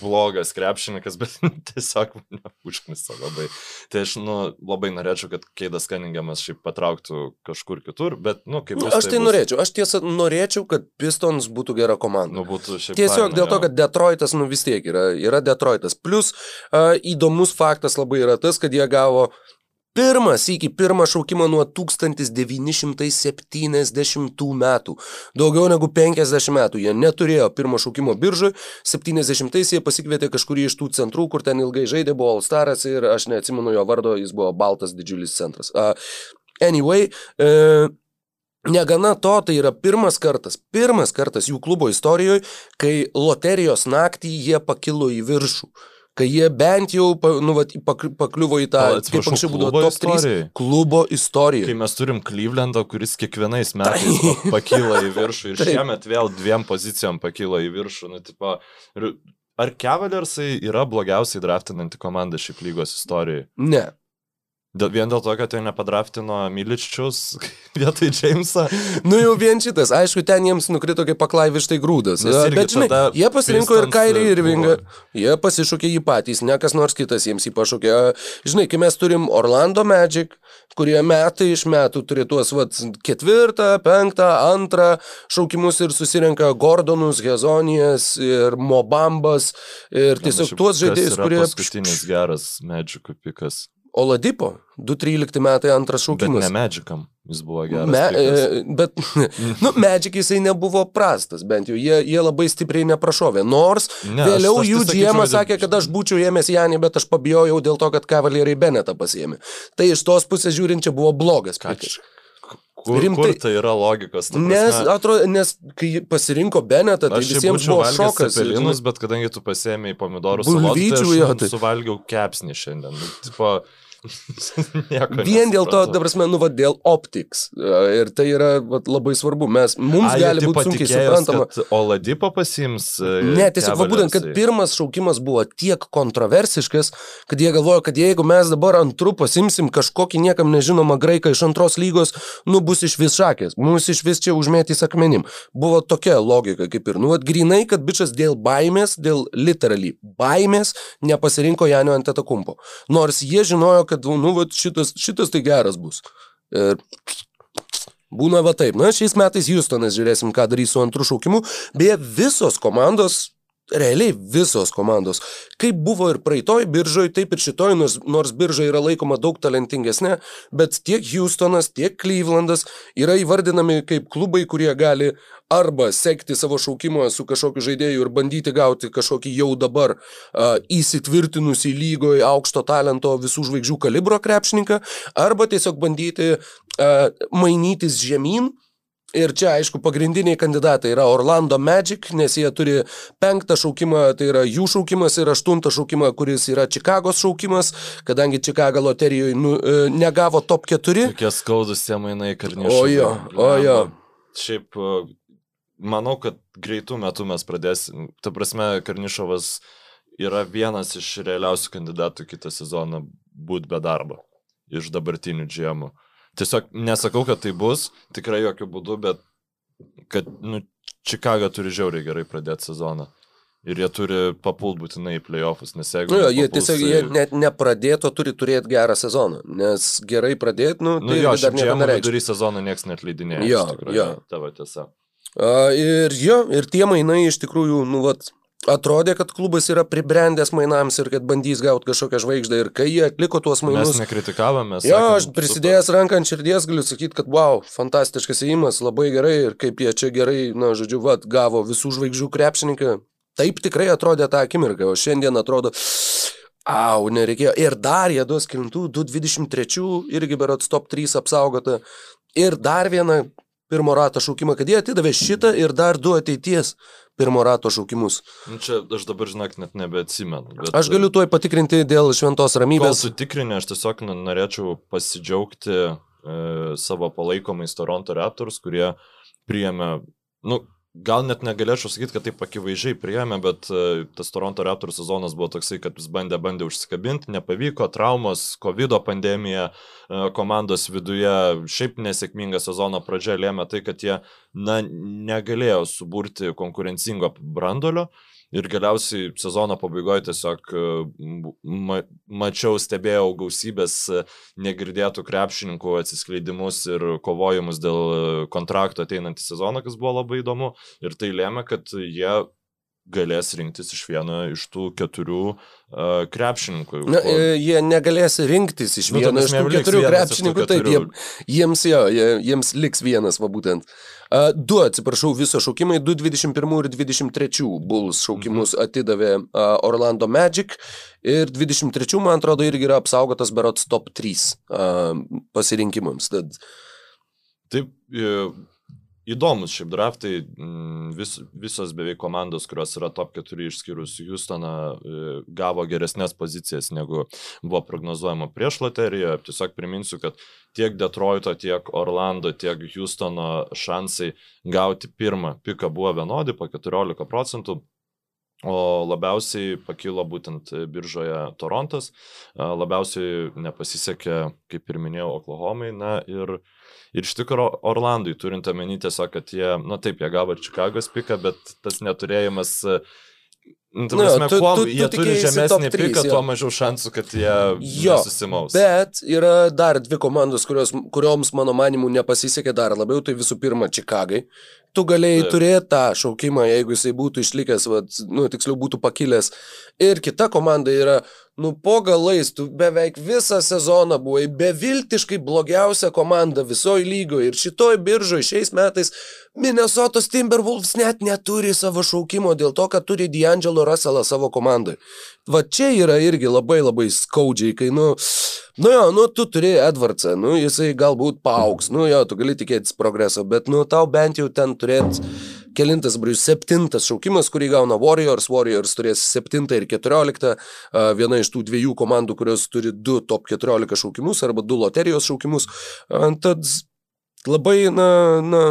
blogas krepšininkas, *laughs* bet tiesiog mane užknisa labai. Tai aš, nu, labai norėčiau, kad Keidas Kaningiamas šiaip patrauktų kažkur kitur, bet, nu, kaip... Bus, aš tai, tai bus... norėčiau, aš tiesą norėčiau, kad Pistons būtų gera komanda. Nu, būtų Tiesiog faina, dėl to, kad Detroitas, nu vis tiek yra, yra Detroitas. Plus, uh, įdomus faktas labai yra tas, kad jie gavo Pirmas iki pirmą šaukimą nuo 1970 metų. Daugiau negu 50 metų jie neturėjo pirmo šaukimo biržui. 70-ais jie pasikvietė kažkurį iš tų centrų, kur ten ilgai žaidė, buvo All Staras ir aš neatsimenu jo vardo, jis buvo baltas didžiulis centras. Uh, anyway, uh, Negana to, tai yra pirmas kartas, pirmas kartas jų klubo istorijoje, kai loterijos naktį jie pakilo į viršų. Uh, kai jie bent jau nu, vat, pakliuvo į tą, kaip anksčiau būdavo top 3 klubo istoriją. Kai mes turim Klyvlendą, kuris kiekvienais metais tai. pakyla į viršų ir *laughs* tai. šiemet vėl dviem pozicijom pakyla į viršų. Nu, tipo, ar Cavaliarsai yra blogiausiai draftinanti komanda šiaip lygos istorijoje? Ne. Vien dėl to, kad jo nepadraftino Miličius *laughs* vietoj Jamesą. Nu jau vien šitas, aišku, ten jiems nukrito kaip paklaivištai grūdas. Bet žinai, jie pasirinko ir Kairį Irvingą, jie pasišūkė jį patys, ne kas nors kitas jiems jį pašūkė. Žinai, kai mes turim Orlando Magic, kurie metai iš metų turi tuos vat, ketvirtą, penktą, antrą šaukimus ir susirenka Gordonus, Hezonijas ir Mobambas ir tiesiog tuos žaidėjus, kurie... Paskutinis geras Magicų pikas. Oladipo, 2-13 metai antras šaukimas. Bet ne Magicam, jis buvo geras. Me, e, bet, *laughs* nu, Magic jisai nebuvo prastas, bent jau jie, jie labai stipriai neprašovė. Nors ne, vėliau aš, aš jų GM sakė, kad aš būčiau ėmęs Janį, bet aš pabijojau dėl to, kad kavalieriai Benetą pasiėmė. Tai iš tos pusės žiūrint, čia buvo blogas. Kačiš. Kur, Rimtai, kur tai yra logikos? Nes, atrodo, nes kai pasirinko Benetą, tai visiems buvo šokas. Pelinus, bet kadangi tu pasėmėjai pomidorus, bulvyčių, tai aš suvalgiau kepsnį šiandien. Tipo, *laughs* Vien dėl to, dabar mes, nu, va, dėl optiks. Ir tai yra va, labai svarbu. Mes, mums A, gali būti sunkiai suprantama. Oladipo pasims. E, ne, tiesiog, va, būtent, kad pirmas šaukimas buvo tiek kontroversiškas, kad jie galvojo, kad jeigu mes dabar antrų pasimsim kažkokį niekam nežinomą graiką iš antros lygos, nu, bus iš vis šakės. Mums iš vis čia užmėtys akmenim. Buvo tokia logika, kaip ir, nu, grinai, kad bičias dėl baimės, dėl literally baimės nepasirinko Janio Antetakumpo. Nors jie žinojo, kad, nu, va, šitas, šitas tai geras bus. Ir būna va taip. Na, šiais metais Houstonas žiūrėsim, ką darys su antru šaukimu. Beje, visos komandos realiai visos komandos. Kaip buvo ir praeitoj biržoj, taip ir šitoj, nors, nors birža yra laikoma daug talentingesnė, bet tiek Houstonas, tiek Clevelandas yra įvardinami kaip klubai, kurie gali arba sekti savo šaukimą su kažkokiu žaidėju ir bandyti gauti kažkokį jau dabar uh, įsitvirtinusį lygoje aukšto talento visų žvaigždžių kalibro krepšininką, arba tiesiog bandyti uh, mainytis žemyn Ir čia, aišku, pagrindiniai kandidatai yra Orlando Magic, nes jie turi penktą šaukimą, tai yra jų šaukimas, ir aštuntą šaukimą, kuris yra Čikagos šaukimas, kadangi Čikaga loterijoje nu, e, negavo top 4. Kokie skaudus tie mainai karnišai. O jo, o jo. Šiaip, e, manau, kad greitų metų mes pradėsim. Ta prasme, Karnišovas yra vienas iš realiausių kandidatų kitą sezoną būti be darbo iš dabartinių džiemų. Tiesiog nesakau, kad tai bus, tikrai jokių būdų, bet kad, nu, Čikaga turi žiauriai gerai pradėti sezoną. Ir jie turi papult būtinai į playoffus, nes jeigu... Nu, jo, jie tiesiog jie net nepradėto turi turėti gerą sezoną, nes gerai pradėti, nu, nu tai jo, dar nereikia. Vidury sezono niekas net leidinėja. Jo, tikrųjų, jo. Tavo tiesa. Uh, ir jo, ir tie mainai iš tikrųjų, nu, vat, Atrodė, kad klubas yra pribrendęs mainams ir kad bandys gauti kažkokią žvaigždę. Ir kai jie atliko tuos mainus... Mes nekritikavome. Jo, sakėm, aš prisidėjęs super. ranką ant širdies galiu sakyti, kad wow, fantastiškas įimas, labai gerai ir kaip jie čia gerai, na, žodžiu, vat, gavo visų žvaigždžių krepšininką. Taip tikrai atrodė tą akimirką, o šiandien atrodo... Au, nereikėjo. Ir dar jie duos kilintų, 223, irgi berots top 3 apsaugota. Ir dar vieną pirmo rato šaukimą, kad jie atidavė šitą ir dar du ateities pirmo rato šaukimus. Nu, čia aš dabar, žinok, net nebeatsimenu. Bet... Aš galiu tuoj patikrinti dėl šventos ramybės. Kol sutikrinė, aš tiesiog norėčiau pasidžiaugti e, savo palaikomais Toronto Raptors, kurie priėmė, nu, gal net negalėčiau sakyti, kad taip akivaizdžiai priėmė, bet e, tas Toronto Raptors sezonas buvo toksai, kad vis bandė, bandė užsikabinti, nepavyko, traumos, COVID pandemija e, komandos viduje, šiaip nesėkminga sezono pradžia lėmė tai, kad jie na, negalėjo suburti konkurencingo brandolio. Ir galiausiai sezono pabaigoje tiesiog e, ma mačiau, stebėjau gausybės e, negirdėtų krepšininkų atsiskleidimus ir kovojimus dėl e, kontrakto ateinantį sezoną, kas buvo labai įdomu. Ir tai lėmė, kad jie galės rinktis iš vieno iš tų keturių uh, krepšininkų. Na, ko... Jie negalės rinktis iš nu, vieno iš tų keturių krepšininkų, taip, jie, jiems, jo, jie, jiems liks vienas, va būtent. Uh, du, atsiprašau, viso šaukimai, 2.21 ir 23 Bulls šaukimus mhm. atidavė uh, Orlando Magic ir 23, man atrodo, irgi yra apsaugotas berots top 3 uh, pasirinkimams. Tad... Taip, Įdomus šiaip draftai, mm, vis, visos beveik komandos, kurios yra top 4 išskyrus Houstoną, e, gavo geresnės pozicijas negu buvo prognozuojama prieš loteriją. Tiesiog priminsiu, kad tiek Detroito, tiek Orlando, tiek Houstono šansai gauti pirmą piką buvo vienodi po 14 procentų. O labiausiai pakilo būtent biržoje Torontas, labiausiai nepasisekė, kaip ir minėjau, Oklahomai, na ir uh, Ir iš tikrųjų Orlandui, turint omeny tiesiog, kad jie, na taip, jie gavo ir Čikagos piką, bet tas neturėjimas Nu, tu, prasme, tu, kuo tu, jie tu turi žemesnį 3, piką, tuo mažiau šansų, kad jie jo, susimaus. Bet yra dar dvi komandos, kurios, kurioms mano manimu nepasisekė dar labiau. Tai visų pirma, Čikagai. Tu galėjai Taip. turėti tą šaukimą, jeigu jisai būtų išlikęs, vat, nu, tiksliau būtų pakilęs. Ir kita komanda yra Nu, po galais, tu beveik visą sezoną buvai beviltiškai blogiausia komanda visoji lygoje ir šitoj biržoje šiais metais Minnesotos Timberwolves net neturi savo šaukimo dėl to, kad turi D'Angelo Russellą savo komandai. Va čia yra irgi labai labai skaudžiai, kai, nu, nu jo, nu, tu turi Edwardsą, nu, jisai galbūt paauks, nu jo, tu gali tikėtis progreso, bet, nu, tau bent jau ten turėt kelintas, brūs, septintas šaukimas, kurį gauna Warriors, Warriors turės septintą ir keturioliktą, viena iš tų dviejų komandų, kurios turi du top 14 šaukimus arba du loterijos šaukimus. Tad labai, na, na,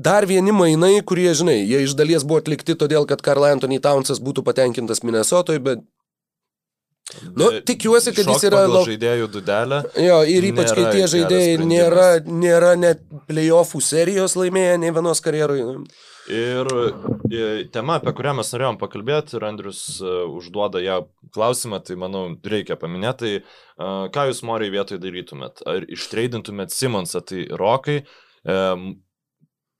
Dar vieni mainai, kurie, žinai, jie iš dalies buvo atlikti todėl, kad Karl Anthony Townsas būtų patenkintas Minnesotoje, bet Nu, tikiuosi, kad jis yra labai... žaidėjų dudelė. Jo, ir ypač, kai tie žaidėjai nėra, nėra net playoffų serijos laimėję ne vienos karjerui. Ir e, tema, apie kurią mes norėjom pakalbėti, ir Andrius e, užduoda ją klausimą, tai manau, reikia paminėti, tai, ką jūs moriai vietoj darytumėt? Ar ištreidintumėt Simonsą, tai Rokai?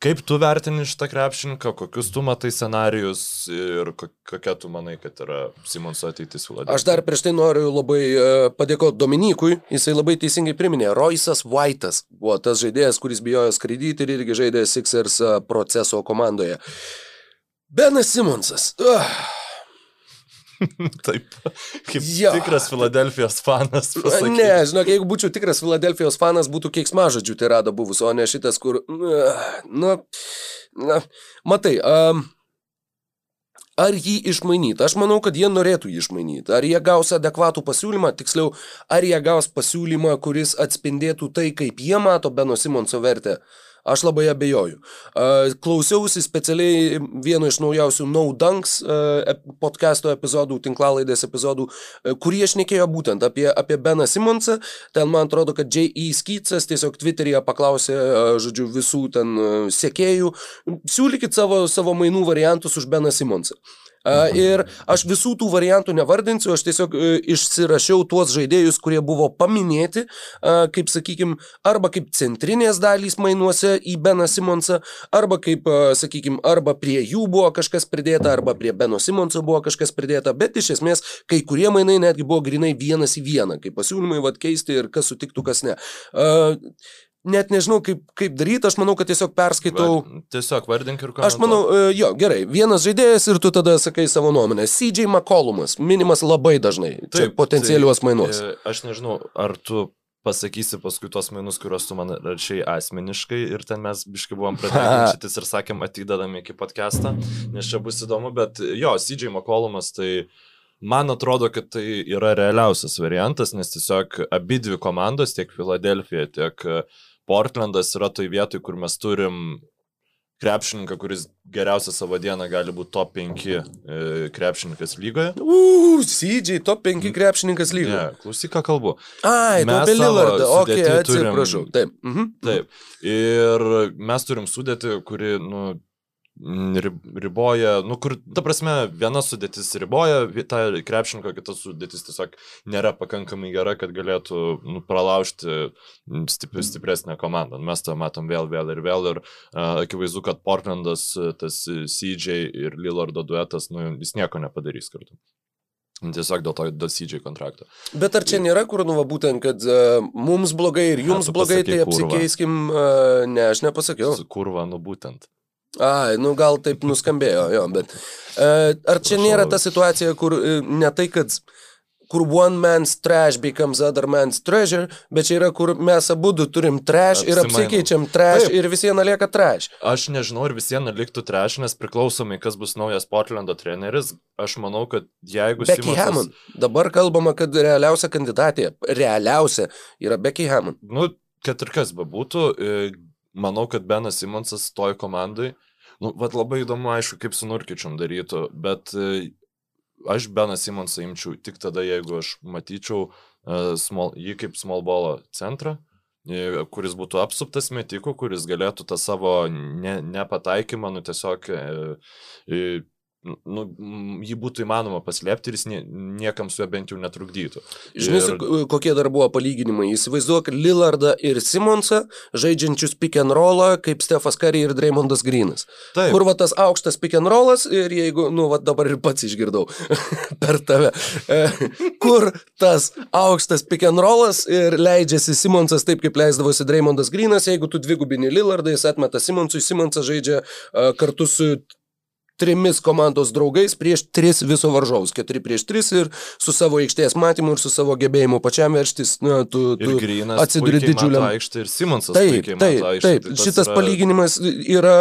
Kaip tu vertini šitą krepšininką, kokius tu matai scenarius ir kokia tu manai, kad yra Simonso ateitis Filadelfijoje? Aš dar prieš tai noriu labai e, padėkoti Dominikui, jisai labai teisingai priminė, Roisas White'as buvo tas žaidėjas, kuris bijojo skraidyti ir irgi žaidė Sixers e, proceso komandoje. Benas Simonsas. Uh. *laughs* Taip, kaip jo. tikras Filadelfijos fanas. Pasakyt. Ne, žinok, jeigu būčiau tikras Filadelfijos fanas, būtų keiksmažodžių tai rado buvus, o ne šitas, kur... Na, na matai, um, ar jį išmainyti? Aš manau, kad jie norėtų jį išmainyti. Ar jie gaus adekvatų pasiūlymą, tiksliau, ar jie gaus pasiūlymą, kuris atspindėtų tai, kaip jie mato Beno Simonso vertę. Uh, Aš labai abejoju. Klausiausi specialiai vieno iš naujausių No Dunks podcast'o epizodų, tinklalaidės epizodų, kurie aš nekėjo būtent apie, apie Beną Simonsą. Ten man atrodo, kad J.E. Skytsas tiesiog Twitter'yje paklausė, žodžiu, visų ten sekėjų, siūlykit savo, savo mainų variantus už Beną Simonsą. Ir aš visų tų variantų nevardinsiu, aš tiesiog e, išsirašiau tuos žaidėjus, kurie buvo paminėti, kaip sakykime, arba kaip centrinės dalys mainuose į Beną Simonsą, arba kaip, sakykime, arba prie jų buvo kažkas pridėta, arba prie Beno Simonso buvo kažkas pridėta, bet iš esmės kai kurie mainai netgi buvo grinai vienas į vieną, kaip pasiūlymai vad keisti ir kas sutiktų, kas ne. Net nežinau, kaip, kaip daryti, aš manau, kad tiesiog perskaitau. Va, tiesiog vardink ir ką. Aš manau, uh, jo, gerai, vienas žaidėjas ir tu tada sakai savo nuomonę. CJ McCollumas, minimas labai dažnai. Taip, potencialiuos tai, mainus. E, aš nežinau, ar tu pasakysi paskui tuos mainus, kuriuos tu man rašiai asmeniškai ir ten mes biškai buvom *laughs* pradėję ir sakėm atidedami iki podcastą, nes čia bus įdomu, bet jo, CJ McCollumas tai Man atrodo, kad tai yra realiausias variantas, nes tiesiog abi dvi komandos, tiek Filadelfija, tiek uh, Portlandas yra toj vietoj, kur mes turim krepšininką, kuris geriausią savo dieną gali būti top 5 e, krepšininkas lygoje. Uuu, Sydžiai, top 5 krepšininkas lygoje. Ne, klausyk, ką kalbu. Ai, Mes apie Lillardą, okei, okay, turim- atsiprašau. Taip. Mhm. Taip. Ir mes turim sudėti, kuri, nu, riboja, nu, kur, ta prasme, viena sudėtis riboja tą krepšininką, kita sudėtis tiesiog nėra pakankamai gera, kad galėtų nu, pralaužti m, stipri, stipresnę komandą. Mes tą matom vėl, vėl ir vėl. Ir uh, akivaizdu, kad Portlandas, tas CJ ir Lillardo duetas, nu, jis nieko nepadarys kartu. Tiesiog dėl to, dėl CJ kontrakto. Bet ar čia nėra kur, nu, va, būtent, kad uh, mums blogai ir jums blogai, tai apsikeiskim, uh, ne, aš nepasakiau. Su kurva, nu būtent. Ai, nu gal taip nuskambėjo, jo, bet uh, ar čia nėra ta situacija, kur uh, ne tai, kad kur one man's trash becomes other man's treasure, bet čia yra, kur mes abu turim trash ir Apsimainom. apsikeičiam trash Taip. ir vis viena lieka trash. Aš nežinau, ar visiems liktų treš, nes priklausomai, kas bus naujas Portlando treneris, aš manau, kad jeigu... Becky Simonsas- Hammond. Dabar kalbama, kad realiausia kandidatė, realiausia yra Becky Hammond. Nu, kad ir kas bebūtų, e, manau, kad Benas Simonsas toj komandai, nu, vad labai įdomu, aišku, kaip su Nurkičiam darytų, bet e, aš Beną Simonsą imčiau tik tada, jeigu aš matyčiau e, small, jį kaip small ball centrą, e, kuris būtų apsuptas metikų, kuris galėtų tą savo ne, nepataikymą, nu tiesiog e, e, nu, jį būtų įmanoma paslėpti ir jis nie, niekam su juo bent jau netrukdytų. Žinai, Ir- kokie dar buvo palyginimai. Įsivaizduok Lillardą ir Simonsą, žaidžiančius pick and rollą, kaip Stefas Curry ir Dreymondas Grinas. Taip, Kur va tas aukštas pick and rollas ir jeigu, nu, va dabar ir pats išgirdau *laughs* per tave, *laughs* kur tas aukštas pick and rollas ir leidžiasi Simonsas taip, kaip leisdavosi Dreymondas Grinas, jeigu tu dvigubini Lillardą, jis atmeta Simonsui, Simonsas žaidžia kartu su trimis komandos draugais prieš tris viso varžovus, keturi prieš tris ir su savo aikštės matymu ir su savo gebėjimu pačiam verštis, na, tu, tu atsiduri didžiuliam. mato aikštę ir Simonsas Taip, taip, mato aikštę. taip. tai tas Šitas yra- palyginimas yra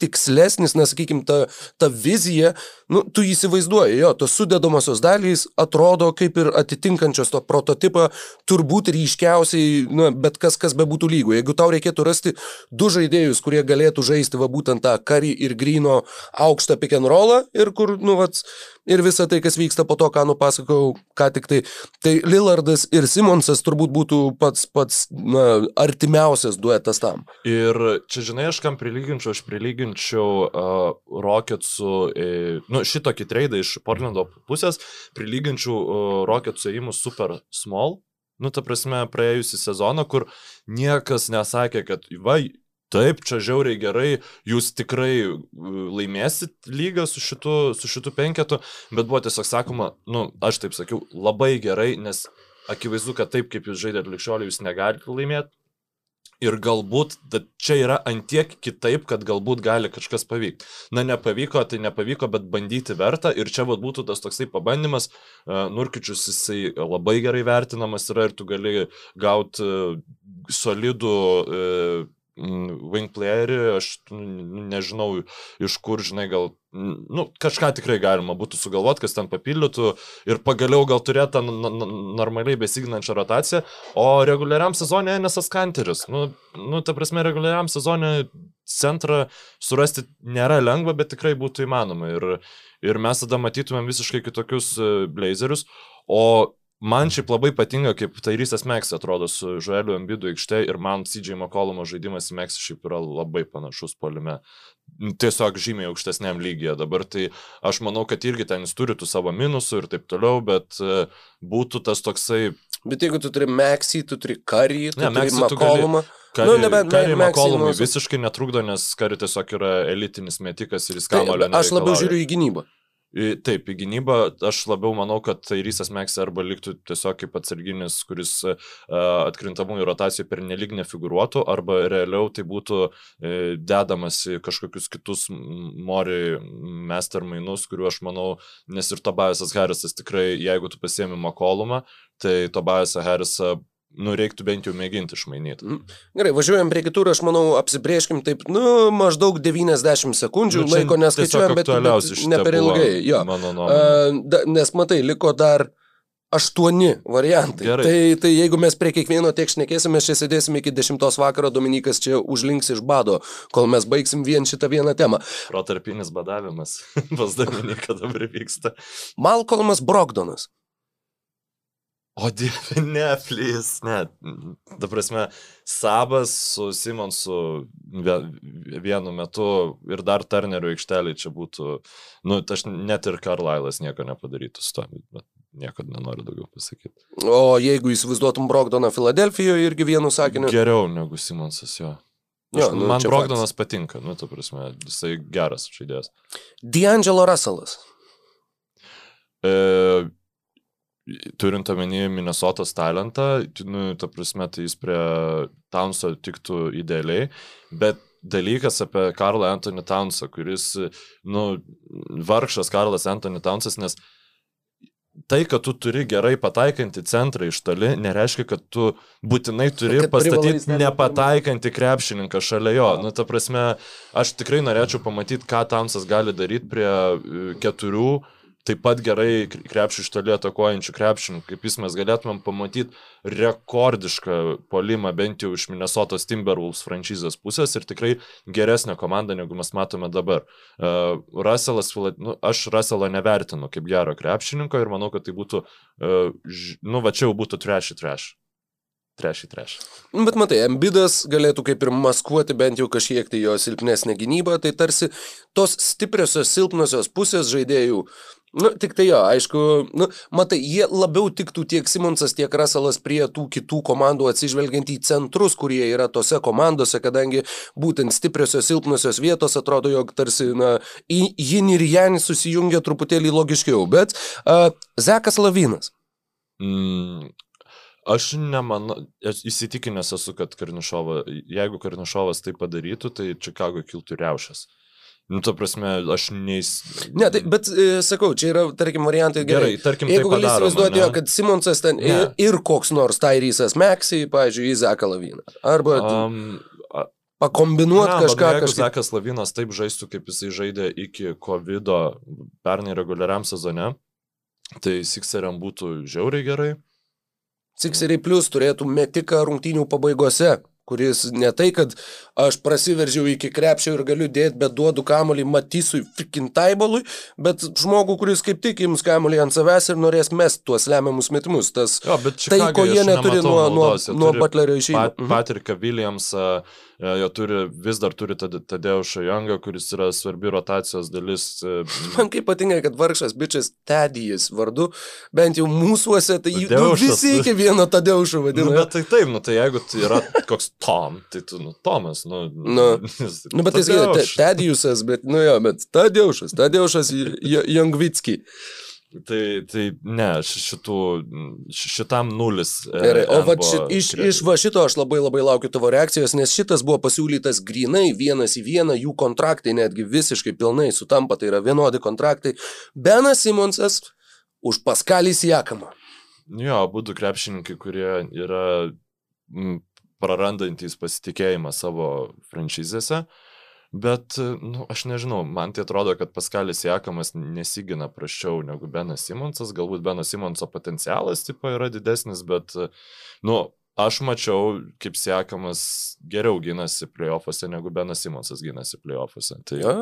tikslesnis, nes, sakykime, ta, ta vizija, nu, tu įsivaizduoji, jo, tos sudėdamosios dalys atrodo kaip ir atitinkančios to prototipą, turbūt ryškiausiai, nu, bet kas, kas bebūtų lygų. Jeigu tau reikėtų rasti du žaidėjus, kurie galėtų žaisti va būtent tą karį ir grino aukštą pick and rollą ir kur, nu, vats, ir visa tai, kas vyksta po to, ką nupasakojau, ką tik tai. Tai Lillardas ir Simonsas turbūt būtų pats, pats, na, artimiausias duetas tam. Ir čia, žinai, aš kam prilyginčiau, aš prilyginčiau uh, Rocketsų, uh, nu, šitokį traidą iš Portlando pusės, prilyginčiau uh, Rocketsų įimus Super Small. Nu, ta prasme, praėjusią sezoną, kur niekas nesakė, kad, va, taip, čia žiauriai gerai, jūs tikrai uh, laimėsit lygą su šitu, su šitu penketu, bet buvo tiesiog sakoma, nu, aš taip sakiau, labai gerai, nes akivaizdu, kad taip, kaip jūs žaidėte likščioliai, jūs negalite laimėti. Ir galbūt čia yra antiek kitaip, kad galbūt gali kažkas pavykti. Na, nepavyko, tai nepavyko, bet bandyti verta. Ir čia vat būtų tas toksai pabandymas. Nurkičius jisai labai gerai vertinamas yra ir tu gali gauti solidų wing playerį. Aš nežinau, iš kur, žinai, gal, nu, kažką tikrai galima būtų sugalvoti, kas ten papildytų ir pagaliau gal turėtų tą normaliai besiginančią rotaciją, o reguliariam sezonė Enesas Kanteris. Nu, nu, ta prasme, reguliariam sezonė centrą surasti nėra lengva, bet tikrai būtų įmanoma. Ir, ir mes tada matytumėm visiškai kitokius blazerius. O man šiaip labai patinka, kaip Tairysas Meks atrodo su Žueliu Ambidu aikšte ir man CJ McCollumo žaidimas Meks šiaip yra labai panašus polime. Tiesiog žymiai aukštesniam lygiai dabar. Tai aš manau, kad irgi ten jis turi tų savo minusų ir taip toliau, bet e, būtų tas toksai Bet jeigu tu turi Maxi, tu turi Curry, tu Ne, turi McCollumą. Kari, Nu, nebent Kari McCollumui visiškai netrukdo, nes Kari tiesiog yra elitinis metikas ir jis Tai, kamulio. aš labiau žiūriu į gynybą. Taip, į gynybą aš labiau manau, kad tai Rysas Meksė arba liktų tiesiog kaip atsarginis, kuris uh, atkrintamųjų rotacijų per nelik nefiguruotų, arba realiau tai būtų uh, dedamas į kažkokius kitus mori master mainus, kuriuo aš manau, nes ir Tobiasas Harrisas tikrai, jeigu tu pasiemi Makolumą, tai Tobiasą Harrisą nu, reiktų bent jau mėginti išmainyti. Gerai, važiuojam prie kitų ir aš manau, apsibrieškim taip, nu, maždaug 90 sekundžių Nu, laiko neskaičiuojam, bet, bet ne per ilgai. Jo. Mano nuomonė. Da, nes matai, liko dar aštuoni variantai. Gerai. Tai, tai jeigu mes prie kiekvieno tiek šnekėsime, čia sėdėsime iki dešimtos vakaro, Dominikas čia užlinks iš bado, kol mes baigsim vien šitą vieną temą. Protarpinis badavimas *laughs* pas Dominiką dabar vyksta. Malcolmas Brogdonas. O dieve, ne, plys, ne. Ta prasme, Sabas su Simonsu vie- vienu metu ir dar Turnerių aikštelė čia būtų, nu, aš net ir Karlailas nieko nepadarytų su to, bet nieko nenoriu daugiau pasakyti. O jeigu įsivaizduotum Brogdoną Filadelfijoje, irgi vienu sakiniu. Geriau negu Simonsas jo. Jo, Aš, nu, man Brogdonas patinka, nu, ta prasme, jisai geras žaidėjas. D'Angelo Russellas. E, turint omeny Minnesotos talentą, nu, ta prasme, tai jis prie Townso tiktų idealiai, bet dalykas apie Karlą Anthony Townsą, kuris, nu, vargšas Karlas Anthony Townsas, nes tai, kad tu turi gerai pataikantį centrą iš toli, nereiškia, kad tu būtinai turi Kad pastatyti nepataikantį krepšininką šalia jo. Nu, ta prasme, aš tikrai norėčiau pamatyti, ką Townsas gali daryti prie e, keturių taip pat gerai kre- krepšį iš toli atakuojančių krepšininkų, kaip jis mes galėtumėm pamatyti rekordišką polimą bent jau iš Minnesotos Timberwolves franšizės pusės ir tikrai geresnę komandą, negu mes matome dabar. Uh, Russellas, nu, aš Russellą nevertinu kaip gero krepšininko ir manau, kad tai būtų, uh, ž, nu va čia jau būtų trešį treš. Trešį treš. Nu, Bet matai, Embidas galėtų kaip ir maskuoti bent jau kažkiek tai jo silpnesnę gynybą, tai tarsi tos stipriosios, silpnosios pusės žaidėjų. Nu, tik tai jo, aišku, nu, matai, jie labiau tiktų tiek Simonsas, tiek Russellas prie tų kitų komandų atsižvelgiant į centrus, kurie yra tose komandose, kadangi būtent stipriosios, silpnosios vietos atrodo, jog tarsi, na, jin ir jan susijungia truputėlį logiškiau. Bet uh, Zekas Lavinas. Mm, aš nemanau, įsitikinęs esu, kad Karnišovas, jeigu Karnišovas tai padarytų, tai Čikago kiltų riaušės. Nu, ta prasme, aš neįs... Ne, tai, bet e, sakau, čia yra, tarkim, variantai gerai. Gerai, tarkim, Jeigu tai gali įsivaizduoti, jo, kad Simonsas ten ir, Ne. ir koks nors Tairysas Meksai, pavyzdžiui, Izaką Laviną. Arba um, pakombinuoti kažką, Jeigu kažką. Zekas Lavinas taip žaistų, kaip jisai žaidė iki COVID pernai reguliariam sezone, tai Sixeriam būtų žiauriai gerai. Sikseriai plus turėtų metiką rungtynių pabaigose, kuris ne tai, kad aš prasiveržiau iki krepšio ir galiu dėti, bet duodu kamolį Matysui frikin taibalui, bet žmogų, kuris kaip tik ims kamolį ant savęs ir norės mest tuos lemiamus metimus. Tas Jo, tai, ko jie neturi nuo, nuo, nuo Butlerio išėjimo. Pat, Patriką Williamsą, e, jie turi, vis dar turi Tad- Tadeušą Jongą, kuris yra svarbi rotacijos dalis. e, *laughs* Man kaip patinka, kad vargšas bičias Tedijas vardu, bent jau mūsųose, tai jį nu, visi iki vieno Tadeušo Nu, vadina. bet tai taip, nu tai jeigu tai yra koks Tom, tai tu, nu, Tomas, nu. Nu. *laughs* Nu, bet tai Tadeuš. Tedijusas, bet, nu jo, bet Tadeušas, Tadeušas Jongvitski. Tai, tai ne, šitų, šitam nulis. e, Gerai, o va, ši, iš, iš va šito aš labai labai laukiu tavo reakcijos, nes šitas buvo pasiūlytas grinai vienas į vieną, jų kontraktai netgi visiškai pilnai sutampa, tai yra vienodi kontraktai. Benas Simonsas už Paskalį Siakamą. Jo, būtų krepšininkai, kurie yra m, prarandantis pasitikėjimą savo franšizėse. Bet, nu, aš nežinau, man tai atrodo, kad Paskalis Jakamas nesigina praščiau negu Benas Simonsas. Galbūt Benas Simonso potencialas tipo yra didesnis, bet, nu, aš mačiau, kaip Jakamas geriau gynasi playoffuose negu Benas Simonsas gynasi playoffuose. Tai, Ja?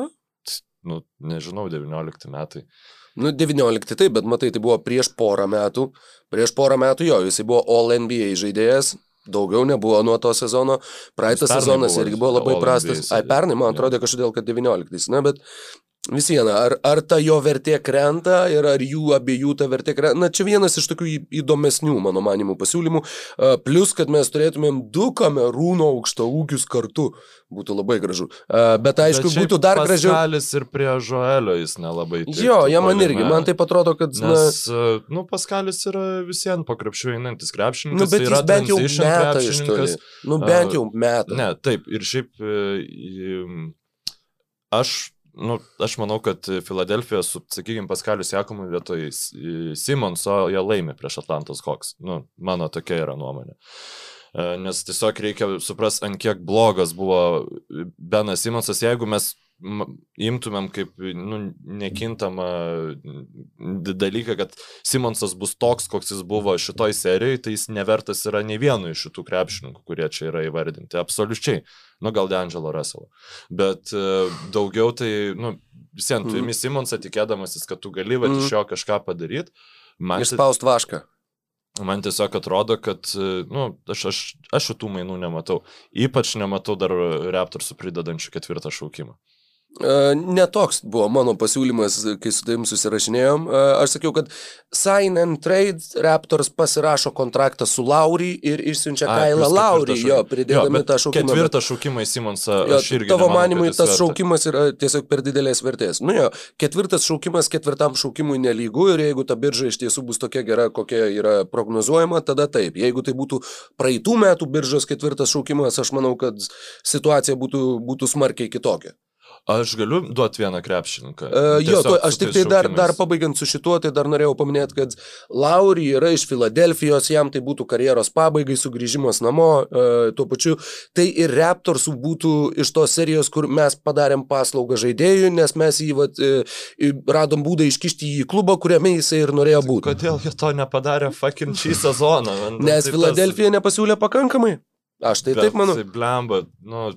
nu, nežinau, 19 metai. Nu, 19 taip, bet matai, tai buvo prieš porą metų. Prieš porą metų jo, jisai buvo All NBA žaidėjas. Daugiau nebuvo nuo to sezono. Praeitas sezonas irgi buvo labai prastas. Ai, pernai, man jo. atrodo, kažkodėl, kad 19. Na, bet vis viena, ar, ar ta jo vertė krenta ir ar jų abiejų ta vertė krenta. Na, čia vienas iš tokių įdomesnių, mano manimų, pasiūlymų. Plus, kad mes turėtumėm du kamerūno aukšto ūkius kartu. Būtų labai gražu. Bet aišku, Bet būtų dar gražiau. Paskalis ir prie Žoelio jis nelabai. Jo, tiktų jie man irgi, man taip atrodo, kad... Nes, na... nu, Paskalis yra visiems po krepšių einantis krepšininkas. Nu, bet tai jis bent jau meta iš krepšininkas. Nu, bent jau meta. Ne, taip, ir šiaip e, aš, nu, aš manau, kad Filadelfija su, sakykime, Paskalius Jakomu vietoj S- Simonso jie laimi prieš Atlantos Hawks. Nu, mano tokia yra nuomonė. E, Nes tiesiog reikia suprasti, ant kiek blogas buvo Benas Simonsas, jeigu mes imtumėm kaip nu, nekintamą dalyką, kad Simonsas bus toks, koks jis buvo šitoj serijoje, tai jis nevertas yra nei vieno iš šitų krepšininkų, kurie čia yra įvardinti. Absoliučiai. Nu, gal D'Angelo Russell. Bet uh, daugiau tai, nu, visiems, tu imi Simonsą tikėdamasis, kad tu gali va, iš jo kažką padaryti. Išspaust vašką. Man tiesiog atrodo, kad, nu, aš, aš, aš šitų mainų nematau. Ypač nematau dar Raptorsų pridedančių ketvirtą šaukimą. E, Netoks buvo mano pasiūlymas, kai su tavim susirašinėjom. E, aš sakiau, kad sign and trade Raptors pasirašo kontraktą su Laurį ir išsiunčia Kailą Laurį, jo, pridėdami jo, tą šaukimą. Ketvirtą šaukimą į Simonsą. Jo, tavo manimui tas šaukimas yra tiesiog per didelės vertės. Nu jo, ketvirtas šaukimas ketvirtam šaukimui nelygu ir jeigu ta birža iš tiesų bus tokia gera, kokia yra prognozuojama, tada taip. Jeigu tai būtų praeitų metų biržos ketvirtas šaukimas, aš manau, kad situacija būtų, būtų smarkiai kitokia. Aš galiu duoti vieną krepšininką. Uh, jo, to, aš tik tai dar, dar pabaigiant su šituo, tai dar norėjau paminėti, kad Lauri yra iš Filadelfijos, jam tai būtų karjeros pabaigai, sugrįžimas namo, uh, tuo pačiu tai ir Raptorsų būtų iš tos serijos, kur mes padarėm paslaugą žaidėjui, nes mes jį vat, uh, radom būdą iškišti į klubą, kuriame jisai ir norėjo būti. Kodėl jie to nepadarė fucking šį sezoną? Man, nes tai Filadelfija tas... nepasiūlė pakankamai. Aš tai Bet, taip manau. Tai blemba, nu,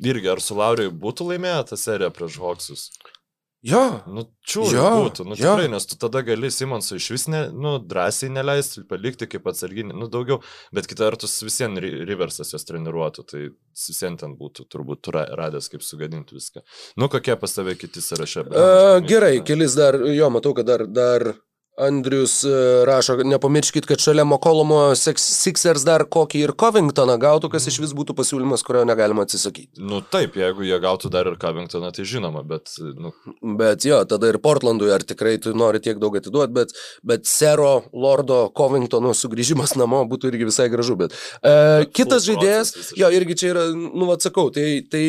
irgi ar su Lauriai būtų laimėję tą seriją prieš Hoksus? Jo. Nu, čiū, jo, būtų, nu jo. tikrai, nes tu tada gali Simonsui iš vis, ne, nu, drąsiai neleisti, palikti kaip atsarginį, nu, daugiau, bet kita vertus visien Riversas jos treniruotų, tai visien ten būtų turbūt radęs, kaip sugadinti viską. Nu, kokie pas tave kiti sąrašai? Uh, gerai, kelis dar, jo, matau, kad dar, dar Andrius e, rašo, nepamirškit, kad šalia Mokolomo Sixers dar kokį ir Covingtoną gautų, kas iš vis būtų pasiūlymas, kurio negalima atsisakyti. Nu taip, jeigu jie gautų dar ir Covingtoną, tai žinoma, bet... Nu... Bet jo, tada ir Portlandui, ar tikrai tu nori tiek daug atiduoti, bet, bet Sero Lordo Covingtono sugrįžimas namo būtų irgi visai gražu. Bet, uh, kitas žaidėjas, jo, irgi čia yra, nu atsakau, tai, tai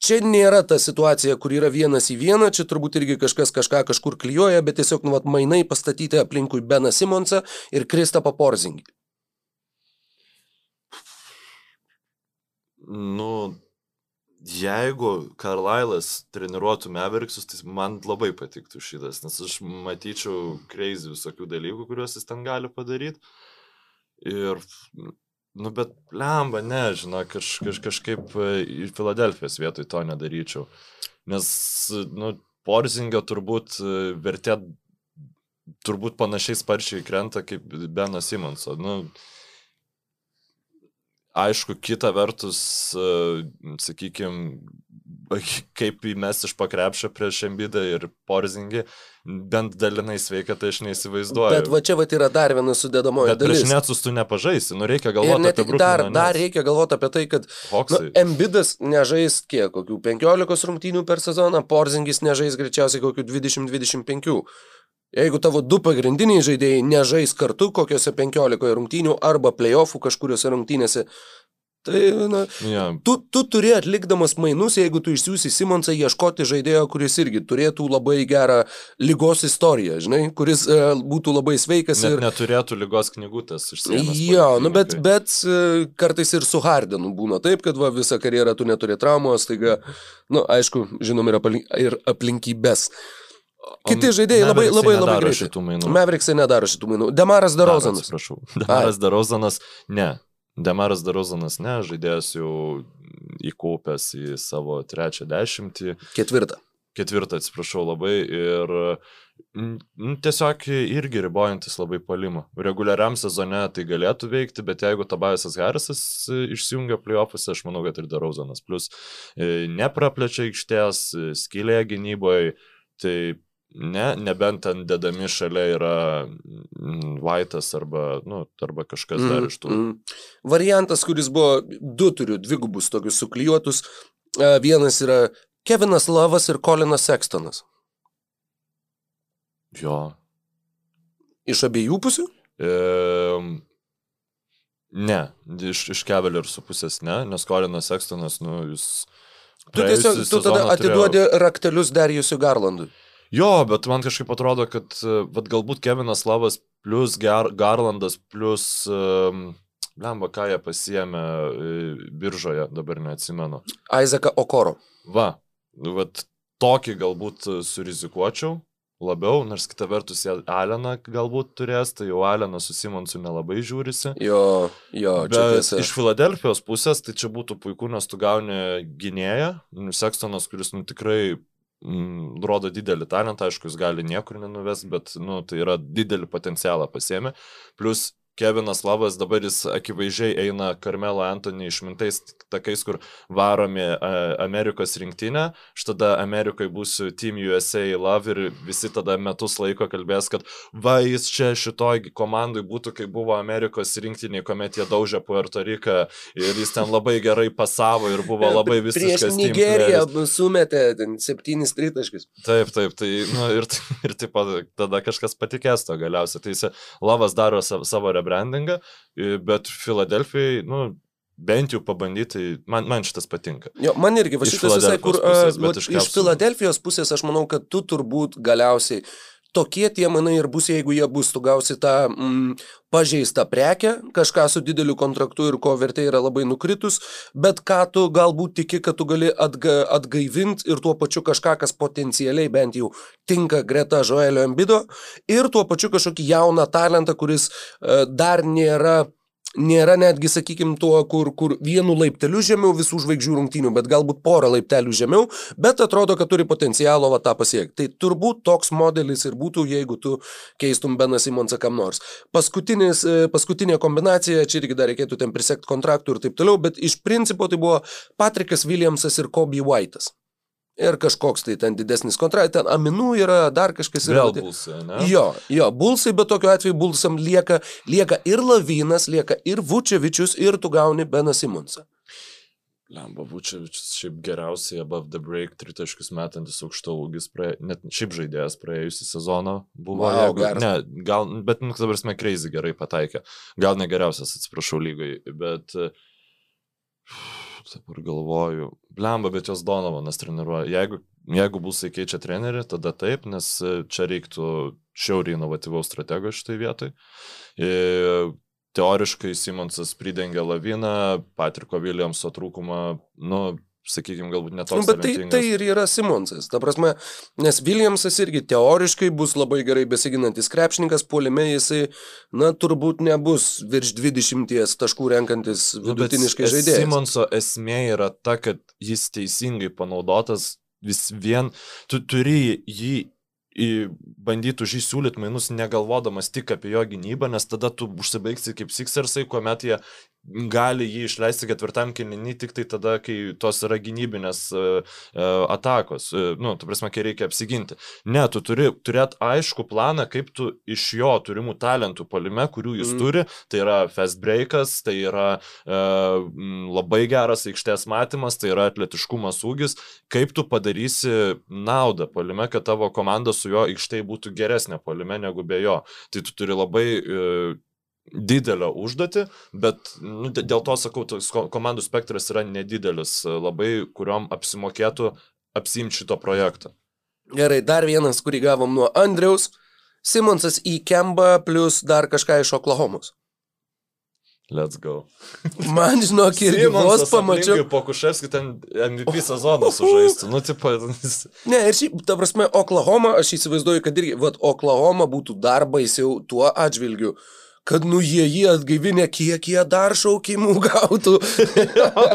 Čia nėra ta situacija, kur yra vienas į vieną, čia turbūt irgi kažkas kažką kažkur klyjoja, bet tiesiog nu, vat, mainai pastatyti aplinkui Beną Simonsą ir Kristapą Porzingį. Nu, jeigu Karlailas treniruotų Meveriksus, tai man labai patiktų šitas, nes aš matyčiau crazy visokių dalykų, kuriuos jis ten gali padaryti. Ir Nu, bet lemba, ne, žinok, kaž, kaž, kažkaip e, į Filadelfijos vietoj to nedaryčiau. Nes, nu, Porzingio turbūt e, vertė turbūt panašiai sparčiai krenta kaip Benas Simonso. Nu, aišku, kita vertus, e, sakykime, *laughs* kaip įmes iš pakrepšio prieš Embidą ir Porzingį, bent dalinai sveika, tai aš neįsivaizduoju. Bet va čia va yra dar viena sudėdamoji dalis. Bet prieš netus tu nepažaisi, nu reikia galvoti apie Brooklyn. Dar, dar reikia galvoti apie tai, kad nu, Embidas nežais kiek, kokių 15 rungtynių per sezoną, Porzingis nežais greičiausiai kokių 20-25. Jeigu tavo du pagrindiniai žaidėjai nežais kartu kokiuose 15 rungtynių arba playoffų kažkuriuose rungtynėse, Tai, na, yeah. tu, tu turi atlikdamas mainus, jeigu tu išsiųsi Simonsą ieškoti žaidėjo, kuris irgi turėtų labai gerą lygos istoriją, žinai, kuris e, būtų labai sveikas. Net ir neturėtų lygos knygutės išsiųsti. Jo, nu, bet, bet e, kartais ir su Hardenu būna taip, kad va, visą karjerą tu neturi traumos, taigi, nu, aišku, žinom, aplink, ir aplinkybės. Kiti žaidėjai labai, labai, labai greitai. Meveriksai nedaro šitų mainų. Demaras Darozanas. Atsiprašau. Demaras Darozanas, ne. Demaras Darozanas ne, žaidėjas jau įkaupęs į savo trečią dešimtį. Ketvirtą. Ketvirtą, atsiprašau labai. Ir tiesiog irgi ribojantis labai palimą. Reguliariam sezone tai galėtų veikti, bet jeigu Tabajasas Harisas išsijungia playoffuose, aš manau, kad ir Darozanas. Plus e, nepraplečia aikštės, skylė gynyboje, tai Ne, nebent ten dedami šalia yra Vaitas mm, arba, nu, arba kažkas dar iš tų. Mm, mm. Variantas, kuris buvo, du turiu, dvigubus tokius suklijuotus. E, vienas yra Kevinas Lavas ir Kolinas Sekstonas. Jo. Iš abiejų pusių? E, ne, iš, iš Kevelersų su pusės ne, nes Kolinas Sekstonas, nu, jis... Tu tiesiog, tu tada atiduodi turėjo... raktelius Dariusui Garlandui. Jo, bet man kažkaip atrodo, kad vat, galbūt Kevinas Lavas plus Gar Garlandas plus... Um, Lemba, ką jie pasiemė biržoje, dabar neatsimenu. Aizeka Okoro. Va, vat, tokį galbūt surizikuočiau labiau, nors kita vertus Aleną galbūt turės, tai jau Alenas su Simonsu nelabai žiūrisi. Jo, jo, čia Bet tiesa. iš Filadelfijos pusės tai čia būtų puiku, nes tu gauni gynėją, nu, Sekstonas, kuris nu, tikrai mm, rodo didelį talentą, aišku, jis gali niekur nenuvesti, bet nu, tai yra didelį potencialą pasiemė. Plus Kevinas Lavas dabar jis akivaizdžiai eina Karmelo Antonį išmintais takais, kur varomi a, Amerikos rinktinę. Štada Amerikoje būsiu Team USA Love ir visi tada metus laiko kalbės, kad va jis čia šitoj komandai būtų, kai buvo Amerikos rinktiniai, kuomet jie daužė Puerto Riką ir jis ten labai gerai pasavo ir buvo *laughs* labai visiškas. Prieš Nigeriją sumetė septynis tritaškius. Taip, taip, tai nu, ir, *laughs* ir taip pat tada kažkas patikės to galiausiai. Tai jis Lavas daro savo, savo rebrandingą, bet Filadelfijai, nu, bent jau pabandyti, man, man šitas patinka. Jo, man irgi, va šitas visai, kur pusės, vat iš iš. Filadelfijos pusės aš manau, kad tu turbūt galiausiai tokie tie manai ir bus, jeigu jie bus, tu gausi tą mm, pažeistą prekę, kažką su dideliu kontraktu ir ko vertė yra labai nukritus, bet ką tu galbūt tiki, kad tu gali atga, atgaivinti ir tuo pačiu kažką, kas potencialiai bent jau tinka greta Joelio Embido ir tuo pačiu kažkokį jauną talentą, kuris e, dar nėra nėra netgi, sakykime, tuo, kur, kur vienu laipteliu žemiau visų žvaigždžių rungtynių, bet galbūt porą laiptelių žemiau, bet atrodo, kad turi potencialo va, tą pasiekti. Tai turbūt toks modelis ir būtų, jeigu tu keistum Beną Simonsą kam nors. Paskutinis, e, paskutinė kombinacija, čia irgi dar reikėtų ten prisekti kontraktų ir taip toliau, bet iš principo tai buvo Patrikas Williamsas ir Kobe White'as. Ir kažkoks tai ten didesnis kontraktas, ten Aminų yra, dar kažkas yra. Vėl bus, ne? Jo, jo, bulsai, bet tokiu atveju bulsam lieka, lieka ir Lavinas, lieka ir Vučevičius, ir tu gauni Beną Simonsą. Lemba Vučevičius šiaip geriausiai above the break tritaškius metantis aukšto ūgis, praė... net šiaip žaidėjas praėjusią sezoną buvo. Vau, jeigu... Ne, gal, bet, nu, dabar mes crazy gerai pataikė. Gal ne geriausias, atsiprašau, lygai, bet... e, Dabar galvoju, blemba, bet jos Donovanas treniruoja. Jeigu, jeigu bus įkeičia trenerį, tada taip, nes e, čia reiktų šiauriai inovatyvaus stratego šitai vietoj. Ir teoriškai Simonsas pridengia laviną, Patriko Williamso trūkumą, nu, sakykime, galbūt Nu, netoks. bet tai, tai ir yra Simonsas. Ta prasme, nes Williamsas irgi teoriškai bus labai gerai besiginantis krepšininkas, puolime jisai, na, turbūt nebus virš 20 taškų renkantis Nu, vidutiniškai es- žaidėjas. Simonso esmė yra ta, kad jis teisingai panaudotas vis vien, tu turi jį į bandyti už jį siūlyti mainus, negalvodamas tik apie jo gynybą, nes tada tu užsibaigsi kaip Sixersai, kuomet jie gali jį išleisti ketvirtam kilinį tik tai tada, kai tos yra gynybinės uh, uh, atakos, uh, nu, tu prasme, kai reikia apsiginti. Ne, tu turi turėti aišku planą, kaip tu iš jo turimų talentų palime, kurių jis Mm. turi, tai yra fast breakas, tai yra uh, labai geras aikštės matymas, tai yra atletiškumas ūgis, kaip tu padarysi naudą palime, kad tavo komanda su juo aikštėje būtų geresnė palime negu be jo. Tai tu turi labai uh, didelę užduotį, bet nu, dė- dėl to sakau, komandų spektras yra nedidelis, labai kuriuom apsimokėtų apsimti šito projekto. Gerai, dar vienas, kurį gavom nuo Andriaus. Simonsas į Kembą plus dar kažką iš Oklahomos. Let's go. Man žinok, irgi vos pamačiau. Po Kuševskį ten MVP sezoną sužaistų. Nu, tipo, *laughs* Ne, ir šiaip, ta prasme, Oklahoma, aš įsivaizduoju, kad irgi, vad, Oklahoma būtų dar baisiau tuo atžvilgiu, kad nu jie jį atgaivinę, kiek jie dar šaukimų *laughs* gautų. Jau,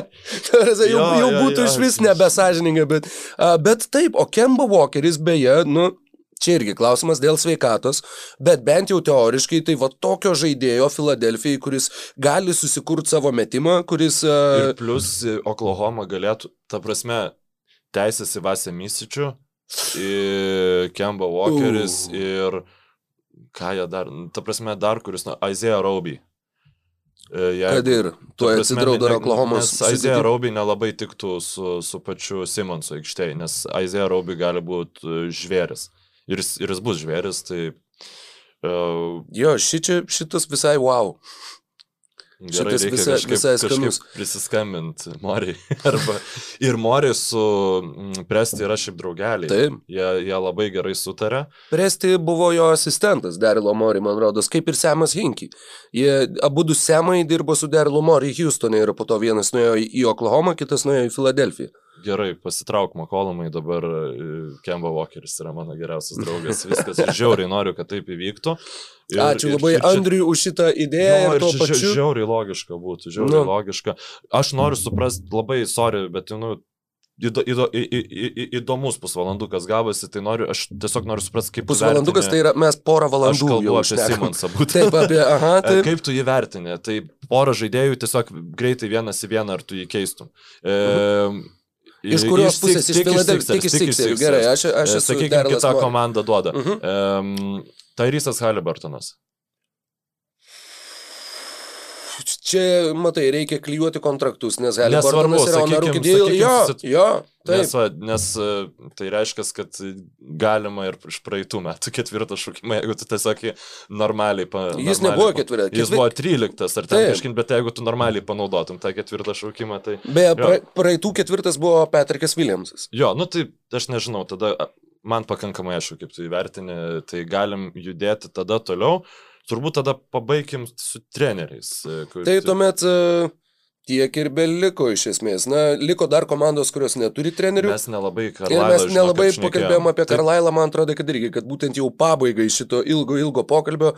Jo, jau jo, būtų jo. iš vis nebesažininga, bet, bet taip, o Kemba Walkeris beje, nu, Čia irgi klausimas dėl sveikatos, bet bent jau teoriškai tai va tokio žaidėjo Filadelfijai, kuris gali susikurti savo metimą, kuris... ir Uh, plus e, Oklahoma galėtų, ta prasme, teisės į Vasę Misičių, Kemba Walkeris U. ir ką jie dar, ta prasme, dar kuris, na, Isaiah Roby. E, jeigu- kad ir tuo atsidraudo Oklahomos. Nes Isaiah Roby nelabai tiktų su, su pačiu Simonsu aikštėje, nes Isaiah Roby gali būti žvėris. Ir, ir jis bus žvėris, tai uh, Jo, šičia, šitas visai wow. Gerai Šitas visai- kažkaip, visai skanus. prisiskambinti Moriai. *laughs* Arba, ir Moriai su mm, Presti yra šiaip draugeliai. Taip. Jie, jie labai gerai sutarė. Presti buvo jo asistentas, Derilo Mori, man rodos, kaip ir Semas Hinky. Jie abu du Semai dirbo su Derilo Mori Houstone ir po to vienas nuėjo į Oklahoma, kitas nuėjo į Filadelfiją. Gerai, pasitrauk Makolomai, dabar e, Kemba Walkeris yra mano geriausias draugas, viskas, žiauriai noriu, kad taip įvyktų. Ir, Ačiū labai ir, Andriui už šitą idėją. Jo, ir, ir pačiu... žiauriai logiška būtų, žiauriai nu. logiška. Aš noriu suprasti, labai sorry, bet, nu, įdo, įdo, į, į, į, įdomus pusvalandukas gavosi, tai noriu, aš tiesiog noriu suprasti, kaip... Pusvalandukas tai yra mes porą valandų. Kalbu apie Simonsą būtent. Taip, apie, aha, *laughs* taip. Kaip tu jį vertini? Tai porą žaidėjų tiesiog greitai vienas į vieną, ar tu jį keistum. E, Iš kurios pusės? Iš Filadelfijos? Tik iš Sixers. Gerai, aš, aš esu... Sakykime, kita komanda duoda. Uh -huh. um, Tairysas Haliburtonas. Čia, matai, reikia klyjuoti kontraktus, nes Haliburtonas yra Onaru Kidėl. Jo, jo, taip. Nes, va, nes e, tai reiškia, kad galima ir iš praeitų metų ketvirtą šūkimą, jeigu tu tiesiog normaliai... Pa, jis normaliai, nebuvo ketvirtas. Ketvir... Jis buvo tryliktas ar ten kažkaip, bet jeigu tu normaliai panaudotum tą ketvirtą šūkimą, tai... Beje, pra, praeitų ketvirtas buvo Patrikas Williamsas. Jo, nu tai aš nežinau, tada man pakankamai aišku, kaip tu įvertini, tai galim judėti tada toliau. Turbūt tada pabaigim su treneriais. E, kur... Tai tuomet e, tiek ir beliko iš esmės. Na, liko dar komandos, kurios neturi trenerių. Mes nelabai Karlailą. Ir mes nelabai žinok, pakalbėjom apie Karlailą, man atrodo, kad irgi, kad būtent jau pabaigai šito ilgo, ilgo pokalbio.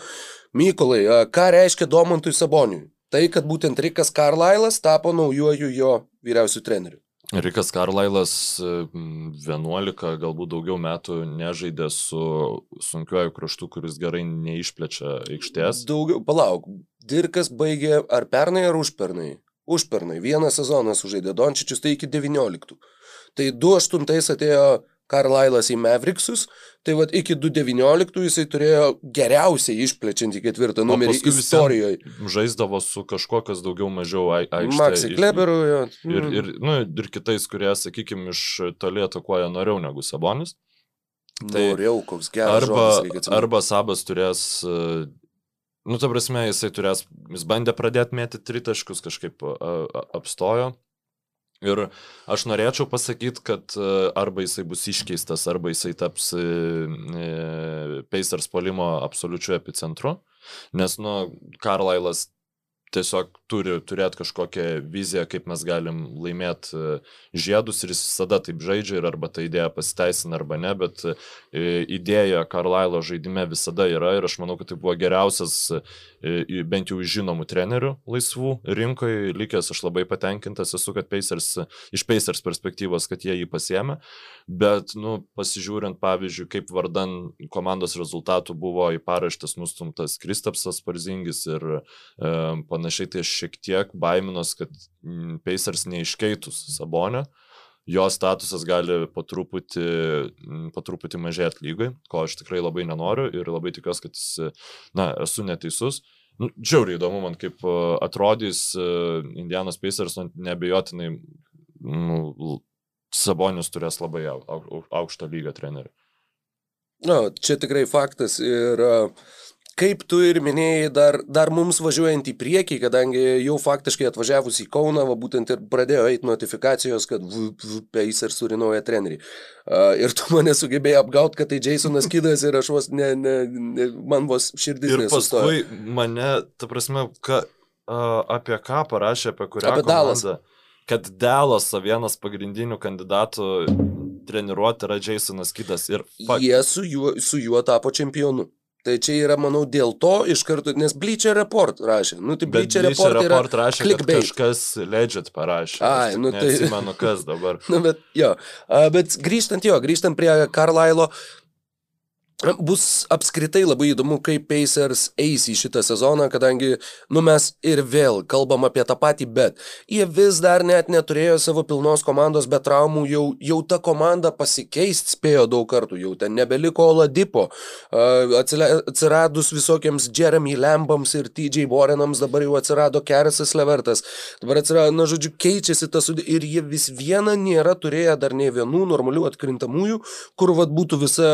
Mykolai, ką reiškia Domantui Saboniui? Tai, kad būtent Rikas Karlailas tapo naujoju jo vyriausių treneriu. Rikas Karlailas 11, galbūt daugiau metų nežaidė su sunkiuoju kraštu, kuris gerai neišplečia aikštės. Daugiau, palauk, Dirkas baigė ar pernai, ar užpernai? Užpernai, vieną sezoną sužaidė Dončičius, tai iki 19. Tai 2-8 atėjo Karlailas į Maverickus, tai vad iki 2019 jisai turėjo geriausiai išplečiantį ketvirtą numerį istorijoje. Žaisdavo su kažkokias daugiau mažiau aikštėje. Maxi Kleberu, jo. Ir, ir, nu, ir kitais, kurie, sakykime, iš toli atakuoja noriau negu Sabonis. Tai noriau, koks geras. Arba, arba Sabas turės Nu, ta prasme, jisai turės, jis bandė pradėti mėtyti tritaškus, kažkaip apstojo. Ir aš norėčiau pasakyti, kad e, arba jisai bus iškeistas, arba jisai taps e, e, Pacers polimo absoliučiu epicentru, nes, nu, Karlailas tiesiog turi turėti kažkokią viziją, kaip mes galim laimėti e, žiedus ir jis visada taip žaidžia ir arba ta idėja pasiteisina arba ne, bet e, idėja Karlailo žaidime visada yra ir aš manau, kad tai buvo geriausias e, bent jau žinomų trenerių laisvų rinkoje likęs, aš labai patenkintas esu, kad Pacers, iš Pacers perspektyvos, kad jie jį pasiemė, bet, nu, pasižiūrint, pavyzdžiui, kaip vardan komandos rezultatų buvo į paraštis nustumtas Kristapsas Parzingis ir e, panašiai, tai aš šiek tiek baiminos, kad mm, Pacers neiškeitus Sabonio, jo statusas gali po truputį, mm, po truputį mažėti lygai, ko aš tikrai labai nenoriu ir labai tikiuosi, kad jis, na, esu neteisus. Nu, džiauriai įdomu man, kaip e, atrodys e, Indianos Pacers, nu, nebejotinai nu, Sabonis turės labai aukštą lygą trenerių. Na, čia tikrai faktas ir uh, Kaip tu ir minėjai, dar, dar mums važiuojant į priekį, kadangi jau faktiškai atvažiavus į Kauną, va, būtent ir pradėjo eiti notifikacijos, kad Pacers turi naują trenerį. Uh, ir tu mane sugebėjai apgauti, kad tai Jasonas Kidas ir aš vos, ne, ne, ne, man vos širdis. Ir paskui mane, ta prasme, ka, uh, apie ką parašė, apie kurią apie komandą. Kad Dalasą vienas pagrindinių kandidatų treniruoti yra Jasonas Kidas. Ir, fuck, Jie su juo, su juo tapo čempionu. Tai čia yra, manau, dėl to iš karto, nes Bleacher Report rašė. Nu, tai Bleacher Report, report rašė, clickbait. kad kažkas legit parašė. Ai, nu tai... Neatsimenu, kas dabar. *laughs* nu, bet jo, bet grįžtant jo, grįžtant prie Carlisle, Bus apskritai labai įdomu, kaip Pacers eis į šitą sezoną, kadangi, nu mes ir vėl kalbam apie tą patį, bet jie vis dar net neturėjo savo pilnos komandos be traumų, jau, jau ta komanda pasikeisti spėjo daug kartų, jau ten nebeliko Oladipo, atsiradus visokiems Jeremy Lambams ir TJ Warrenams, dabar jau atsirado Keresas Levertas, dabar atsirado, na žodžiu, keičiasi tas ir jie vis viena nėra turėję dar ne vienų normalių atkrintamųjų, kur vad būtų visa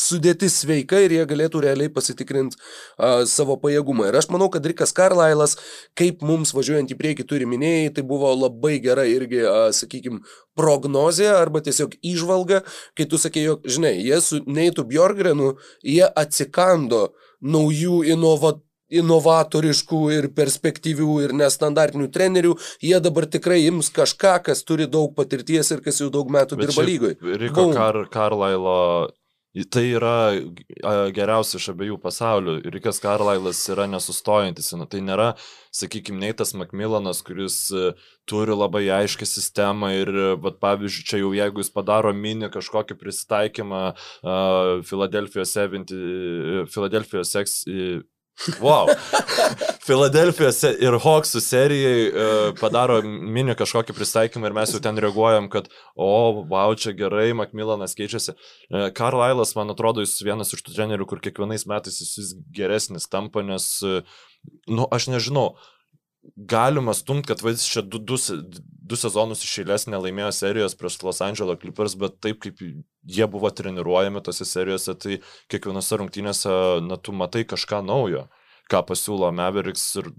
sudėtis sveika ir jie galėtų realiai pasitikrinti uh, savo pajėgumą. Ir aš manau, kad Rikas Karlailas, kaip mums važiuojant į priekį turi minėjai, tai buvo labai gera irgi, uh, sakykime, prognozė arba tiesiog išvalga, kai tu sakė, jog, žinai, jie su Neitu Bjorgrenu, jie atsikando naujų inovat inovatoriškų ir perspektyvių ir nestandartinių trenerių, jie dabar tikrai ims kažką, kas turi daug patirties ir kas jau daug metų Bet dirba lygoje. Riko Kar Karlailo Tai yra geriausia iš abiejų pasaulių. Rikas Karlailas yra nesustojantis. Tai nėra, sakykime, Neitas Macmillanas, kuris e, turi labai aiškę sistemą ir, vat, pavyzdžiui, čia jau jeigu jis padaro mini kažkokį prisitaikymą Filadelfijos uh, 70, Sex Wow. *laughs* Filadelfijos ir Hawksų serijai uh, padaro mini kažkokį pristaikymą ir mes jau ten reaguojam, kad, o, wow, čia gerai, Macmillanas keičiasi. Uh, Carlisle'as, man atrodo, jis vienas iš tų trenerių, kur kiekvienais metais jis vis geresnis tampa, nes, uh, nu, aš nežinau, galima stumt, kad vadys čia du, du, du sezonus iš eilės nelaimėjo serijos prieš Los Angeles Clippers, bet taip kaip jie buvo treniruojami tose serijose, tai kiekvienose rungtynėse, na, tu matai kažką naujo, ką pasiūlo Mavericks ir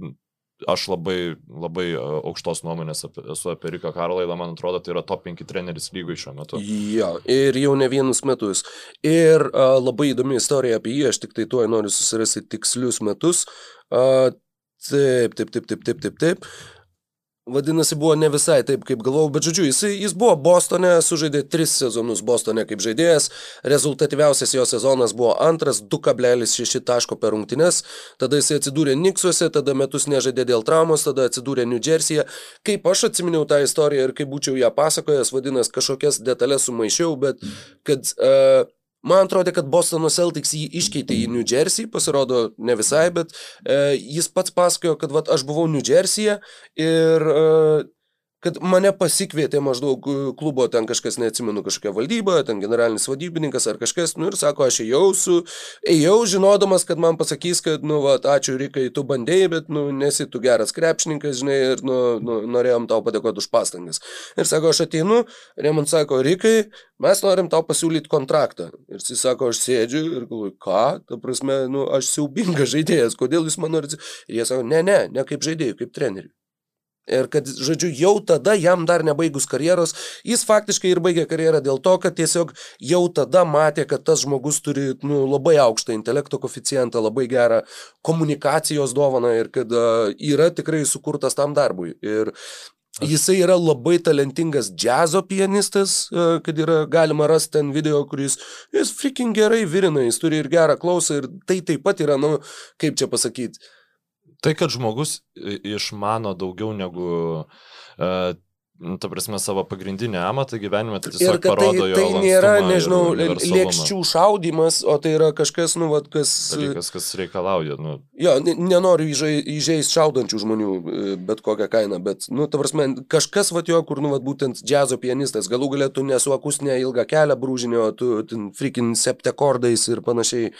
aš labai, labai e, aukštos nuomonės apie, esu apie Riką Karlailą, man atrodo, tai yra top 5 treneris lygoje šiuo metu. Jo, ir jau ne vienus metus. Ir uh, labai įdomi istorija apie jį, aš tik tai tuoj noriu susirasti tikslius metus. Uh, taip, taip, taip, taip, taip, taip, taip. Vadinasi, buvo ne visai taip, kaip galvojau, bet žodžiu, jis, jis buvo Bostone, sužaidė tris sezonus Bostone kaip žaidėjas, rezultatyviausias jo sezonas buvo antras, 2,6 taško per rungtynes, tada jis atsidūrė Niksuose, tada metus nežaidė dėl traumos, tada atsidūrė New Jersey'e. Kaip aš atsiminiau tą istoriją ir kaip būčiau ją pasakojęs, vadinasi, kažkokias detalės sumaišiau, bet kad... Uh, Man atrodo, kad Bostono Celtics jį iškeitė į New Jersey, pasirodo ne visai, bet e, jis pats pasakojo, kad vat, aš buvau New Jersey'e ir e, kad mane pasikvietė maždaug e, klubo ten kažkas, neatsimenu, kažkokia valdyba, ten generalinis vadybininkas ar kažkas, nu ir sako, aš ėjau su, ėjau žinodamas, kad man pasakys, kad, nu, va, ačiū Rikai, tu bandėjai, bet, nu, nesi tu geras krepšininkas, žinai, ir, nu, nu norėjom tau padėkoti už pastangas. Ir sako, aš ateinu, ir man sako, Rikai, mes norim tau pasiūlyti kontraktą. Ir jis sako, aš sėdžiu ir galvoju, ką, ta prasme, nu, aš siaubingas žaidėjas, kodėl jūs man norite. Ir jie sako, ne, ne, ne kaip žaidėjai, kaip treneriui. Ir kad, žodžiu, jau tada jam dar nebaigus karjeros, jis faktiškai ir baigė karjerą dėl to, kad tiesiog jau tada matė, kad tas žmogus turi nu, labai aukštą intelekto koficijantą, labai gerą komunikacijos dovaną ir kad uh, yra tikrai sukurtas tam darbui. Ir Jisai yra labai talentingas džiazo pianistas, kad yra galima rasti ten video, kuris jis freaking gerai virina, jis turi ir gerą klausą ir tai taip pat yra, nu, kaip čia pasakyti, Tai, kad žmogus išmano daugiau negu uh, ta prasme, savo pagrindinį amatą gyvenime, tai tiesiog tai- parodo tai, jo. Tai nėra, nežinau, lėkščių šaudimas, o tai yra kažkas, nu, vat, kas... Dalykas, kas reikalauja, nu. Jo, nenoriu įžeisti šaudančių žmonių e, bet kokią kainą, bet, nu, ta prasme, kažkas, vat, jo, kur, nu, vat, būtent džiazo pianistas, galų galėtų nesu akustinę ilgą kelią brūžinio, tu, ten, freaking septekordais ir panašiai.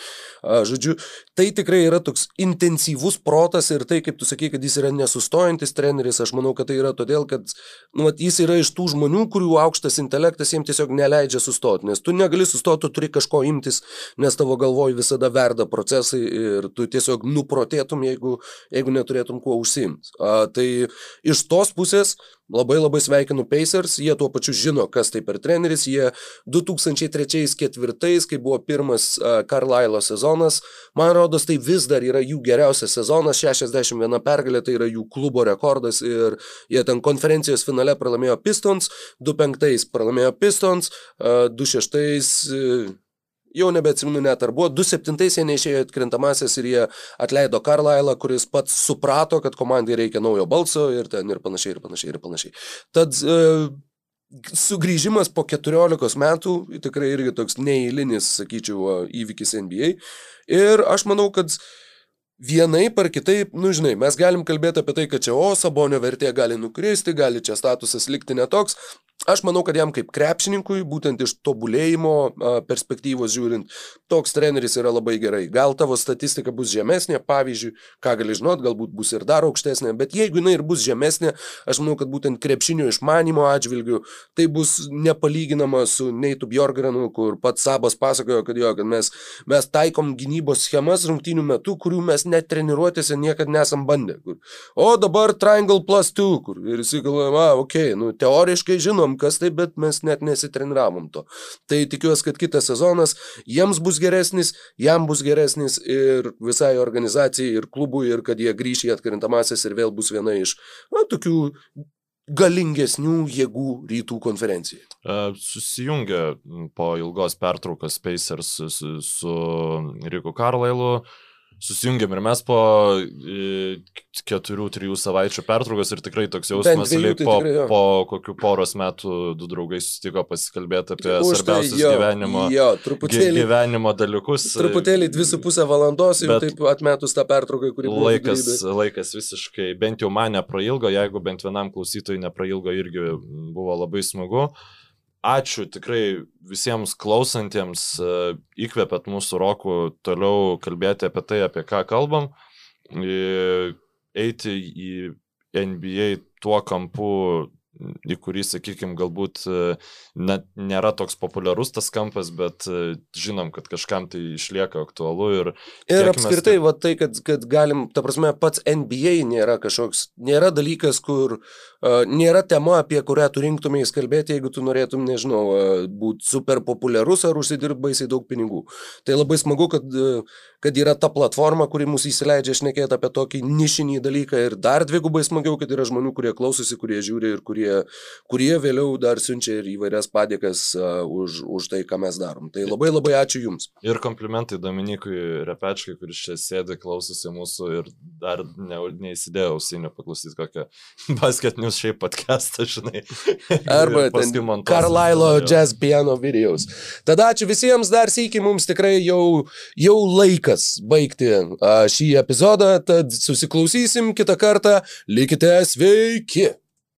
A, žodžiu, tai tikrai yra toks intensyvus protas ir tai, kaip tu sakai, kad jis yra nesustojantis treneris, aš manau, kad tai yra todėl, kad, nu, vat, jis yra iš tų žmonių, kurių aukštas intelektas jiems tiesiog neleidžia sustoti, nes tu negali sustoti, tu turi kažko imtis, nes tavo galvoj visada verda procesai ir tu tiesiog nuprotėtum, jeigu, jeigu neturėtum kuo užsimti. Tai iš tos pusės Labai labai sveikinu Pacers, jie tuo pačiu žino, kas tai per treneris, jie 2003-2004, kai buvo pirmas Carlisle sezonas, man rodos, tai vis dar yra jų geriausias sezonas, 61 pergalė, tai yra jų klubo rekordas. Ir jie ten konferencijos finale pralaimėjo Pistons, 2005 pralaimėjo Pistons, uh, 2006 uh, jau nebeatsimenu net ar buvo, 2007 jie neišėjo atkrintamasis ir jie atleido Karlailą, kuris pats suprato, kad komandai reikia naujo balso ir ten ir panašiai, ir panašiai, ir panašiai. Tad e, sugrįžimas po 14 metų tikrai irgi toks neįlinis, sakyčiau, įvykis NBA. Ir aš manau, kad vienaip ar kitaip, nu žinai, mes galim kalbėti apie tai, kad čia o sabonio vertė gali nukristi, gali čia statusas likti netoks, Aš manau, kad jam kaip krepšininkui, būtent iš tobulėjimo perspektyvos žiūrint, toks treneris yra labai gerai. Gal tavo statistika bus žemesnė, pavyzdžiui, ką gali žinot, galbūt bus ir dar aukštesnė, bet jeigu jinai ir bus žemesnė, aš manau, kad būtent krepšinio išmanimo atžvilgių tai bus nepalyginama su Neitu Bjorgranu, kur pats Sabas pasakojo, kad jo, kad mes, mes taikom gynybos schemas rungtynių metu, kurių mes net treniruotėse niekada nesam bandę. Kur, o dabar Triangle plus 2, kur ir įsigalvojama, okei, okay, nu teoriškai žinom, žinom, kas tai, bet mes net nesitreniravome to. Tai tikiuosi, kad kitas sezonas jiems bus geresnis, jam bus geresnis ir visai organizacijai, ir klubui, ir kad jie grįš į atkrintamasis ir vėl bus viena iš na, tokių galingesnių jėgų rytų konferencijai. E, susijungia po ilgos pertraukos Pacers su, su Riku Karlailu susijungiam ir mes po e, keturių, trijų savaičių pertraukos ir tikrai toks jausmas, lyg tai po, tikrai, po kokių poros metų du draugai susitiko pasikalbėti apie Už svarbiausius tai, jo, gyvenimo, jo, truputėlį, gyvenimo dalykus. Truputėlį dvi su pusę valandos jau taip atmetus tą pertrauką, kurį buvo. Laikas, laikas visiškai, bent jau man neprailgo, jeigu bent vienam klausytojui neprailgo irgi buvo labai smagu. Ačiū tikrai visiems klausantiems, e, įkvėpėt mūsų rokų toliau kalbėti apie tai, apie ką kalbam, eiti į NBA tuo kampu, į kurį, sakykime, galbūt e, net nėra toks populiarus tas kampas, bet e, žinom, kad kažkam tai išlieka aktualu. Ir, ir apskritai, tai... va tai, kad, kad galim, ta prasme, pats NBA nėra kažkoks, nėra dalykas, kur uh, nėra tema, apie kurią tu rinktumai įskalbėti, jeigu tu norėtum, nežinau, uh, būti super populiarus ar užsidirbti baisiai daug pinigų. Tai labai smagu, kad, uh, kad yra ta platforma, kuri mus įsileidžia šnekėti apie tokį nišinį dalyką ir dar dvigubai smagiau, kad yra žmonių, kurie klausosi, kurie žiūri ir kurie kurie, vėliau dar siunčia ir įvairias padėkas uh, už, už tai, ką mes darom. Tai labai labai ačiū Jums. Ir komplimentai Dominikui Repečkai, kuris čia sėdi, klausosi mūsų ir dar ne, neįsidėjau ausinio paklausyti kokią *laughs* basketinius šiaip podcastą, žinai. *laughs* Arba Carlisle Jazz Piano videos. Tada ačiū visiems dar sėki, mums tikrai jau, jau laikas baigti uh, šį epizodą, tad susiklausysim kitą kartą. Likite sveiki!